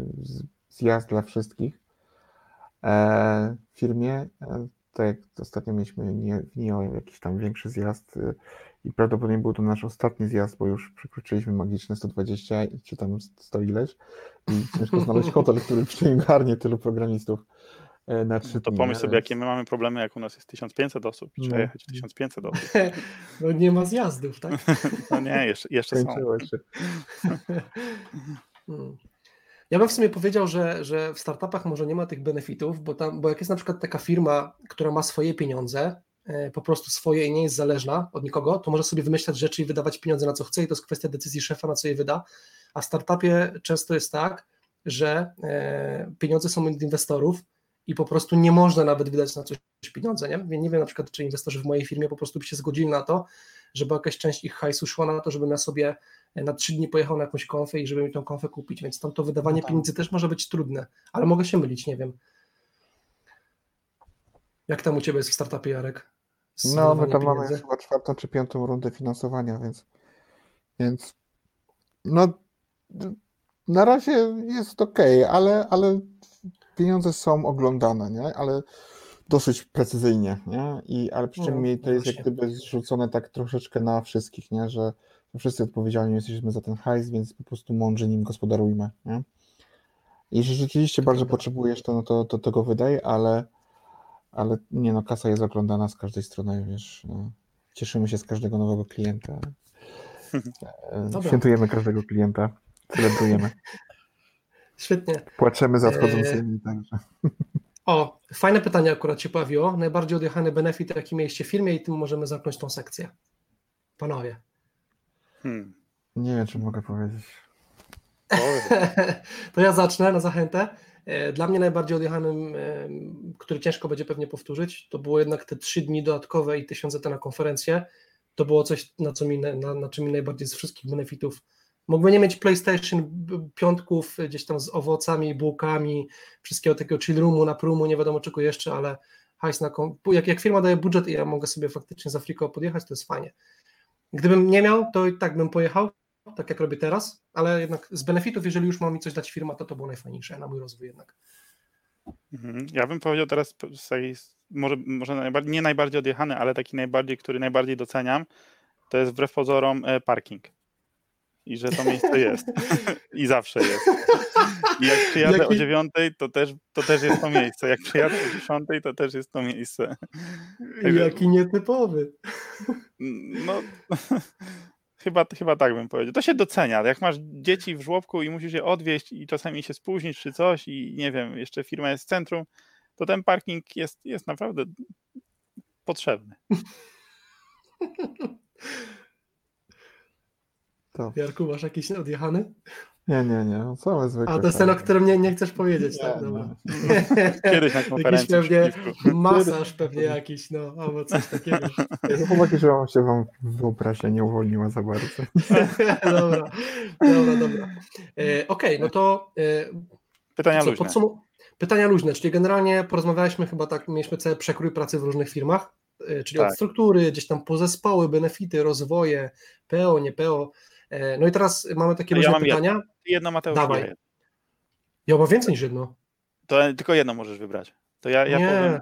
zjazd dla wszystkich e, w firmie. E, tak jak ostatnio mieliśmy w NIO jakiś tam większy zjazd i prawdopodobnie był to nasz ostatni zjazd, bo już przekroczyliśmy magiczne 120 czy tam 100 ileś i ciężko znaleźć hotel, który przyjmie tylu programistów na trzy no to pomyśl sobie, jakie my mamy problemy, jak u nas jest 1500 osób i trzeba no. jechać 1500 osób. No nie ma zjazdów, tak? No nie, jeszcze, jeszcze są. Się. Hmm. Ja bym w sumie powiedział, że, że w startupach może nie ma tych benefitów, bo, tam, bo jak jest na przykład taka firma, która ma swoje pieniądze, e, po prostu swoje i nie jest zależna od nikogo, to może sobie wymyślać rzeczy i wydawać pieniądze na co chce i to jest kwestia decyzji szefa, na co je wyda. A w startupie często jest tak, że e, pieniądze są od inwestorów, i po prostu nie można nawet wydać na coś pieniądze. Nie? nie wiem na przykład, czy inwestorzy w mojej firmie po prostu by się zgodzili na to, żeby jakaś część ich hajsu szła na to, żebym ja sobie na trzy dni pojechał na jakąś konfę i żeby mi tą konfę kupić, więc tam to wydawanie no tak. pieniędzy też może być trudne, ale mogę się mylić, nie wiem. Jak tam u Ciebie jest w startupie, Jarek? No, my tam mamy chyba czwartą czy piątą rundę finansowania, więc, więc no na razie jest ok, ale, ale pieniądze są oglądane, nie? ale dosyć precyzyjnie, nie? I, ale przy czym no, to jest jak gdyby zrzucone tak troszeczkę na wszystkich, nie? że wszyscy odpowiedzialni jesteśmy za ten hajs, więc po prostu mądrze nim gospodarujmy. Nie? Jeśli rzeczywiście bardzo potrzebujesz, to, no to, to tego wydaj, ale, ale nie no, kasa jest oglądana z każdej strony, wiesz, no, cieszymy się z każdego nowego klienta. Dobra. Świętujemy każdego klienta, celebrujemy. Świetnie. Płaczemy za wchodzącymi, e... także. O, fajne pytanie akurat się pojawiło. Najbardziej odjechany benefit, jaki mieliście w firmie i tym możemy zamknąć tą sekcję. Panowie. Hmm. Nie wiem, czy mogę powiedzieć. to ja zacznę na zachętę. E, dla mnie najbardziej odjechanym, e, który ciężko będzie pewnie powtórzyć, to było jednak te trzy dni dodatkowe i tysiące na konferencję. To było coś, na, co mi, na, na czym mi najbardziej z wszystkich benefitów Mógłby nie mieć PlayStation piątków gdzieś tam z owocami, bułkami, wszystkiego takiego chill roomu, na prumu, nie wiadomo czego jeszcze, ale hajs na jak, jak firma daje budżet i ja mogę sobie faktycznie za friko podjechać, to jest fajnie. Gdybym nie miał, to i tak bym pojechał, tak jak robię teraz, ale jednak z benefitów, jeżeli już ma mi coś dać firma, to to było najfajniejsze na mój rozwój jednak. Mhm. Ja bym powiedział teraz, może, może najbardziej, nie najbardziej odjechany, ale taki najbardziej, który najbardziej doceniam, to jest wbrew pozorom e, parking i że to miejsce jest. I zawsze jest. I jak przyjadę Jaki... o dziewiątej, to też, to też jest to miejsce. Jak przyjadę o dziesiątej, to też jest to miejsce. Jaki nietypowy. No, chyba, chyba tak bym powiedział. To się docenia. Jak masz dzieci w żłobku i musisz je odwieźć i czasami się spóźnić czy coś i nie wiem, jeszcze firma jest w centrum, to ten parking jest, jest naprawdę potrzebny. To. Jarku, masz jakiś odjechany? Nie, nie, nie. Same zwykłe. A to jest ten, o którym nie, nie chcesz powiedzieć, nie, tak? Dobra. Kiedyś na konferencji. Jakiś pewnie masaż pewnie jakiś, no, albo coś takiego. No chłopaki, że wam się wam wyobraźnia nie uwolniła za bardzo. dobra, dobra, dobra. E, Okej, okay, no to... E, Pytania co, luźne. Pytania luźne, czyli generalnie porozmawialiśmy chyba tak, mieliśmy cały przekrój pracy w różnych firmach, e, czyli tak. od struktury, gdzieś tam pozespoły, benefity, rozwoje, PO, nie PO, E, no i teraz mamy takie różne ja pytania. Jedno, jedno Mateusz. Dawaj. Ja mam więcej niż jedno. To tylko jedno możesz wybrać. To ja, ja nie. powiem.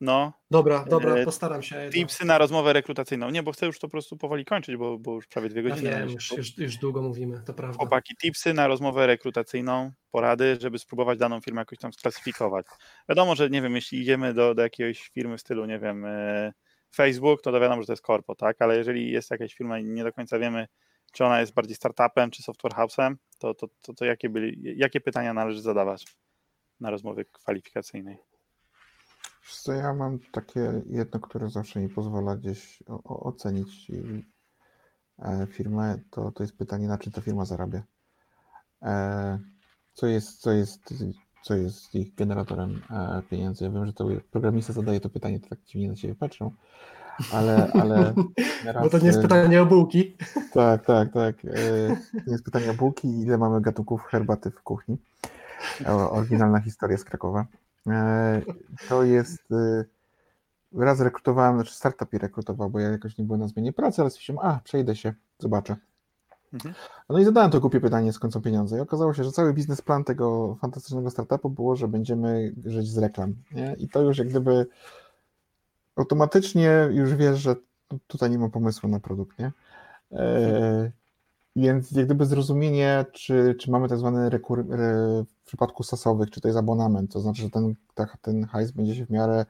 No. Dobra, dobra, e, postaram się. Tipsy na rozmowę rekrutacyjną. Nie, bo chcę już to po prostu powoli kończyć, bo, bo już prawie dwie godziny. Ja wiem, już, już, już, długo mówimy, to prawda. Chłopaki, tipsy na rozmowę rekrutacyjną, porady, żeby spróbować daną firmę jakoś tam sklasyfikować. Wiadomo, że nie wiem, jeśli idziemy do, do jakiejś firmy w stylu, nie wiem, e, Facebook, to, to wiadomo, że to jest korpo, tak? Ale jeżeli jest jakaś firma i nie do końca wiemy, czy ona jest bardziej startupem, czy software house'em, to, to, to, to jakie, byli, jakie pytania należy zadawać na rozmowie kwalifikacyjnej? Co ja mam takie jedno, które zawsze mi pozwala gdzieś o, o, ocenić e, firmę, to, to jest pytanie, na czym ta firma zarabia. E, co jest, co jest, co jest ich generatorem e, pieniędzy? Ja wiem, że to programista zadaje to pytanie, to tak dziwnie na siebie patrzą, ale... ale Bo to nie jest pytanie o bułki. Tak, tak, tak. To nie jest pytanie o bułki, ile mamy gatunków herbaty w kuchni. Oryginalna historia z Krakowa. E, to jest. Raz rekrutowałem, znaczy startup i rekrutował, bo ja jakoś nie byłem na zmianie pracy, ale stwierdziłem, a przejdę się, zobaczę. Mhm. No i zadałem to głupie pytanie, skąd są pieniądze. I okazało się, że cały biznesplan tego fantastycznego startupu było, że będziemy żyć z reklam. Nie? I to już jak gdyby automatycznie już wiesz, że tutaj nie ma pomysłu na produkt. Nie? E, więc jak gdyby zrozumienie, czy, czy mamy tak zwany rekur, re, w przypadku sasowych, czy to jest abonament, to znaczy, że ten, ta, ten hajs będzie się w miarę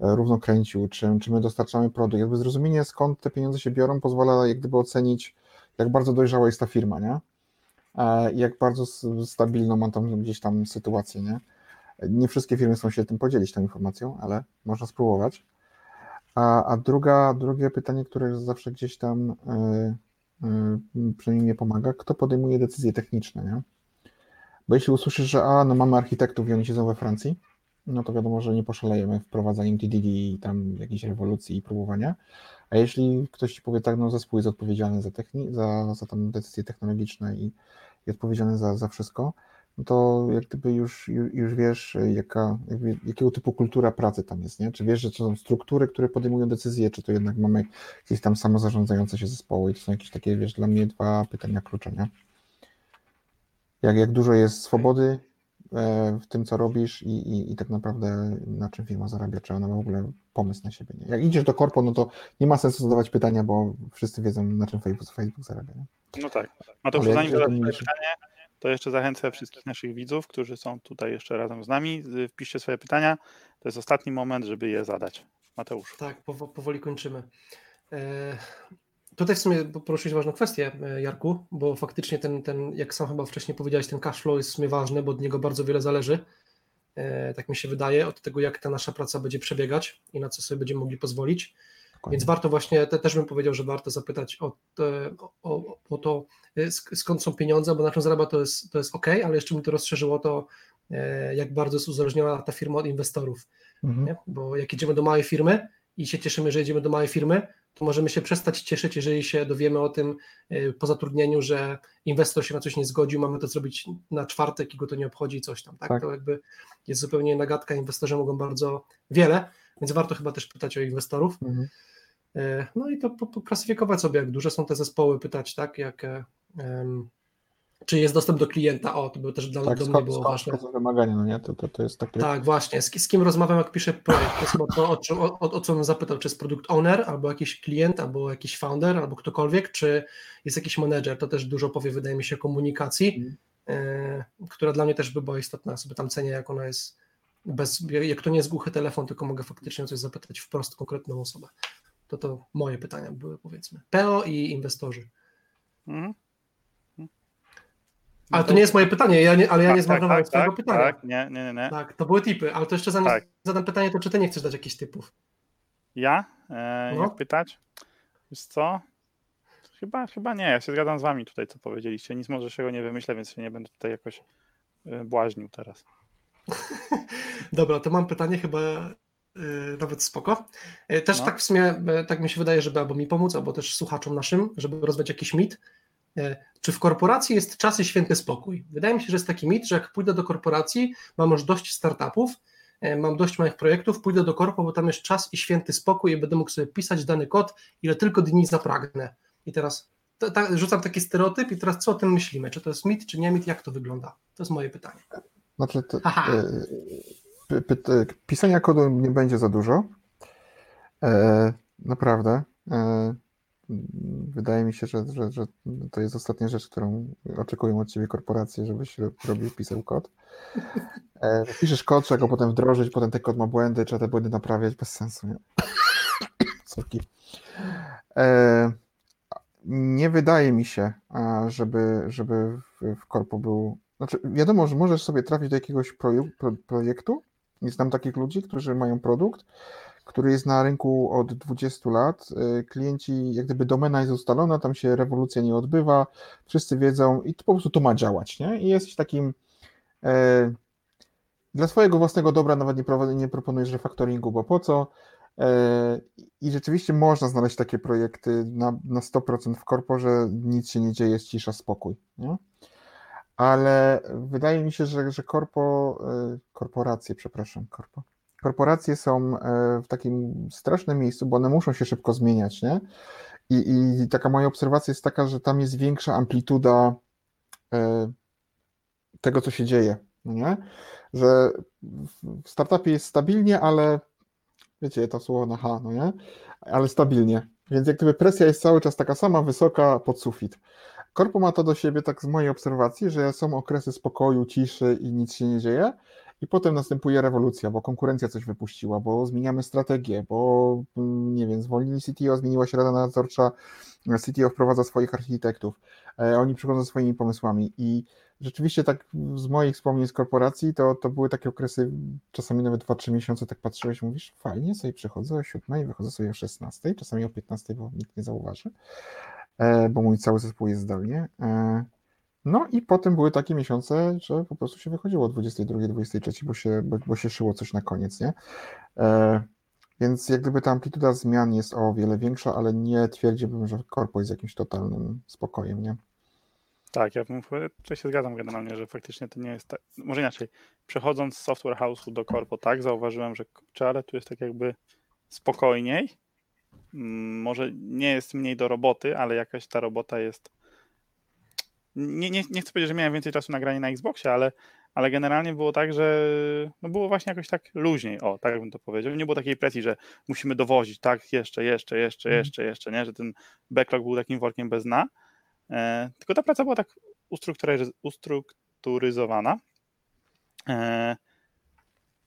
e, równo kręcił, czy, czy my dostarczamy produkt. Jakby zrozumienie, skąd te pieniądze się biorą, pozwala jak gdyby ocenić, jak bardzo dojrzała jest ta firma, nie? E, I jak bardzo stabilną ma tam gdzieś tam sytuację, nie? Nie wszystkie firmy są się tym podzielić tą informacją, ale można spróbować. A, a druga, drugie pytanie, które zawsze gdzieś tam yy, yy, przynajmniej mnie pomaga, kto podejmuje decyzje techniczne, nie? Bo jeśli usłyszysz, że a, no mamy architektów i oni siedzą we Francji, no to wiadomo, że nie poszalejemy wprowadzaniem TDD i tam jakiejś rewolucji i próbowania. A jeśli ktoś ci powie tak, no zespół jest odpowiedzialny za, techni- za, za tam decyzje technologiczne i, i odpowiedzialny za, za wszystko, no to jak gdyby już, już wiesz, jaka, jakiego typu kultura pracy tam jest, nie? Czy wiesz, że to są struktury, które podejmują decyzje, czy to jednak mamy jakieś tam samozarządzające się zespoły i to są jakieś takie, wiesz, dla mnie dwa pytania klucza, nie? Jak, jak dużo jest swobody e, w tym, co robisz i, i, i tak naprawdę na czym firma zarabia, czy ona ma w ogóle pomysł na siebie, nie? Jak idziesz do korpo, no to nie ma sensu zadawać pytania, bo wszyscy wiedzą, na czym Facebook, Facebook zarabia, nie? No tak. Mateusz, zanim zadasz pytanie, to jeszcze zachęcę wszystkich naszych widzów, którzy są tutaj jeszcze razem z nami. Wpiszcie swoje pytania. To jest ostatni moment, żeby je zadać. Mateusz. Tak, powoli kończymy. E, tutaj w sumie poruszyłeś ważną kwestię, e, Jarku, bo faktycznie ten, ten, jak sam chyba wcześniej powiedziałeś, ten cash flow jest w sumie ważny, bo od niego bardzo wiele zależy. E, tak mi się wydaje, od tego, jak ta nasza praca będzie przebiegać i na co sobie będziemy mogli pozwolić. Dokładnie. Więc warto właśnie, te, też bym powiedział, że warto zapytać o, o, o to, y, skąd są pieniądze, bo na czym zarabia to jest, to jest ok, ale jeszcze mi to rozszerzyło to, e, jak bardzo jest uzależniona ta firma od inwestorów. Mhm. Bo jak idziemy do małej firmy i się cieszymy, że idziemy do małej firmy, to możemy się przestać cieszyć, jeżeli się dowiemy o tym e, po zatrudnieniu, że inwestor się na coś nie zgodził, mamy to zrobić na czwartek i go to nie obchodzi coś tam. Tak? tak. To jakby jest zupełnie nagadka, inwestorzy mogą bardzo wiele, więc warto chyba też pytać o inwestorów. Mhm. E, no i to klasyfikować sobie, jak duże są te zespoły, pytać, tak, jak, um, czy jest dostęp do klienta, o, to by też dla, tak, dla mnie było skąd, ważne. Skąd wymagania, no nie, to, to, to jest takie... Tak, właśnie, z, z kim rozmawiam, jak piszę projekt, to jest to, o, o, o, o co bym zapytał, czy jest produkt owner, albo jakiś klient, albo jakiś founder, albo ktokolwiek, czy jest jakiś manager, to też dużo powie, wydaje mi się, komunikacji, mm. e, która dla mnie też by była istotna, sobie tam cenię, jak ona jest bez, jak to nie jest głuchy telefon, tylko mogę faktycznie coś zapytać wprost konkretną osobę. To to moje pytania były, powiedzmy. PO i inwestorzy. Mhm. Ale to nie jest moje pytanie, ja nie, ale ja tak, nie zmarnowałem tak, swojego tak, pytania. Tak, nie, nie, nie. Tak, to były tipy, ale to jeszcze zanim tak. zadam pytanie, to czy ty nie chcesz dać jakichś typów? Ja? E, no. Jak pytać? Wiesz co? Chyba, chyba nie, ja się zgadzam z wami tutaj, co powiedzieliście. Nic się nie wymyślę, więc się nie będę tutaj jakoś e, błaźnił teraz. Dobra, to mam pytanie chyba nawet spoko. Y, też no. tak w sumie, y, tak mi się wydaje, żeby albo mi pomóc, albo też słuchaczom naszym, żeby rozwiać jakiś mit. Czy w korporacji jest czas i święty spokój? Wydaje mi się, że jest taki mit, że jak pójdę do korporacji, mam już dość startupów, mam dość moich projektów, pójdę do korpo, bo tam jest czas i święty spokój i będę mógł sobie pisać dany kod, ile tylko dni zapragnę. I teraz rzucam taki stereotyp i teraz co o tym myślimy? Czy to jest mit, czy nie mit? Jak to wygląda? To jest moje pytanie. Znaczy, to, pisania kodu nie będzie za dużo. E, naprawdę. E, wydaje mi się, że, że, że, to jest ostatnia rzecz, którą oczekują od ciebie korporacje, żebyś robił, pisał kod. E, piszesz kod, trzeba go potem wdrożyć, potem ten kod ma błędy, trzeba te błędy naprawiać, bez sensu. Nie? Sorki. Nie wydaje mi się, żeby, żeby w, w korpo był. Znaczy, wiadomo, że możesz sobie trafić do jakiegoś projektu, Znam takich ludzi, którzy mają produkt, który jest na rynku od 20 lat. Y, klienci, jak gdyby domena jest ustalona, tam się rewolucja nie odbywa, wszyscy wiedzą i to po prostu to ma działać. Nie? I jesteś takim. E, dla swojego własnego dobra nawet nie, nie proponujesz refaktoringu, bo po co? E, I rzeczywiście można znaleźć takie projekty na, na 100% w korporze, nic się nie dzieje, jest cisza, spokój. Nie? Ale wydaje mi się, że, że korpo, e, korporacje, przepraszam, korpo, korporacje są e, w takim strasznym miejscu, bo one muszą się szybko zmieniać, nie? I, I taka moja obserwacja jest taka, że tam jest większa amplituda e, tego, co się dzieje, nie? Że w startupie jest stabilnie, ale wiecie, to słowo na H, no nie? Ale stabilnie. Więc jak gdyby presja jest cały czas taka sama, wysoka pod sufit. Korpo ma to do siebie, tak z mojej obserwacji, że są okresy spokoju, ciszy i nic się nie dzieje, i potem następuje rewolucja, bo konkurencja coś wypuściła, bo zmieniamy strategię, bo mm, nie wiem, zwolnili CTO, zmieniła się rada nadzorcza, CTO wprowadza swoich architektów, e, oni przychodzą swoimi pomysłami. I rzeczywiście tak z moich wspomnień z korporacji to, to były takie okresy, czasami nawet 2-3 miesiące tak patrzyłeś, mówisz, fajnie, sobie przychodzę o 7 i wychodzę sobie o 16, czasami o 15, bo nikt nie zauważy, bo mój cały zespół jest zdalnie. E, no i potem były takie miesiące, że po prostu się wychodziło o 22, 23, bo się, bo, bo się szyło coś na koniec, nie? E, więc jak gdyby ta amplituda zmian jest o wiele większa, ale nie twierdziłbym, że korpo jest jakimś totalnym spokojem, nie? Tak, ja bym, to się zgadzam generalnie, że faktycznie to nie jest tak, może inaczej, przechodząc z software house'u do korpo, tak, zauważyłem, że kurczę, ale tu jest tak jakby spokojniej, może nie jest mniej do roboty, ale jakaś ta robota jest nie, nie, nie chcę powiedzieć, że miałem więcej czasu na granie na Xboxie, ale, ale generalnie było tak, że no było właśnie jakoś tak luźniej, o, tak bym to powiedział. Nie było takiej presji, że musimy dowozić, tak, jeszcze, jeszcze, jeszcze, mm. jeszcze, jeszcze, nie, że ten backlog był takim workiem bez dna, e, tylko ta praca była tak ustrukturyzowana. E,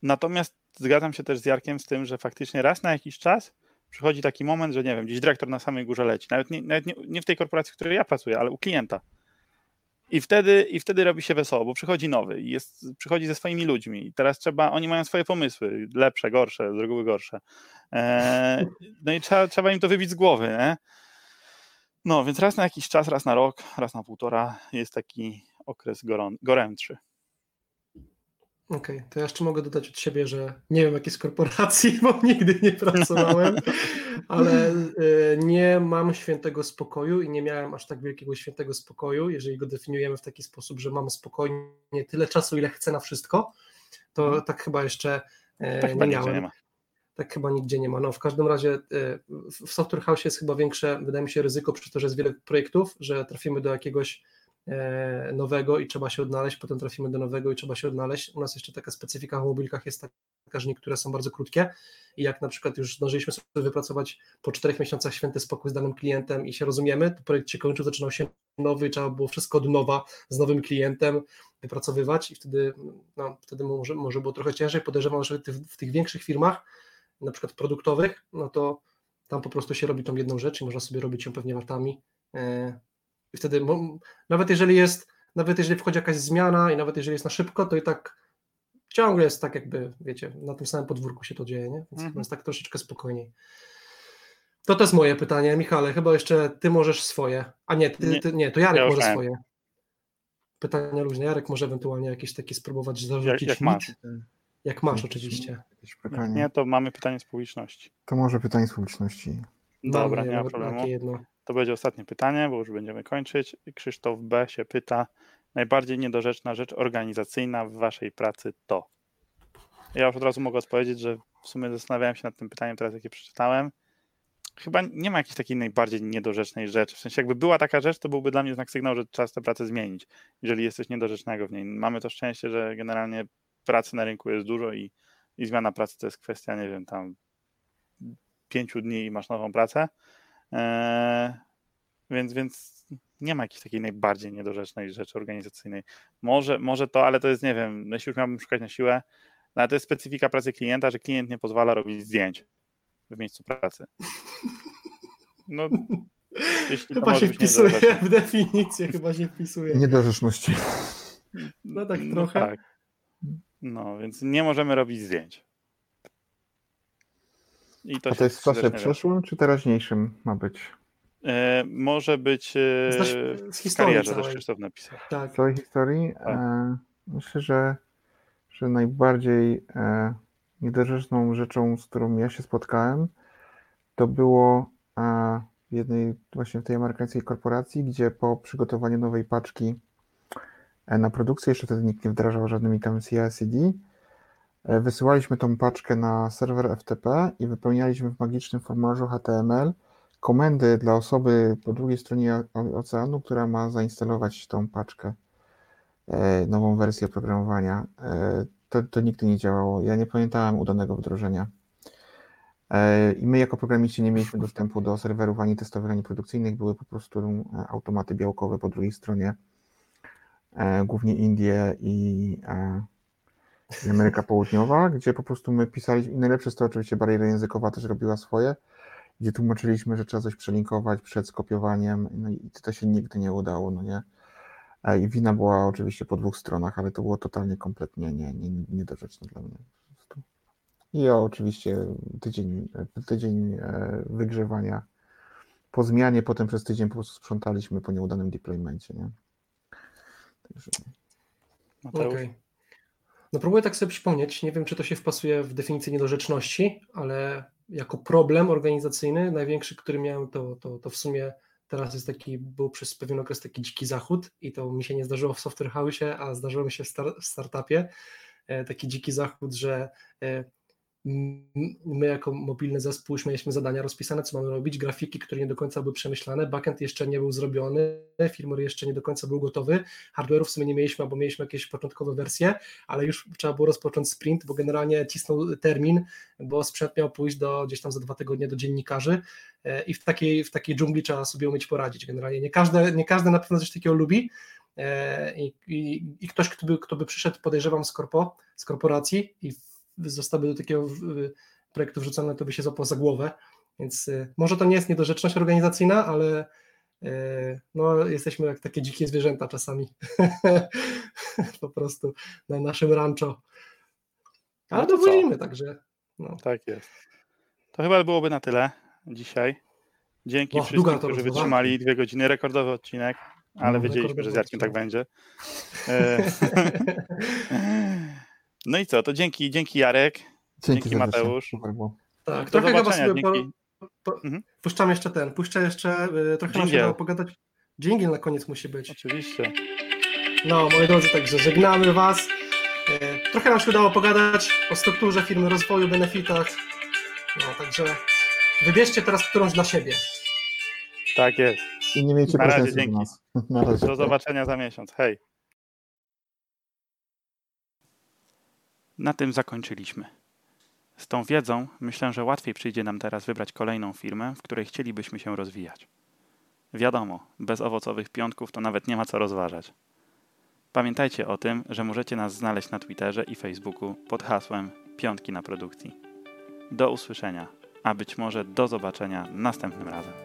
natomiast zgadzam się też z Jarkiem z tym, że faktycznie raz na jakiś czas przychodzi taki moment, że nie wiem, gdzieś dyrektor na samej górze leci, nawet nie, nawet nie, nie w tej korporacji, w której ja pracuję, ale u klienta i wtedy, I wtedy robi się wesoło, bo przychodzi nowy i jest, przychodzi ze swoimi ludźmi. I teraz trzeba, oni mają swoje pomysły, lepsze, gorsze, z reguły gorsze. E, no i trzeba, trzeba im to wybić z głowy. Nie? No, więc raz na jakiś czas, raz na rok, raz na półtora jest taki okres goron, gorętszy. Okej, okay, to ja jeszcze mogę dodać od siebie, że nie wiem jakie z korporacji, bo nigdy nie pracowałem, ale e, nie mam świętego spokoju i nie miałem aż tak wielkiego świętego spokoju, jeżeli go definiujemy w taki sposób, że mam spokojnie tyle czasu, ile chcę na wszystko, to mhm. tak chyba jeszcze e, tak nie miałem. Nie tak chyba nigdzie nie ma. No, w każdym razie e, w Software House jest chyba większe, wydaje mi się, ryzyko, przy to, że jest wiele projektów, że trafimy do jakiegoś nowego i trzeba się odnaleźć, potem trafimy do nowego i trzeba się odnaleźć. U nas jeszcze taka specyfika w mobilkach jest taka, że niektóre są bardzo krótkie i jak na przykład już zdążyliśmy sobie wypracować po czterech miesiącach święty spokój z danym klientem i się rozumiemy, to projekt się kończył, zaczynał się nowy, trzeba było wszystko od nowa z nowym klientem wypracowywać i wtedy, no, wtedy może, może było trochę ciężej. Podejrzewam, że w tych większych firmach, na przykład produktowych, no to tam po prostu się robi tą jedną rzecz i można sobie robić ją pewnie latami e, i wtedy, nawet jeżeli jest, nawet jeżeli wchodzi jakaś zmiana i nawet jeżeli jest na szybko, to i tak ciągle jest tak jakby, wiecie, na tym samym podwórku się to dzieje, nie? Więc mhm. jest tak troszeczkę spokojniej. To to jest moje pytanie. Michale, chyba jeszcze ty możesz swoje. A nie, ty, nie. Ty, nie to Jarek ja może miałem. swoje. Pytania luźne. Jarek może ewentualnie jakieś takie spróbować zarzucić. Jak, jak masz. Jak masz, oczywiście. Nie, to mamy pytanie z publiczności. To może pytanie z publiczności. Dobra, nie ma problemu. Jedno. To będzie ostatnie pytanie, bo już będziemy kończyć. Krzysztof B. się pyta, najbardziej niedorzeczna rzecz organizacyjna w waszej pracy to? Ja już od razu mogę odpowiedzieć, że w sumie zastanawiałem się nad tym pytaniem teraz, jakie przeczytałem. Chyba nie ma jakiejś takiej najbardziej niedorzecznej rzeczy. W sensie, jakby była taka rzecz, to byłby dla mnie znak sygnału, że czas tę pracę zmienić, jeżeli jest coś niedorzecznego w niej. Mamy to szczęście, że generalnie pracy na rynku jest dużo i, i zmiana pracy to jest kwestia, nie wiem, tam pięciu dni i masz nową pracę. Eee, więc, więc nie ma jakiejś takiej najbardziej niedorzecznej rzeczy organizacyjnej. Może, może to, ale to jest, nie wiem, jeśli już miałbym szukać na siłę, no ale to jest specyfika pracy klienta, że klient nie pozwala robić zdjęć w miejscu pracy. No, chyba się wpisuje w definicję, chyba się wpisuje. Niedorzeczności. No tak no trochę. No, tak. no więc nie możemy robić zdjęć. I to A to jest w czasie przeszłym czy teraźniejszym ma być? E, może być e, Znasz, z historii karierze, całej. też Krzysztof napisał. Tak. Z całej historii? Tak. E, myślę, że, że najbardziej e, niedorzeczną rzeczą, z którą ja się spotkałem, to było e, w jednej właśnie w tej amerykańskiej korporacji, gdzie po przygotowaniu nowej paczki E, Na produkcję jeszcze wtedy nikt nie wdrażał żadnymi tam CI/CD. E, Wysyłaliśmy tą paczkę na serwer FTP i wypełnialiśmy w magicznym formularzu HTML komendy dla osoby po drugiej stronie oceanu, która ma zainstalować tą paczkę, e, nową wersję oprogramowania. E, To, to nigdy nie działało. Ja nie pamiętałem udanego wdrożenia. I my jako programiści nie mieliśmy dostępu do serwerów ani testowych, ani produkcyjnych. Były po prostu automaty białkowe po drugiej stronie, głównie Indie i, i Ameryka Południowa, gdzie po prostu my pisaliśmy, i najlepsze jest to oczywiście bariera językowa też robiła swoje, gdzie tłumaczyliśmy, że trzeba coś przelinkować przed skopiowaniem, no i to się nigdy nie udało, no nie. E, I wina była oczywiście po dwóch stronach, ale to było totalnie, kompletnie nie, nie, niedorzeczne dla mnie. I oczywiście tydzień, tydzień e, wygrzewania po zmianie, potem przez tydzień po prostu sprzątaliśmy po nieudanym deploymencie, nie? Także Mateusz? Okej. No próbuję tak sobie przypomnieć, nie wiem czy to się wpasuje w definicję niedorzeczności, ale jako problem organizacyjny największy, który miałem, to, to, to w sumie teraz jest taki, był przez pewien okres taki dziki zachód i to mi się nie zdarzyło w Software House, a zdarzyło mi się w, star- w startupie, e, taki dziki zachód, że e, my jako mobilny zespół już mieliśmy zadania rozpisane, co mamy robić, grafiki, które nie do końca były przemyślane, backend jeszcze nie był zrobiony, firmware jeszcze nie do końca był gotowy, hardware'u w sumie nie mieliśmy, albo mieliśmy jakieś początkowe wersje, ale już trzeba było rozpocząć sprint, bo generalnie cisnął termin, bo sprzęt miał pójść do gdzieś tam za dwa tygodnie do dziennikarzy e, i w takiej, w takiej dżungli trzeba sobie umieć poradzić. Generalnie nie każdy, nie każdy na pewno coś takiego lubi e, i, i, i ktoś, kto by, kto by przyszedł, podejrzewam, z, korpo, z korporacji i zostałby do takiego projektu wrzucony, to by się złapał za głowę, więc e, może to nie jest niedorzeczność organizacyjna, ale e, no, jesteśmy jak takie dzikie zwierzęta czasami po prostu na naszym rancho. Ale No dowozimy, także no. Tak jest. To chyba byłoby na tyle dzisiaj. Dzięki O, wszystkim, którzy rozmowa. wytrzymali dwie godziny. Rekordowy odcinek, ale No, wiedzieliśmy, że z Jarkiem tak będzie. No i co, to dzięki, dzięki Jarek. Dzięki, serdecznie. Mateusz. Tak, trochę chyba sobie po, Dzięki. po, Mhm. puszczam jeszcze ten, puszczę jeszcze, y, trochę nam się dało pogadać. Dżingiel na koniec musi być. Oczywiście. No, moi drodzy, także żegnamy Was. E, Trochę nam się udało pogadać o strukturze firmy, rozwoju, benefitach. No, także wybierzcie teraz którąś dla siebie. Tak jest. I nie miejcie Na razie, do dzięki. Na razie. Do zobaczenia za miesiąc. Hej. Na tym zakończyliśmy. Z tą wiedzą myślę, że łatwiej przyjdzie nam teraz wybrać kolejną firmę, w której chcielibyśmy się rozwijać. Wiadomo, bez owocowych piątków to nawet nie ma co rozważać. Pamiętajcie o tym, że możecie nas znaleźć na Twitterze i Facebooku pod hasłem Piątki na produkcji. Do usłyszenia, a być może do zobaczenia następnym razem.